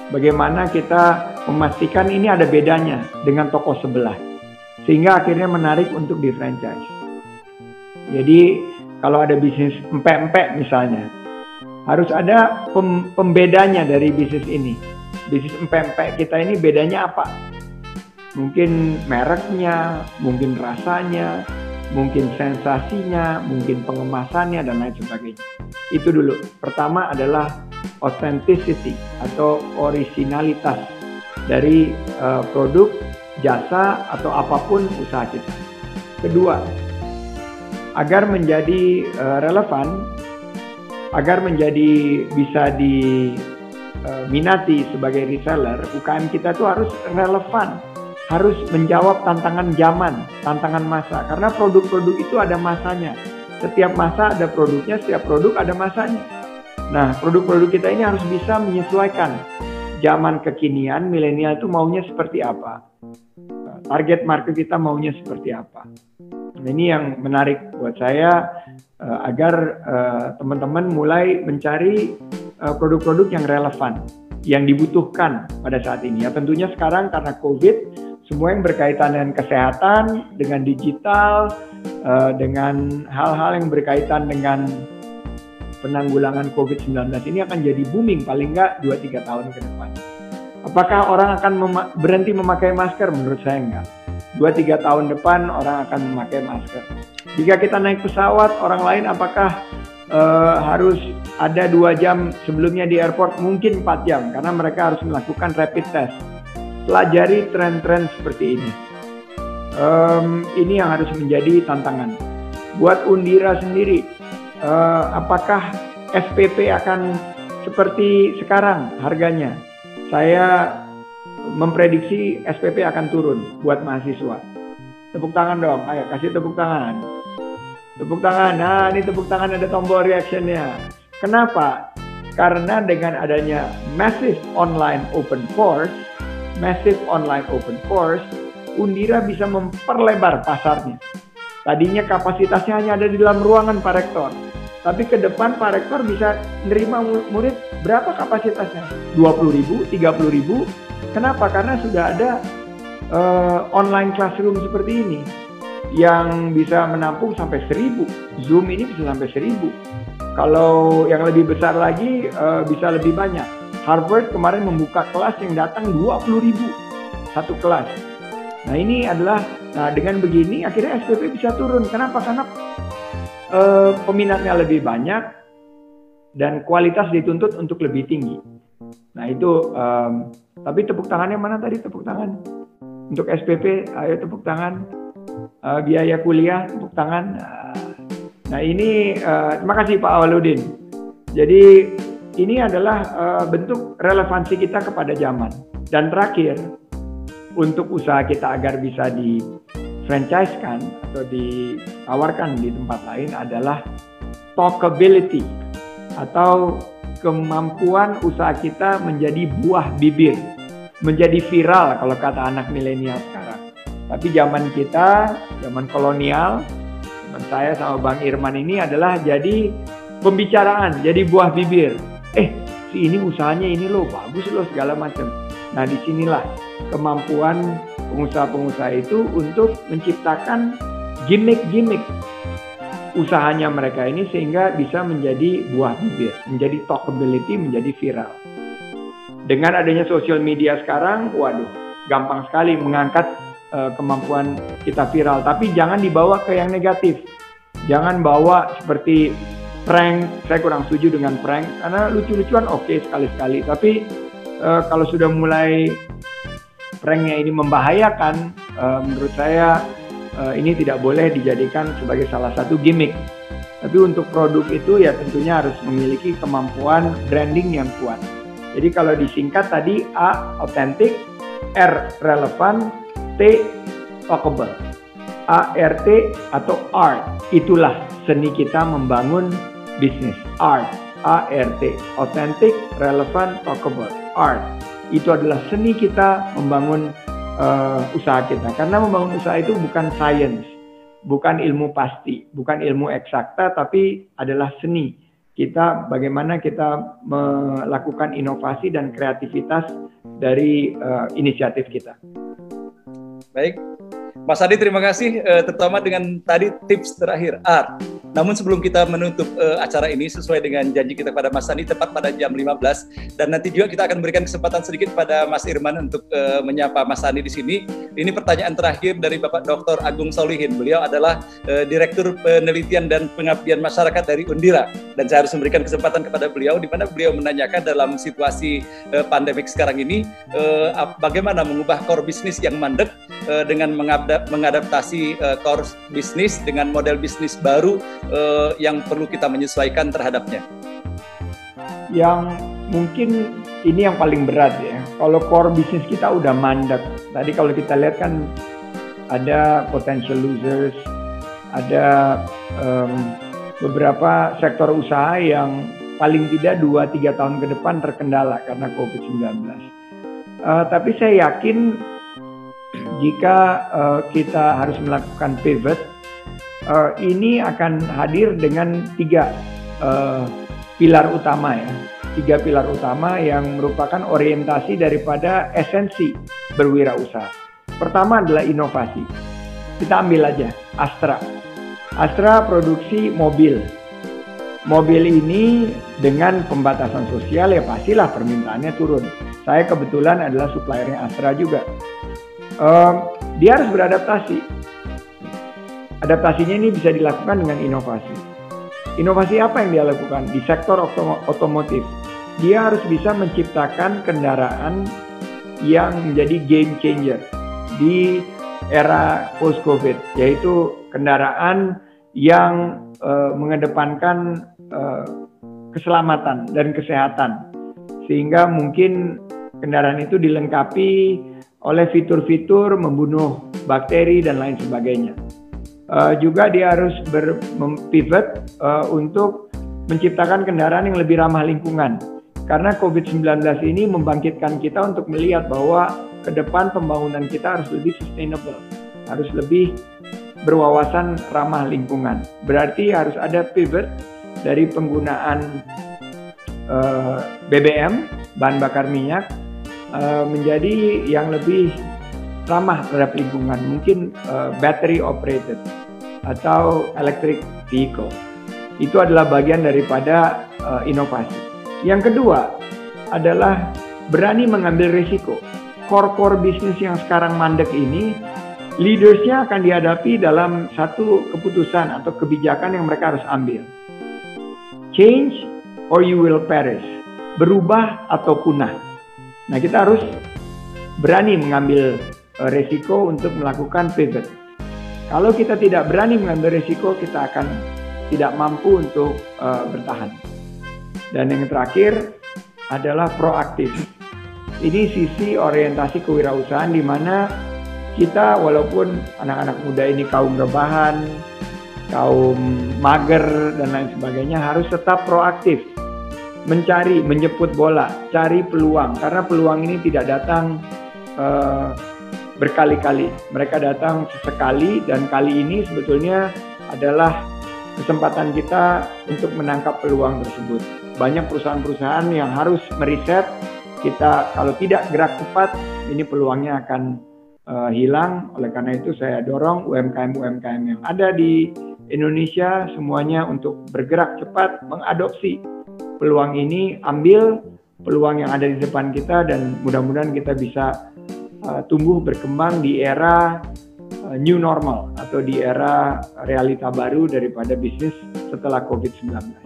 Bagaimana kita memastikan ini ada bedanya dengan toko sebelah, sehingga akhirnya menarik untuk di franchise. Jadi kalau ada bisnis empek-empek misalnya, harus ada pem pembedanya dari bisnis ini. Bisnis empek-empek kita ini bedanya apa? Mungkin mereknya, mungkin rasanya, mungkin sensasinya, mungkin pengemasannya dan lain sebagainya. Itu dulu. Pertama adalah authenticity atau originalitas dari uh, produk, jasa atau apa pun usaha kita. Kedua, agar menjadi uh, relevan, agar menjadi bisa diminati uh, sebagai reseller, UKM kita tuh harus relevan, harus menjawab tantangan zaman, tantangan masa. Karena produk-produk itu ada masanya. Setiap masa ada produknya, setiap produk ada masanya. Nah, produk-produk kita ini harus bisa menyesuaikan zaman kekinian, milenial itu maunya seperti apa. Target market kita maunya seperti apa. Nah, ini yang menarik buat saya uh, agar uh, teman-teman mulai mencari uh, produk-produk yang relevan, yang dibutuhkan pada saat ini. Ya tentunya sekarang karena COVID, semua yang berkaitan dengan kesehatan, dengan digital, uh, dengan hal-hal yang berkaitan dengan penanggulangan COVID-19 ini akan jadi booming paling nggak 2-3 tahun ke depan. Apakah orang akan mema berhenti memakai masker? Menurut saya enggak dua tiga tahun depan orang akan memakai masker. Jika kita naik pesawat, orang lain apakah uh, harus ada dua jam sebelumnya di airport? Mungkin empat jam, karena mereka harus melakukan rapid test. Pelajari tren-tren seperti ini. Um, ini yang harus menjadi tantangan. Buat Undira sendiri, uh, apakah SPP akan seperti sekarang harganya? Saya memprediksi SPP akan turun buat mahasiswa. Tepuk tangan dong, ayo kasih tepuk tangan. Tepuk tangan, nah ini tepuk tangan ada tombol reactionnya. Kenapa? Karena dengan adanya massive online open course, massive online open course, Undira bisa memperlebar pasarnya. Tadinya kapasitasnya hanya ada di dalam ruangan Pak Rektor. Tapi ke depan Pak Rektor bisa menerima murid berapa kapasitasnya? 20 ribu, 30 ribu, Kenapa? Karena sudah ada uh, online classroom seperti ini yang bisa menampung sampai seribu. Zoom ini bisa sampai seribu. Kalau yang lebih besar lagi uh, bisa lebih banyak. Harvard kemarin membuka kelas yang datang 20 ribu satu kelas. Nah ini adalah nah dengan begini akhirnya SPP bisa turun. Kenapa? Karena uh, peminatnya lebih banyak dan kualitas dituntut untuk lebih tinggi. Nah itu um, tapi tepuk tangannya mana tadi tepuk tangan? Untuk SPP, ayo tepuk tangan. Uh, biaya kuliah, tepuk tangan. Uh, nah ini, uh, terima kasih Pak Awaludin. Jadi ini adalah uh, bentuk relevansi kita kepada zaman. Dan terakhir, untuk usaha kita agar bisa di franchise kan atau ditawarkan di tempat lain adalah talkability atau kemampuan usaha kita menjadi buah bibir menjadi viral kalau kata anak milenial sekarang. Tapi zaman kita, zaman kolonial, zaman saya sama Bang Irman ini adalah jadi pembicaraan, jadi buah bibir. Eh, si ini usahanya ini loh, bagus loh segala macam. Nah, di sinilah kemampuan pengusaha-pengusaha itu untuk menciptakan gimmick-gimmick usahanya mereka ini sehingga bisa menjadi buah bibir, menjadi talkability, menjadi viral. Dengan adanya sosial media sekarang, waduh, gampang sekali mengangkat uh, kemampuan kita viral. Tapi jangan dibawa ke yang negatif. Jangan bawa seperti prank. Saya kurang setuju dengan prank karena lucu-lucuan oke okay, sekali-sekali. Tapi uh, kalau sudah mulai pranknya ini membahayakan, uh, menurut saya uh, ini tidak boleh dijadikan sebagai salah satu gimmick. Tapi untuk produk itu ya tentunya harus memiliki kemampuan branding yang kuat. Jadi kalau disingkat tadi A authentic, R relevan, T talkable. ART atau art. Itulah seni kita membangun bisnis. Art, ART, authentic, relevant, talkable. Art. Itu adalah seni kita membangun uh, usaha kita. Karena membangun usaha itu bukan science, bukan ilmu pasti, bukan ilmu eksakta, tapi adalah seni. Kita bagaimana kita melakukan inovasi dan kreativitas dari uh, inisiatif kita. Baik, Mas Adi terima kasih uh, terutama dengan tadi tips terakhir art. Namun sebelum kita menutup uh, acara ini sesuai dengan janji kita pada Mas Adi tepat pada jam 15 dan nanti juga kita akan berikan kesempatan sedikit pada Mas Irman untuk uh, menyapa Mas Adi di sini. Ini pertanyaan terakhir dari Bapak Dr. Agung Solihin. Beliau adalah uh, Direktur Penelitian dan Pengabdian Masyarakat dari Undira dan saya harus memberikan kesempatan kepada beliau di mana beliau menanyakan dalam situasi uh, pandemik sekarang ini uh, bagaimana mengubah core bisnis yang mandek uh, dengan mengadaptasi uh, core bisnis dengan model bisnis baru uh, yang perlu kita menyesuaikan terhadapnya? Yang mungkin ini yang paling berat ya. Kalau core bisnis kita udah mandek. Tadi kalau kita lihat kan ada potential losers, ada um, beberapa sektor usaha yang paling tidak 2-3 tahun ke depan terkendala karena COVID-19. Uh, tapi saya yakin jika uh, kita harus melakukan pivot, uh, ini akan hadir dengan tiga uh, pilar utama ya, tiga pilar utama yang merupakan orientasi daripada esensi berwirausaha. Pertama adalah inovasi. Kita ambil aja Astra. Astra produksi mobil. Mobil ini dengan pembatasan sosial ya pastilah permintaannya turun. Saya kebetulan adalah suppliernya Astra juga um, dia harus beradaptasi. Adaptasinya ini bisa dilakukan dengan inovasi. Inovasi apa yang dia lakukan di sektor otomotif? Dia harus bisa menciptakan kendaraan yang menjadi game changer di era post covid, yaitu kendaraan yang uh, mengedepankan uh, keselamatan dan kesehatan, sehingga mungkin kendaraan itu dilengkapi oleh fitur-fitur membunuh bakteri dan lain sebagainya. Uh, juga dia harus berpivot uh, untuk menciptakan kendaraan yang lebih ramah lingkungan. Karena COVID-19 ini membangkitkan kita untuk melihat bahwa ke depan pembangunan kita harus lebih sustainable, harus lebih berwawasan ramah lingkungan. Berarti harus ada pivot dari penggunaan uh, eh, BBM, bahan bakar minyak, Eh, menjadi yang lebih ramah terhadap lingkungan, mungkin uh, battery operated atau electric vehicle. Itu adalah bagian daripada uh, inovasi. Yang kedua adalah berani mengambil risiko. Core-core bisnis yang sekarang mandek ini, leadersnya akan dihadapi dalam satu keputusan atau kebijakan yang mereka harus ambil. Change or you will perish. Berubah atau punah. Nah, kita harus berani mengambil resiko untuk melakukan pivot. Kalau kita tidak berani mengambil resiko, kita akan tidak mampu untuk uh, bertahan. Dan yang terakhir adalah proaktif. Ini sisi orientasi kewirausahaan di mana kita walaupun anak-anak muda ini kaum rebahan, kaum mager dan lain sebagainya harus tetap proaktif mencari, menjemput bola, cari peluang karena peluang ini tidak datang uh, berkali-kali. Mereka datang sesekali dan kali ini sebetulnya adalah kesempatan kita untuk menangkap peluang tersebut. Banyak perusahaan-perusahaan yang harus meriset kita kalau tidak gerak cepat ini peluangnya akan uh, hilang. Oleh karena itu saya dorong UMKM-UMKM yang ada di Indonesia semuanya untuk bergerak cepat mengadopsi peluang ini, ambil peluang yang ada di depan kita dan mudah-mudahan kita bisa uh, tumbuh berkembang di era uh, new normal atau di era realita baru daripada bisnis setelah COVID-19.